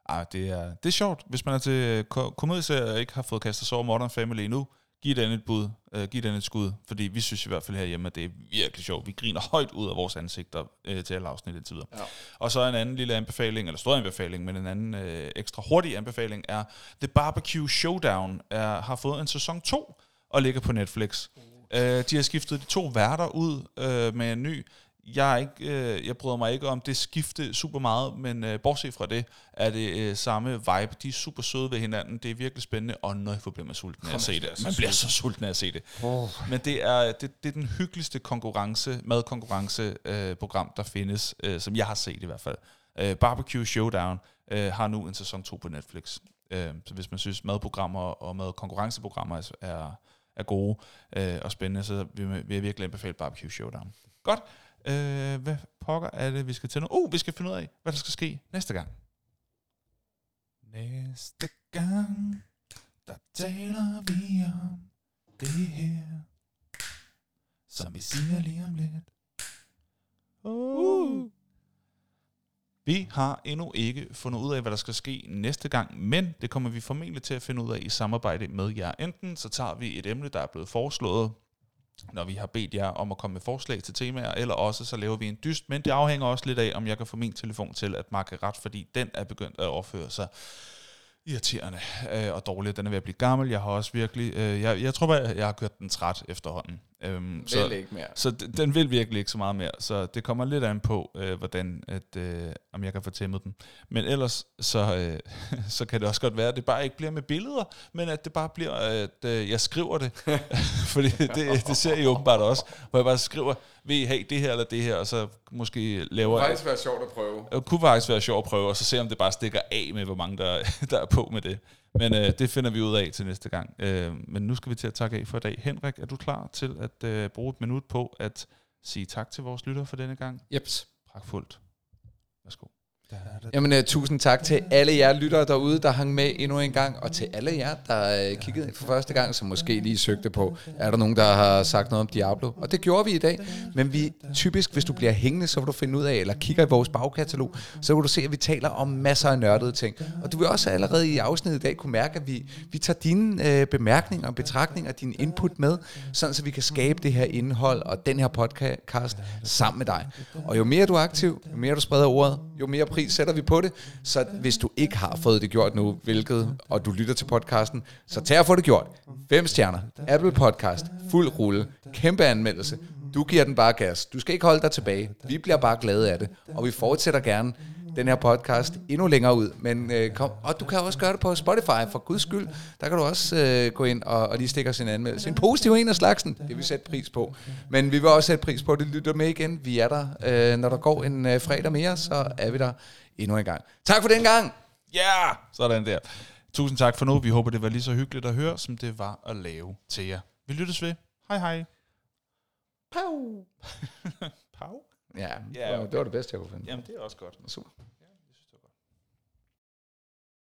Ej, det er, det er sjovt, hvis man er til øh, ko- komedieserier og ikke har fået kastet sig over Modern Family endnu. Giv den et bud, uh, giv den et skud, fordi vi synes i hvert fald herhjemme, at det er virkelig sjovt. Vi griner højt ud af vores ansigter uh, til alle afsnit indtil videre. Ja. Og så en anden lille anbefaling, eller stor anbefaling, men en anden uh, ekstra hurtig anbefaling er The Barbecue Showdown er, har fået en sæson 2 og ligger på Netflix. Uh, de har skiftet de to værter ud uh, med en ny. Jeg, er ikke, øh, jeg bryder mig ikke om det skifte super meget, men øh, bortset fra det, er det øh, samme vibe. De er super søde ved hinanden. Det er virkelig spændende, og nøj, hvor bliver man sulten af at se det. Man bliver så sulten af at se det. Oh. Men det er, det, det er den hyggeligste konkurrence, madkonkurrence øh, program, der findes, øh, som jeg har set i hvert fald. Øh, Barbecue Showdown øh, har nu en sæson 2 på Netflix. Øh, så hvis man synes, madprogrammer og madkonkurrenceprogrammer er, er, er gode øh, og spændende, så vil, vil jeg virkelig anbefale Barbecue Showdown. Godt. Øh, hvad pokker er det, vi skal til nu? Uh, vi skal finde ud af, hvad der skal ske næste gang. Næste gang, der taler vi om det her, som vi siger lige om lidt. Uh. Vi har endnu ikke fundet ud af, hvad der skal ske næste gang, men det kommer vi formentlig til at finde ud af i samarbejde med jer. Enten så tager vi et emne, der er blevet foreslået, når vi har bedt jer om at komme med forslag til temaer, eller også så laver vi en dyst, men det afhænger også lidt af, om jeg kan få min telefon til at markere ret, fordi den er begyndt at opføre sig irriterende øh, og dårlig. Den er ved at blive gammel. Jeg har også virkelig... Øh, jeg, jeg tror bare, jeg har kørt den træt efterhånden. Øhm, Vel så, ikke mere. så d- den vil virkelig ikke så meget mere. Så det kommer lidt an på, øh, hvordan at, øh, om jeg kan få tæmmet den. Men ellers, så, øh, så kan det også godt være, at det bare ikke bliver med billeder, men at det bare bliver, at øh, jeg skriver det. Fordi det, det ser I åbenbart også. Hvor jeg bare skriver, vil I have det her eller det her, og så måske laver... Det kunne faktisk være sjovt at prøve. Det kunne faktisk være sjovt at prøve, og så se om det bare stikker af med, hvor mange der, der er på med det. Men øh, det finder vi ud af til næste gang. Øh, men nu skal vi til at takke af for i dag. Henrik, er du klar til at øh, bruge et minut på at sige tak til vores lyttere for denne gang? Jeps. Pragtfuldt. Værsgo. Jamen, uh, tusind tak til alle jer lyttere derude, der hang med endnu en gang, og til alle jer, der uh, kiggede ind for første gang, som måske lige søgte på, er der nogen, der har sagt noget om Diablo? Og det gjorde vi i dag, men vi typisk, hvis du bliver hængende, så vil du finde ud af, eller kigger i vores bagkatalog, så vil du se, at vi taler om masser af nørdede ting. Og du vil også allerede i afsnittet i dag kunne mærke, at vi, vi tager dine uh, bemærkninger og betragtninger, din input med, sådan så vi kan skabe det her indhold og den her podcast sammen med dig. Og jo mere du er aktiv, jo mere du spreder ordet, jo mere pris sætter vi på det. Så hvis du ikke har fået det gjort nu, hvilket, og du lytter til podcasten, så tag og få det gjort. Fem stjerner, Apple Podcast, fuld rulle, kæmpe anmeldelse. Du giver den bare gas. Du skal ikke holde dig tilbage. Vi bliver bare glade af det, og vi fortsætter gerne den her podcast endnu længere ud. Men øh, kom, og du kan også gøre det på Spotify, for guds skyld. Der kan du også øh, gå ind og, og lige stikke os en anmeldelse. En positiv en af slagsen, det vil vi sætte pris på. Men vi vil også sætte pris på, at du lytter med igen. Vi er der, øh, når der går en øh, fredag mere, så er vi der endnu en gang. Tak for den gang! Ja, yeah! sådan der. Tusind tak for nu. Vi håber, det var lige så hyggeligt at høre, som det var at lave til jer. Vi lyttes ved. Hej hej. Pau! Pau? Ja, Ja, det var det bedste, jeg kunne finde. Jamen, det er også godt. Super.